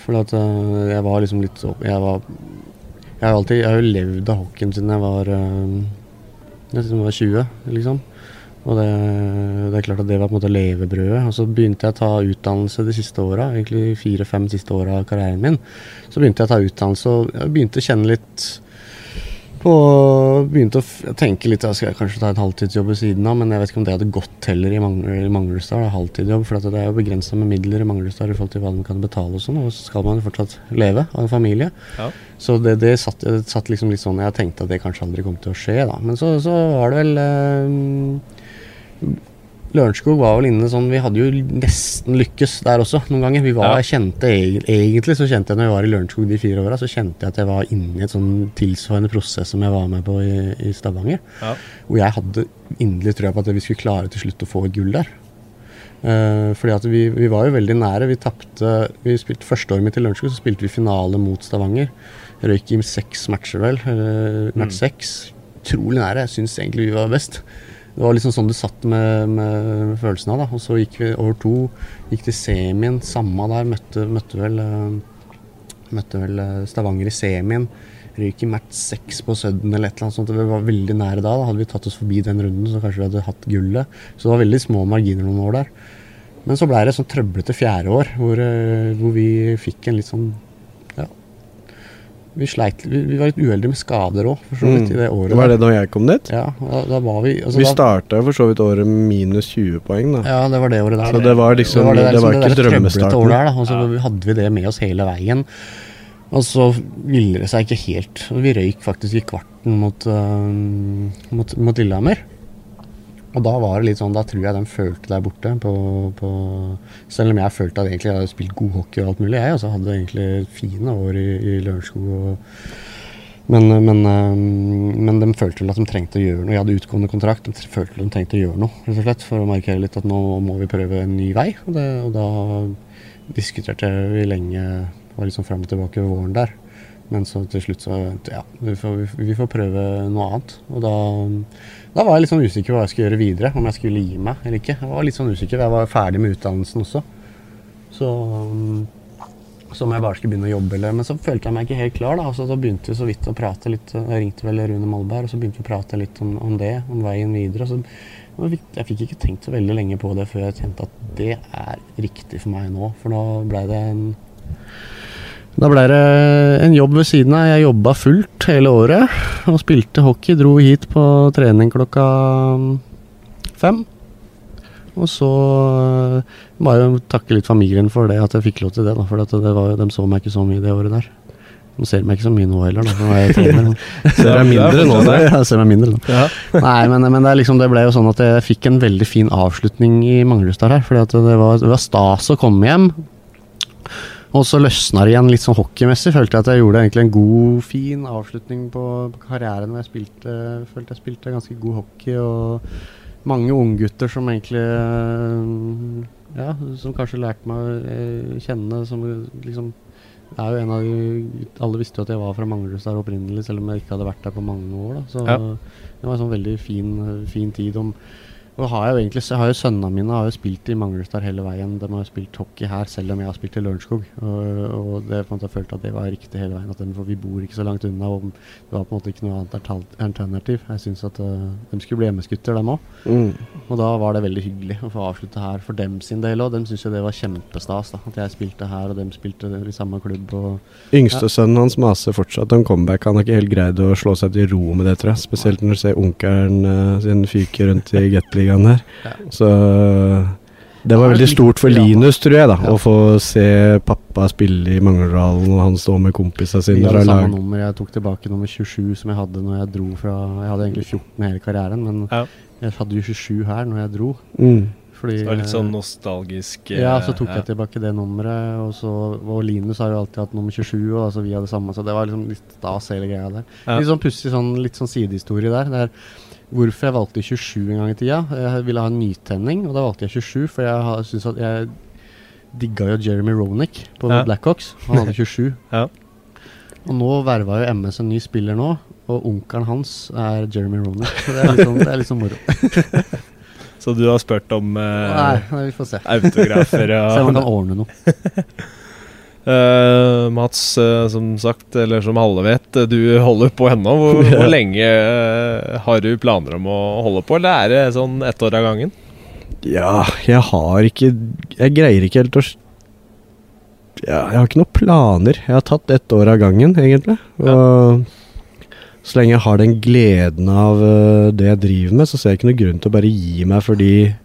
For at uh, jeg var liksom litt så Jeg var Jeg har alltid Jeg har jo levd av hockeyen siden jeg var uh, Jeg siden jeg var 20, liksom. Og det, det er klart at det var på en måte levebrødet. Og så begynte jeg å ta utdannelse de siste åra, egentlig fire-fem siste åra av karrieren min. Så begynte jeg å ta utdannelse og jeg begynte å kjenne litt på Begynte å tenke litt Jeg skal kanskje ta en halvtidsjobb ved siden av, men jeg vet ikke om det hadde gått heller i i Manglerudstad. Halvtidsjobb, for det er jo begrensa med midler i Manglestad i forhold til hva man kan betale og sånn. Og så skal man jo fortsatt leve av en familie. Ja. Så det, det satt, satt liksom litt sånn Jeg tenkte at det kanskje aldri kom til å skje, da. Men så, så var det vel eh, Lørenskog var vel inne sånn Vi hadde jo nesten lykkes der også noen ganger. Vi var, Ja. kjente Egentlig så kjente jeg når jeg var i Lørenskog de fire åra, så kjente jeg at jeg var inne i et sånn tilsvarende prosess som jeg var med på i, i Stavanger. Ja. Hvor jeg hadde inderlig trua på at vi skulle klare til slutt å få et gull der. Uh, fordi at vi, vi var jo veldig nære. Vi tapte vi spilte Første året mitt i Lørenskog så spilte vi finale mot Stavanger. Røyk i seks matcher, vel. Uh, match Mm. seks. Utrolig nære. Jeg syns egentlig vi var best. Det var liksom sånn du satt med, med følelsen av. da Og så gikk vi over to. Gikk til semien. Samme der. Møtte, møtte vel eh, Møtte vel eh, Stavanger i semien. Ryker match seks på Sudden eller et eller annet sånt. Vi var veldig nære da. da Hadde vi tatt oss forbi den runden, så kanskje vi hadde hatt gullet. Så det var veldig små marginer noen år der. Men så blei det sånn trøblete fjerde år, hvor, eh, hvor vi fikk en litt sånn. Vi sleit Vi, vi var litt uheldige med skader òg, for så vidt, i det året. Mm. Var det da jeg kom dit? Ja, da, da var vi altså, Vi starta for så vidt året minus 20 poeng, da. Ja, det var det året der. Så det var liksom det, Det der- var liksom ikke drømmestarten. året der, da, og så Ja. hadde vi det med oss hele veien. Og så ville det seg ikke helt. Vi røyk faktisk i kvarten mot, uh, mot, mot Lillehammer. Og da var det litt sånn, da tror jeg de følte der borte på, på Selv om jeg følte at egentlig jeg hadde spilt god hockey og alt mulig, jeg også hadde egentlig fine år i, i Lørenskog. men, men, øh, men de følte vel at de trengte å gjøre noe. Jeg hadde utgående kontrakt. De følte at de trengte å gjøre noe rett og slett, for å markere litt at nå må vi prøve en ny vei. Og, det, og da diskuterte vi lenge, var liksom fram og tilbake våren der. Men så til slutt så ja, vi får, vi får prøve noe annet. Og da, da var jeg litt sånn usikker på hva jeg skulle gjøre videre. Om jeg skulle gi meg eller ikke. Jeg var litt sånn usikker. Jeg var ferdig med utdannelsen også. Så um, så om jeg bare skulle begynne å jobbe, eller Men så følte jeg meg ikke helt klar, da. Altså, da begynte vi så vidt å prate litt. Jeg ringte vel Rune Malberg, og så begynte vi å prate litt om, om det, om veien videre. Så, jeg fikk ikke tenkt så veldig lenge på det før jeg kjente at det er riktig for meg nå. For nå blei det en Da ble det en jobb ved siden av. Jeg jobba fullt hele året og spilte hockey. Dro hit på trening klokka fem. Og så må jeg jo takke litt familien for det, at jeg fikk lov til det. Da, for det var, de så meg ikke så mye det året der. De ser meg ikke så mye nå heller, da. Jeg trener. Ser deg mindre nå, da. Ja, ser meg mindre nå. Ja. Nei, men, men det, liksom, det ble jo sånn at jeg fikk en veldig fin avslutning i Manglerudstad her. Fordi det det var stas å komme hjem. Og så løsna det igjen litt sånn hockeymessig. Følte jeg at jeg gjorde egentlig en god, fin avslutning på, på karrieren. jeg spilte, følte jeg spilte ganske god hockey. og mange unggutter som egentlig øh, Ja, som kanskje lærte meg å øh, kjenne som liksom jeg er jo en av de Alle visste jo at jeg var fra Manglerudstad opprinnelig, selv om jeg ikke hadde vært der på mange år. da Så Ja. det var en sånn veldig fin, fin tid. om og har jeg jo egentlig, jeg har jo Sønnene mine har jo spilt i Manglestad hele veien. De har jo spilt hockey her, selv om jeg har spilt i Lørenskog. Og, og det på en måte jeg følte at det var riktig hele veien. At de, for vi bor ikke så langt unna. Og det var på en måte ikke noe annet alternativ. Jeg syns at uh, de skulle bli hjemmeskutter, dem òg. Mm. Og da var det veldig hyggelig å få avslutte her for dem sin del òg. De syntes jo det var kjempestas. da At jeg spilte her, og dem spilte i samme klubb. Og Yngstesønnen hans maser fortsatt om comeback. Han har ikke helt greid å slå seg til ro med det, tror jeg. Spesielt når du ser onkelen uh, sin fyke rundt i Gateligaen her. Ja. Så det var veldig stort for. Linus, tror jeg, da. Ja. Å få se pappa spille i Manglerudhallen, og han stå med kompisene sine hadde samme lag. nummer. Jeg tok tilbake nummer 27 som jeg hadde når jeg dro fra Jeg hadde egentlig 14 hele karrieren, men Ja. jeg hadde jo 27 her når jeg dro. Mm. Fordi Det var litt sånn eh, nostalgisk. Ja, eh, så tok jeg tilbake det nummeret. Og så og Linus har jo alltid hatt nummer 27, og altså vi hadde samme, så det var liksom litt stas hele greia der. Ja. Litt sånn pussig sånn, litt sånn sidehistorie der. Det er hvorfor jeg valgte 27 en gang i tida. Jeg ville ha en nytenning, og da valgte jeg 27, for jeg syns at jeg digga jo Jeremy Ronick på Ja. Blackhawks. Han hadde 27. Ja. Og nå verva jo MS en ny spiller nå, og onkelen hans er Jeremy Ronick. Så det er litt sånn, det er litt sånn moro. Så du har spurt om uh, Nei, vi får se. autografer Se om han kan ordne noe. Eh, Mats, uh, som sagt, eller som alle vet, eh, du holder på ennå. Hvor, hvor lenge uh, har du planer om å holde på, eller er det sånn ett år av gangen? Ja, jeg har ikke Jeg greier ikke helt å ja, Jeg har ikke noen planer. Jeg har tatt ett år av gangen, egentlig. Og så lenge jeg har den gleden av det jeg driver med, så ser jeg ikke noen grunn til å bare gi meg fordi Ja, for det er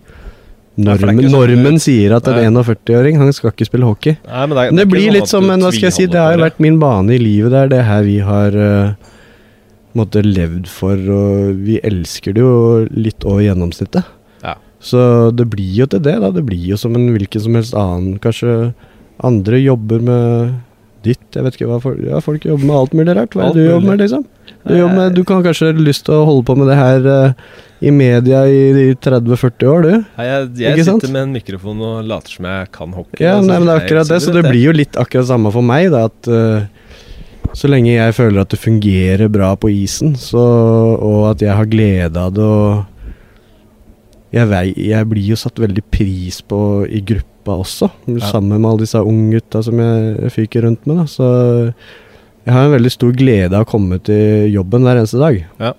normen, ikke sånn- normen sier at en 41-åring han skal ikke spille hockey. Nei, men det, er- Men det det blir sånn litt som en, hva skal jeg si, det har jo vært min bane i livet. Det er det her vi har uh, måtte levd for, og vi elsker det jo litt over gjennomsnittet. Ja. Så det blir jo til det, da. Det blir jo som en hvilken som helst annen. Kanskje andre jobber med ditt, jeg vet ikke hva folk Ja, folk jobber med alt mulig rart. Hva er det du jobber med, liksom? Du, jobber med, du kan kanskje ha lyst til å holde på med det her uh, i media i, i 30-40 år, du? Nei, jeg jeg Ikke sant? sitter med en mikrofon og later som jeg kan hockey. Ja, altså, nei, men det er akkurat det, så det blir jo litt akkurat samme for meg, da, at uh, så lenge jeg føler at det fungerer bra på isen, så, og at jeg har glede av det, og jeg, vei, jeg blir jo satt veldig pris på i gruppa også, sammen med alle disse unge gutta som jeg fyker rundt med, da, så jeg har en veldig stor glede av å komme til jobben hver eneste dag. Ja.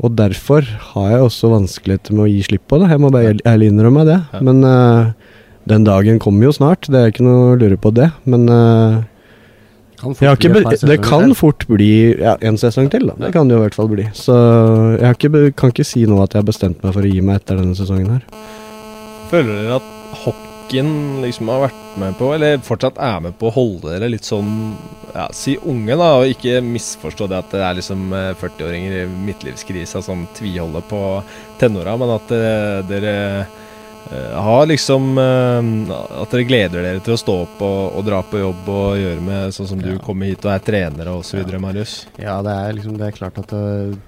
Og derfor har jeg også vanskeligheter med å gi slipp på det. Jeg må bare ærlig innrømme det. Ja. Men uh, den dagen kommer jo snart, det er ikke noe å lure på det. Men uh, Kan det kan fort bli ja, en sesong til, da. Det kan det jo i hvert fall bli. Så jeg ikke, kan ikke si nå at jeg har bestemt meg for å gi meg etter denne sesongen her. Føler dere at hockeyen liksom har vært med på, eller fortsatt er med på å holde dere litt sånn ja, Si unge, da, og ikke misforstå det at det er liksom eh, 40-åringer i midtlivskrisa som tviholder på tenåra, men at uh, dere uh, har liksom uh, At dere gleder dere til å stå opp og, og dra på jobb og gjøre med sånn som du kommer hit og er trener og så videre, Marius. Ja, det er liksom Det er klart at øh,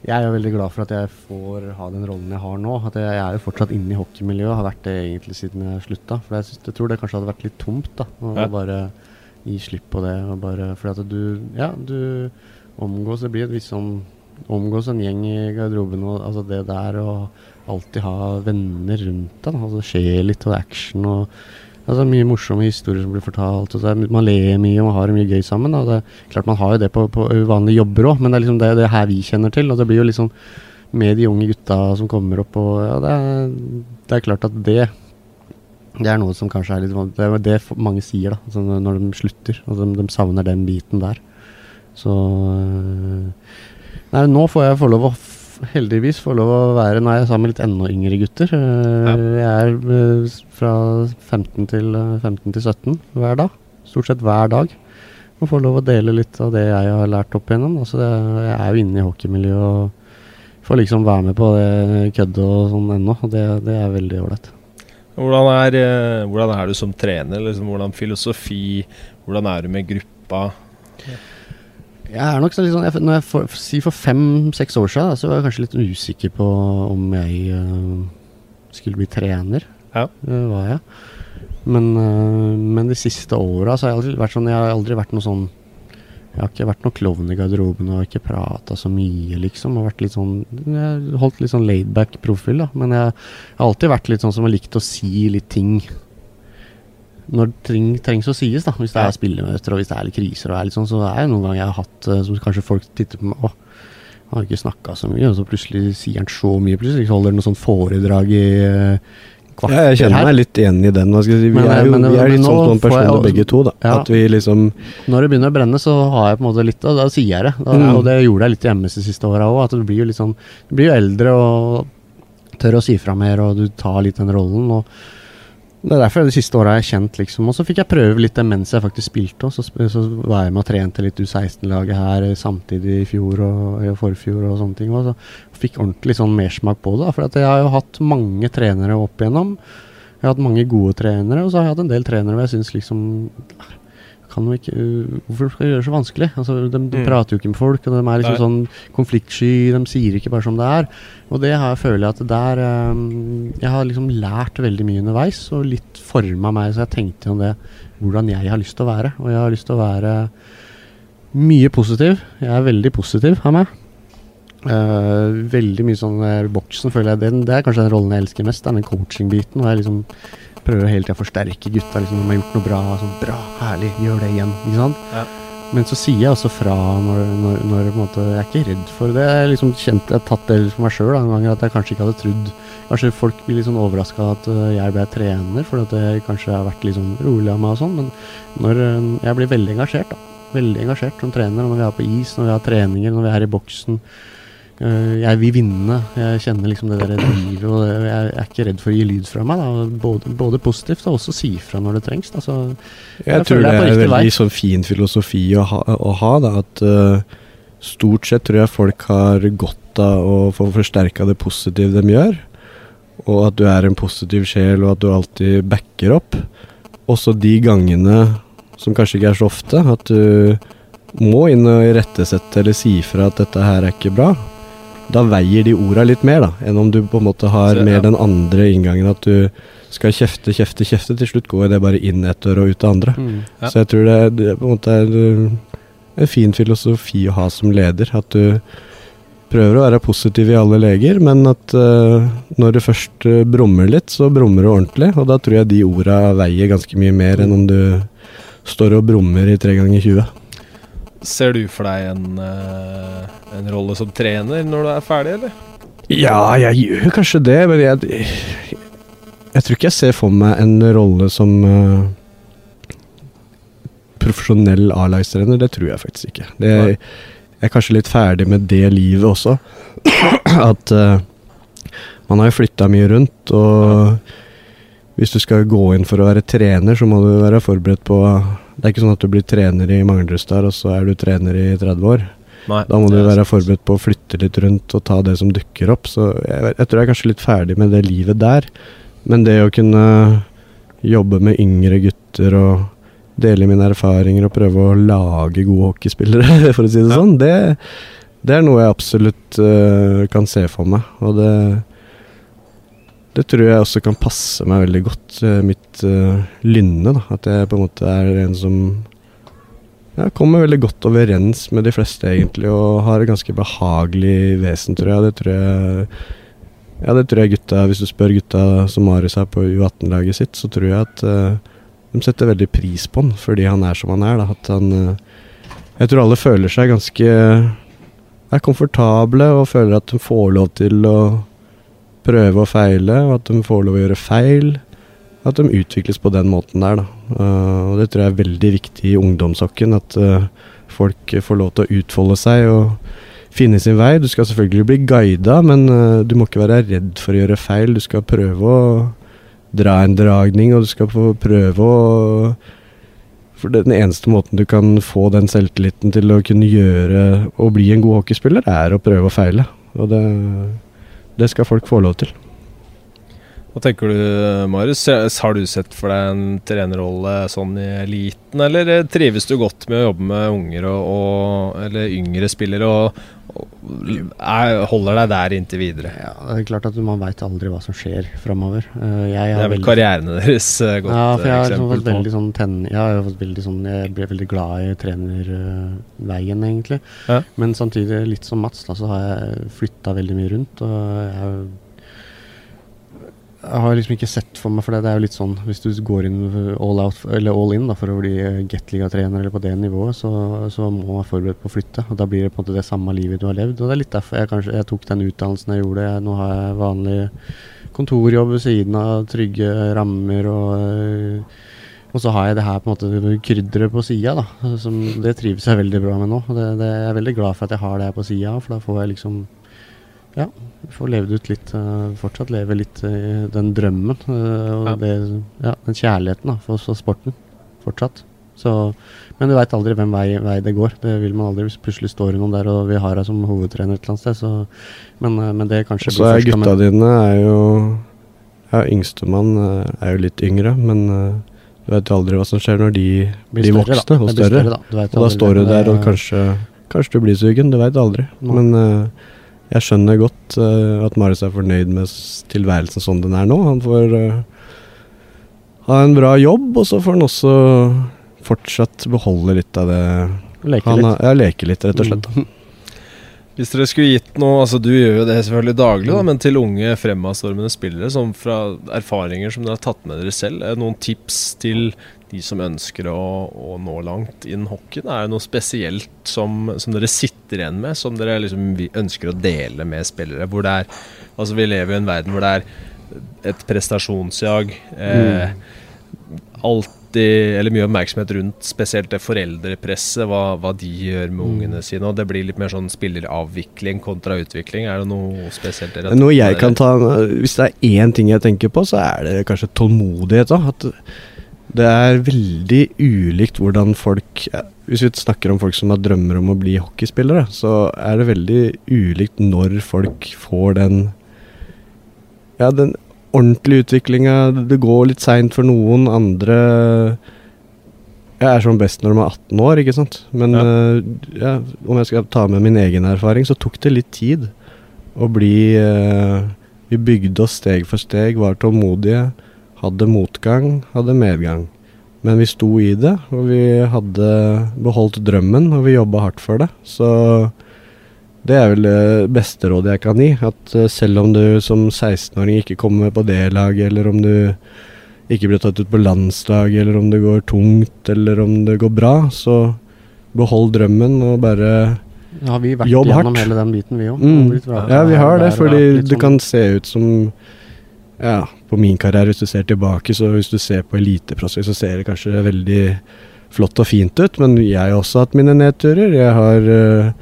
Jeg er veldig glad for at jeg får ha den rollen jeg har nå. At jeg, jeg er jo fortsatt inne i hockeymiljøet, har vært det egentlig siden jeg slutta. For jeg, synes, jeg tror det kanskje hadde vært litt tomt da å Ja. bare gi slipp på det. Og bare, fordi at du Ja, du omgås Det blir et visst sånn Omgås en gjeng i garderoben og altså det der og alltid ha venner rundt deg. Altså det skjer litt, og action og Altså Mye morsomme historier som blir fortalt. Og så er, man ler mye og man har det mye gøy sammen. Og Det, klart Man har jo det på, på vanlige jobber òg, men det er liksom det, det her vi kjenner til. Og det blir jo liksom med de unge gutta som kommer opp og ja, det, er, det er klart at det det er noe som kanskje er litt vanlig Det er det mange sier da altså når- de slutter. Altså de, de savner den biten der. Så øh, Nei, nå får jeg få lov å Heldigvis få lov å være Nå er jeg sammen med litt enda yngre gutter. Ja. Jeg er øh, fra 15 til, øh, 15 til 17 hver dag. Stort sett hver dag. Og får lov å dele litt av det jeg har lært opp igjennom. Altså jeg er jo inne i hockeymiljøet og får liksom være med på det køddet og sånn ennå. Og det, det er veldig ålreit. Hvordan er, eh, hvordan er du som trener? Liksom, hvordan filosofi? Hvordan er du med gruppa? Jeg er nok litt sånn jeg, Når jeg for, sier for fem-seks år siden, så var jeg kanskje litt usikker på om jeg uh, skulle bli trener. Ja. Det var jeg. Men, uh, men de siste åra så har jeg aldri vært sånn Jeg har aldri vært noe sånn Jeg har ikke vært noe klovn i garderoben og ikke prata så mye, liksom. Har vært litt sånn Jeg har holdt litt sånn laidback-profil, da. Men jeg, jeg har alltid vært litt sånn som har likt å si litt ting når ting trengs å sies, da. Hvis det er spillemøter og hvis det er litt kriser, og er litt sånn, så er det noen ganger jeg har hatt eh, som kanskje folk titter på meg Å, han har ikke snakka så mye, og så plutselig sier han så mye. Plutselig holder han noe sånt foredrag i kvart. kvarter Ja, jeg kjenner meg litt igjen i den. Hva skal jeg si. Vi Men- er jo men- vi er litt sånn, sånn personer jo- begge to, da. Ja. At vi liksom Når det begynner å brenne, så har jeg på en måte litt Og da sier jeg det. Da, Mm. Og det gjorde jeg litt MS de siste åra òg. At du blir jo litt sånn Du blir jo eldre og tør å si fra mer, og du tar litt den rollen. Og det er derfor det siste året har jeg kjent liksom Og så fikk jeg prøve litt det mens jeg faktisk spilte også. Så, så var jeg med og trente litt U16-laget her eh, samtidig i fjor og i forfjor og sånne ting. Og så fikk ordentlig sånn mersmak på det. For jeg har jo hatt mange trenere opp igjennom. Jeg har hatt mange gode trenere, og så har jeg hatt en del trenere hvor jeg syns liksom kan de ikke, uh, hvorfor skal de gjøre det så vanskelig? Altså, de, de Mm. prater jo ikke med folk, og de er liksom Nei. sånn konfliktsky. De sier ikke bare som det er. Og det har jeg føler jeg at der um, Jeg har liksom lært veldig mye underveis, og litt forma meg, så jeg tenkte om det hvordan jeg har lyst til å være. Og jeg har lyst til å være mye positiv. Jeg er veldig positiv av meg. Eh, veldig mye sånn der boksen, føler jeg. Den, det er kanskje den rollen jeg elsker mest. Det er den coaching-biten. Og jeg liksom prøver hele tida å forsterke gutta. Liksom, de har gjort noe bra. Sånn, bra, herlig, gjør det igjen. Ikke sant? Ja. Men så sier jeg også fra når, når, når på en måte, Jeg er ikke redd for det. Jeg har liksom kjent, jeg har tatt det for meg sjøl noen ganger at jeg kanskje ikke hadde trodd Kanskje folk blir litt sånn overraska at øh, jeg ble trener, fordi at jeg kanskje har vært litt sånn rolig av meg og sånn. Men når jeg blir veldig engasjert, da. Veldig engasjert som trener når vi er på is, når vi har treninger, når vi er i boksen. Øh, jeg vil vinne. Jeg kjenner liksom det der drivet, og jeg er ikke redd for å gi lyd fra meg. Både, både positivt og også si fra når det trengs. Da. Så Jeg, Jeg tror det er er riktig veldig sånn fin filosofi å ha, å ha da, at uh, stort sett tror jeg folk har godt av å få forsterka det positive de gjør. Og at du er en positiv sjel, og at du alltid backer opp. Også de gangene som kanskje ikke er så ofte, at du må inn og irettesette eller si fra at dette her er ikke bra. Da veier de orda litt mer, da, enn om du på en måte har Så, mer den andre inngangen at du skal kjefte, kjefte, kjefte. Til slutt går det bare inn et dør og ut det andre. mm. Ja. Så jeg tror det, det på en måte er en fin filosofi å ha som leder. At du prøver å være positiv i alle leger, men at uh, når du først uh, brummer litt, så brummer du ordentlig. Og da tror jeg de orda veier ganske mye mer enn om du står og brummer i tre ganger 20. Ser du for deg en, eh, en rolle som trener når du er ferdig, eller? Ja, jeg gjør kanskje det, men jeg Jeg tror ikke jeg ser for meg en rolle som uh, profesjonell A-lagstrener. Det tror jeg faktisk ikke. Det, jeg er kanskje litt ferdig med det livet også. At uh, man har jo flytta mye rundt, og hvis du skal gå inn for å være trener, så må du være forberedt på Det er ikke sånn at du blir trener i Manglerudstad, og så er du trener i 30 år. Nei. Da må du være forberedt på å flytte litt rundt og ta det som dukker opp. Så jeg, jeg tror jeg er kanskje litt ferdig med det livet der. Men det å kunne jobbe med yngre gutter og dele mine erfaringer og prøve å lage gode hockeyspillere, for å si det Ja. sånn, det, det er noe jeg absolutt uh, kan se for meg. Og det, det tror jeg også kan passe meg veldig godt, eh, mitt uh, lynne. da. At jeg på en måte er en som ja, kommer veldig godt overens med de fleste, egentlig, og har et ganske behagelig vesen, tror jeg. Det tror jeg Ja, det tror jeg gutta Hvis du spør gutta som Marius er på U18-laget sitt, så tror jeg at uh, de setter veldig pris på han fordi han er som han er. Da. At han uh, Jeg tror alle føler seg ganske er komfortable og føler at de får lov til å prøve og feile, og at de får lov å gjøre feil. At de utvikles på den måten der, da. Eh, og det tror jeg er veldig viktig i ungdomshockeyen. At eh, folk får lov til å utfolde seg og finne sin vei. Du skal selvfølgelig bli guida, men eh, du må ikke være redd for å gjøre feil. Du skal prøve å dra en dragning, og du skal prøve å For den eneste måten du kan få den selvtilliten til å kunne gjøre og bli en god hockeyspiller, er å prøve og feile. Og det, det skal folk få lov til. Hva tenker du, Marius? Har du sett for deg en trenerrolle sånn i eliten, eller eh, trives du godt med å jobbe med unger og, og eller yngre spillere, og, og er, holder deg der inntil videre? Ja, det er klart at man veit aldri hva som skjer framover. Uh, Det er vel karrierene karrieren deres eh, godt ja, for jeg har liksom eksempel på. veldig sånn ten, Jeg har fått veldig sånn Jeg ble veldig glad i trenerveien, egentlig. Ja. Men samtidig, litt som Mats, da, så har jeg flytta veldig mye rundt. Og jeg, jeg har liksom ikke sett for meg For det, er jo litt sånn Hvis du går inn all out, all in da, for å bli eh, Gateliga-trener eller på det nivået, så, så må man være forberedt på å flytte. Og da blir det på en måte det samme livet du har levd. Og det er litt derfor jeg kanskje jeg tok den utdannelsen jeg gjorde. Jeg, nå har jeg vanlig kontorjobb ved siden av, trygge rammer og øh, og så har jeg det her på en måte krydderet på sida, da. Som, det trives jeg veldig bra med nå. Det, det, jeg er veldig glad for at jeg har det her på sida, for da får jeg liksom Ja, vi får levd ut litt øh, Fortsatt leve litt i den drømmen. øh, og Ja. det, ja, den kjærligheten da, for, for sporten. Fortsatt. Så, men du veit aldri hvem vei, vei det går. Det vil man aldri hvis plutselig står det noen der, og vi har deg som hovedtrener et eller annet sted. Så, men, men det kanskje Så er gutta dine er jo Ja, yngstemann eh, er jo litt yngre, men eh, Du vet aldri hva som skjer når de Blir større, voksne og større. større, da. Og da står du der og kanskje, kanskje du blir sugen, du veit aldri. Men eh, jeg skjønner godt uh, at Marius er fornøyd med tilværelsen sånn den er nå. Han får uh, ha en bra jobb, og så får han også fortsatt beholde litt av det Leke han litt. har, Ja, leke litt, rett og slett. Mm. Hvis dere skulle gitt noe Altså Du gjør jo det selvfølgelig daglig, da, men til unge fremadstormende spillere, som fra erfaringer som dere har tatt med dere selv, det noen tips til de som ønsker å, å nå langt innen hockeyen? Er det noe spesielt som, som dere sitter igjen med, som dere liksom ønsker å dele med spillere? Hvor det er Altså Vi lever i en verden hvor det er et prestasjonsjag. Eh, alltid Eller mye oppmerksomhet rundt spesielt det foreldrepresset, hva, hva de gjør med ungene sine. Og det blir litt mer sånn spilleravvikling kontra utvikling. Er det noe spesielt dere Noe jeg kan ta Hvis det er én ting jeg tenker på, så er det kanskje tålmodighet. Da. At det er veldig ulikt hvordan folk Hvis vi snakker om folk som har drømmer om å bli hockeyspillere, så er det veldig ulikt når folk får den Ja, den ordentlige utviklinga. Det går litt seint for noen. Andre Jeg er som best når de er 18 år, ikke sant. Men Ja. eh, ja, om jeg skal ta med min egen erfaring, så tok det litt tid å bli eh, Vi bygde oss steg for steg, var tålmodige, hadde motgang, hadde medgang. Men vi sto i det, og vi hadde beholdt drømmen, og vi jobba hardt for det. Så det er vel det beste rådet jeg kan gi. At eh, selv om du som 16-åring ikke kommer på det laget, eller om du ikke blir tatt ut på landslag, eller om det går tungt, eller om det går bra, så behold drømmen og bare Ja, har vi vært Jobb gjennom hardt. hele den biten, vi òg. Mm. Ja, vi har det, fordi det sånn- kan se ut som Ja, på min karriere, hvis du ser tilbake, så hvis du ser på eliteprospekt, så ser det kanskje veldig flott og fint ut, men jeg har også hatt mine nedturer. Jeg har eh,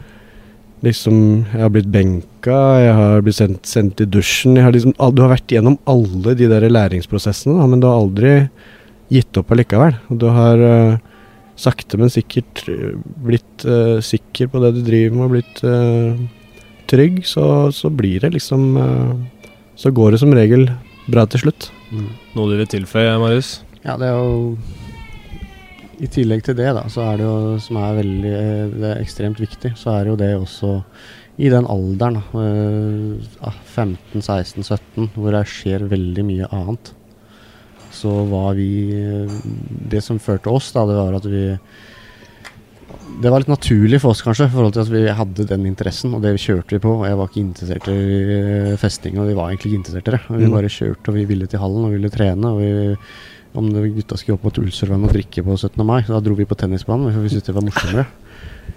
liksom Jeg har blitt benka, jeg har blitt sendt, sendt i dusjen. Har liksom, du har vært gjennom alle de der læringsprosessene, men du har aldri gitt opp allikevel. Og du har eh, sakte, men sikkert blitt uh, sikker på det du driver med, og blitt uh, trygg, så, så blir det liksom uh, Så går det som regel bra til slutt. Mm. Noe du vil tilføye, Marius? Ja, det er jo I tillegg til det, da, så er det jo som er veldig eh, det er ekstremt viktig, så er det jo det også i den alderen, da, eh, 15-16-17, hvor det skjer veldig mye annet. Så var vi eh, Det som førte oss, da, det var at vi Det var litt naturlig for oss, kanskje, i forhold til at vi hadde den interessen, og det kjørte vi på. og Jeg var ikke interessert i eh, festing, og vi var egentlig ikke interessert i det. Og Vi Mm. bare kjørte, og vi ville til hallen, og vi ville trene. og vi om det, gutta skulle opp mot Ulsrødvann og drikke på 17. mai, da dro vi på tennisbanen, for vi syntes det var morsommere.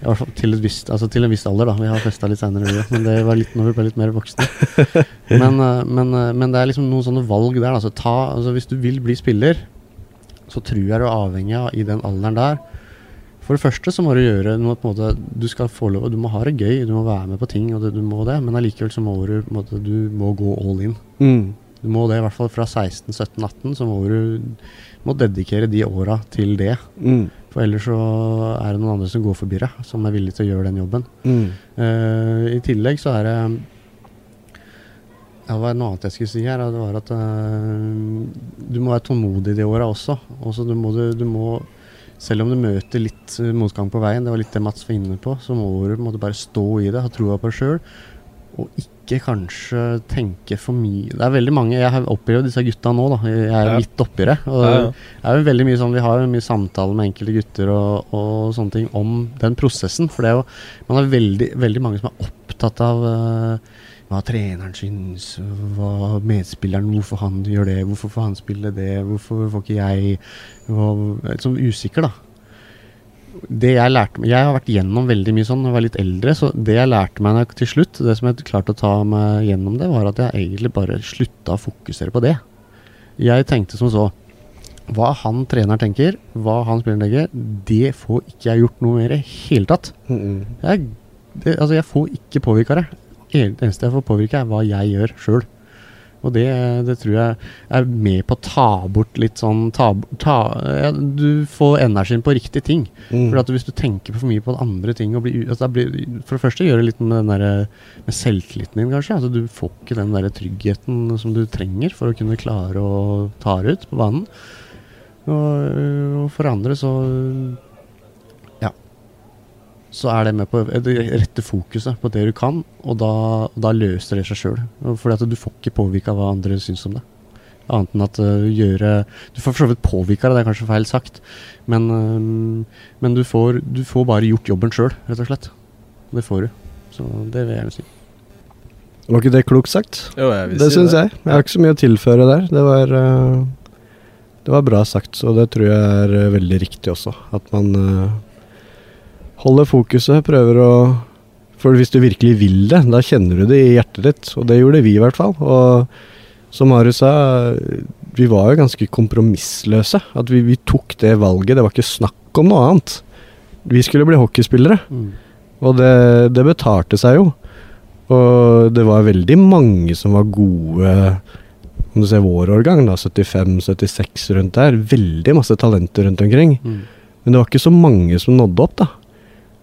I hvert fall til, visst, altså til en viss alder, da. Vi har festa litt seinere, men det var litt når vi ble litt mer voksne. Men, eh, men, eh, men det er liksom noen sånne valg der. Altså, ta, altså Hvis du vil bli spiller, så tror jeg du er avhengig av i den alderen der For det første så må du gjøre noe på en måte Du skal få lov Du må ha det gøy, du må være med på ting, og det, du må det, men allikevel så må du på en måte Du må gå all in. Mm. Du må det i hvert fall fra 16, 17, 18, så må du må dedikere de åra til det. Mm. For ellers så er det noen andre som går forbi deg, som er villige til å gjøre den jobben. Mm. Uh, I tillegg så er det ja, Det var noe annet jeg skulle si her. Det var at uh, du må være tålmodig de åra også. også du må, du, du må, selv om du møter litt eh, motgang på veien, det var litt det Mats var inne på, så må du måtte bare stå i det, ha troa på deg sjøl. Og ikke kanskje tenke for mye Det er veldig mange Jeg har opplevd disse gutta nå, da. Jeg er Ja. midt oppi det. Og Ja, ja. det er jo veldig mye sånn Vi har jo mye samtaler med enkelte gutter og, og sånne ting om den prosessen. For det er jo Man er veldig, veldig mange som er opptatt av eh, hva treneren syns, hva medspilleren Hvorfor han gjør det, hvorfor får han spille det, hvorfor får ikke jeg hva, sånn usikker, da. Det jeg lærte Jeg har vært gjennom veldig mye sånn da jeg var litt eldre, så det jeg lærte meg til slutt, det som jeg klarte å ta meg gjennom det, var at jeg egentlig bare slutta å fokusere på det. Jeg tenkte som så Hva han treneren tenker, hva han spilleren tenker, det får ikke jeg gjort noe mer i hele tatt. Jeg, det, altså jeg får ikke påvirka det. Eneste jeg får påvirke, er hva jeg gjør sjøl. Og det, det tror jeg er med på å ta bort litt sånn ta, ta, ja, Du får energien på riktige ting. Mm. For at hvis du tenker for mye på andre ting og blir, altså blir, For det første gjør det litt med, den der, med selvtilliten din, kanskje. Altså du får ikke den der tryggheten som du trenger for å kunne klare å ta ut på banen. Og, og for andre så. Så er det med på det rette fokuset på det du kan, og da, da løser det seg sjøl. Fordi at du får ikke påvirka hva andre syns om det. Annet enn at uh, gjøre Du får for så vidt påvirka det, det er kanskje feil sagt. Men, uh, men du, får, du, får, bare gjort jobben sjøl, rett og slett. Det får du. Så det vil jeg gjerne si. Var ikke det klokt sagt? Jo, jeg vil det si syns jeg. Jeg har ikke så mye å tilføre der. Det var, uh, det var bra sagt, og det tror jeg er veldig riktig også. At man uh, holder fokuset, prøver å For hvis du virkelig vil det, da kjenner du det i hjertet ditt. Og det gjorde vi i hvert fall. Og som Marius sa, vi var jo ganske kompromissløse. At vi, vi, tok det valget. Det var ikke snakk om noe annet. Vi skulle bli hockeyspillere. Mm. Og det, det betalte seg jo. Og det var veldig mange som var gode Om du ser vår årgang, da, 75-76 rundt der. Veldig masse talenter rundt omkring. Mm. Men det var ikke så mange som nådde opp, da.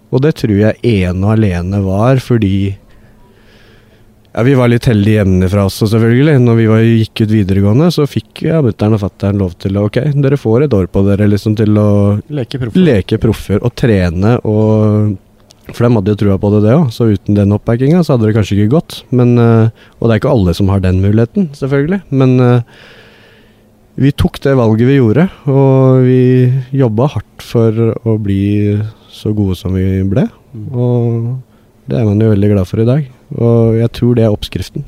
Og det tror jeg ene og alene var fordi ja, Vi var litt heldige hjemmefra også, selvfølgelig. Når vi var, gikk ut videregående, så fikk ja, mutter'n og fatter'n lov til å Ok, dere får et år på dere liksom til å leke proffer, leke proffer og trene og for de hadde jo trua på det, det òg, så uten den oppbackinga så hadde det kanskje ikke gått. Men, uh, og det er ikke alle som har den muligheten, selvfølgelig. Men uh, vi tok det valget vi gjorde, og vi jobba hardt for å bli så gode som vi ble. Og det er man jo veldig glad for i dag. Og jeg tror det er oppskriften.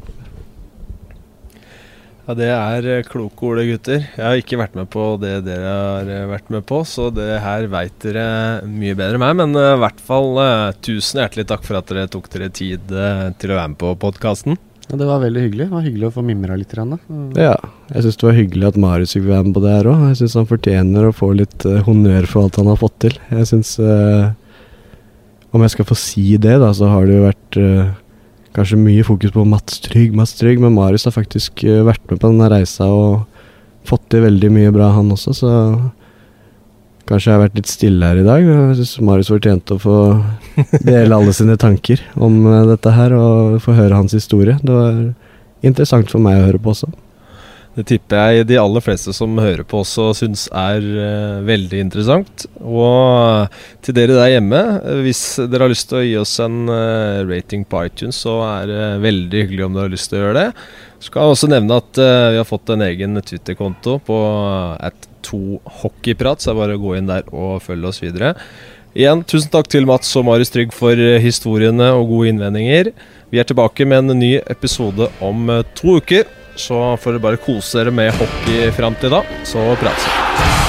Ja, Det er eh, kloke ord, gutter. Jeg har ikke vært med på det dere har eh, vært med på, så det her veit dere mye bedre enn meg. Men uh, i hvert fall tusen hjertelig takk for at dere tok dere tid til å være med på podkasten. Ja, Det var veldig hyggelig. Det var hyggelig å få mimra litt. Rann, ja, jeg syns det var hyggelig at Marius fikk være med på det her òg. Jeg syns han fortjener å få litt honnør for alt han har fått til. Jeg syns Om jeg skal få si det, da, så har det jo vært kanskje mye fokus på Mats Trygg, Mats Trygg, men Marius har faktisk uh, vært med på denne reisa og fått til veldig mye bra, han også, så kanskje jeg har vært litt stille her i dag. Jeg syns Marius fortjente å få dele alle sine tanker om uh, dette her og få høre hans historie. Det var interessant for meg å høre på også. Det tipper jeg de aller fleste som hører på også syns er uh, veldig interessant. Og til dere der hjemme, hvis dere har lyst til å gi oss en uh, rating på iTunes, så er det veldig hyggelig om dere har lyst til å gjøre det. Skal jeg også nevne at uh, vi har fått en egen Twitter-konto på at 2hockeyprat, så det er bare å gå inn der og følge oss videre. Igjen, tusen takk til Mats og Marius Trygg for historiene og gode innvendinger. Vi er tilbake med en ny episode om to uker. Så får dere bare kose dere med hockey fram til da, så prates vi.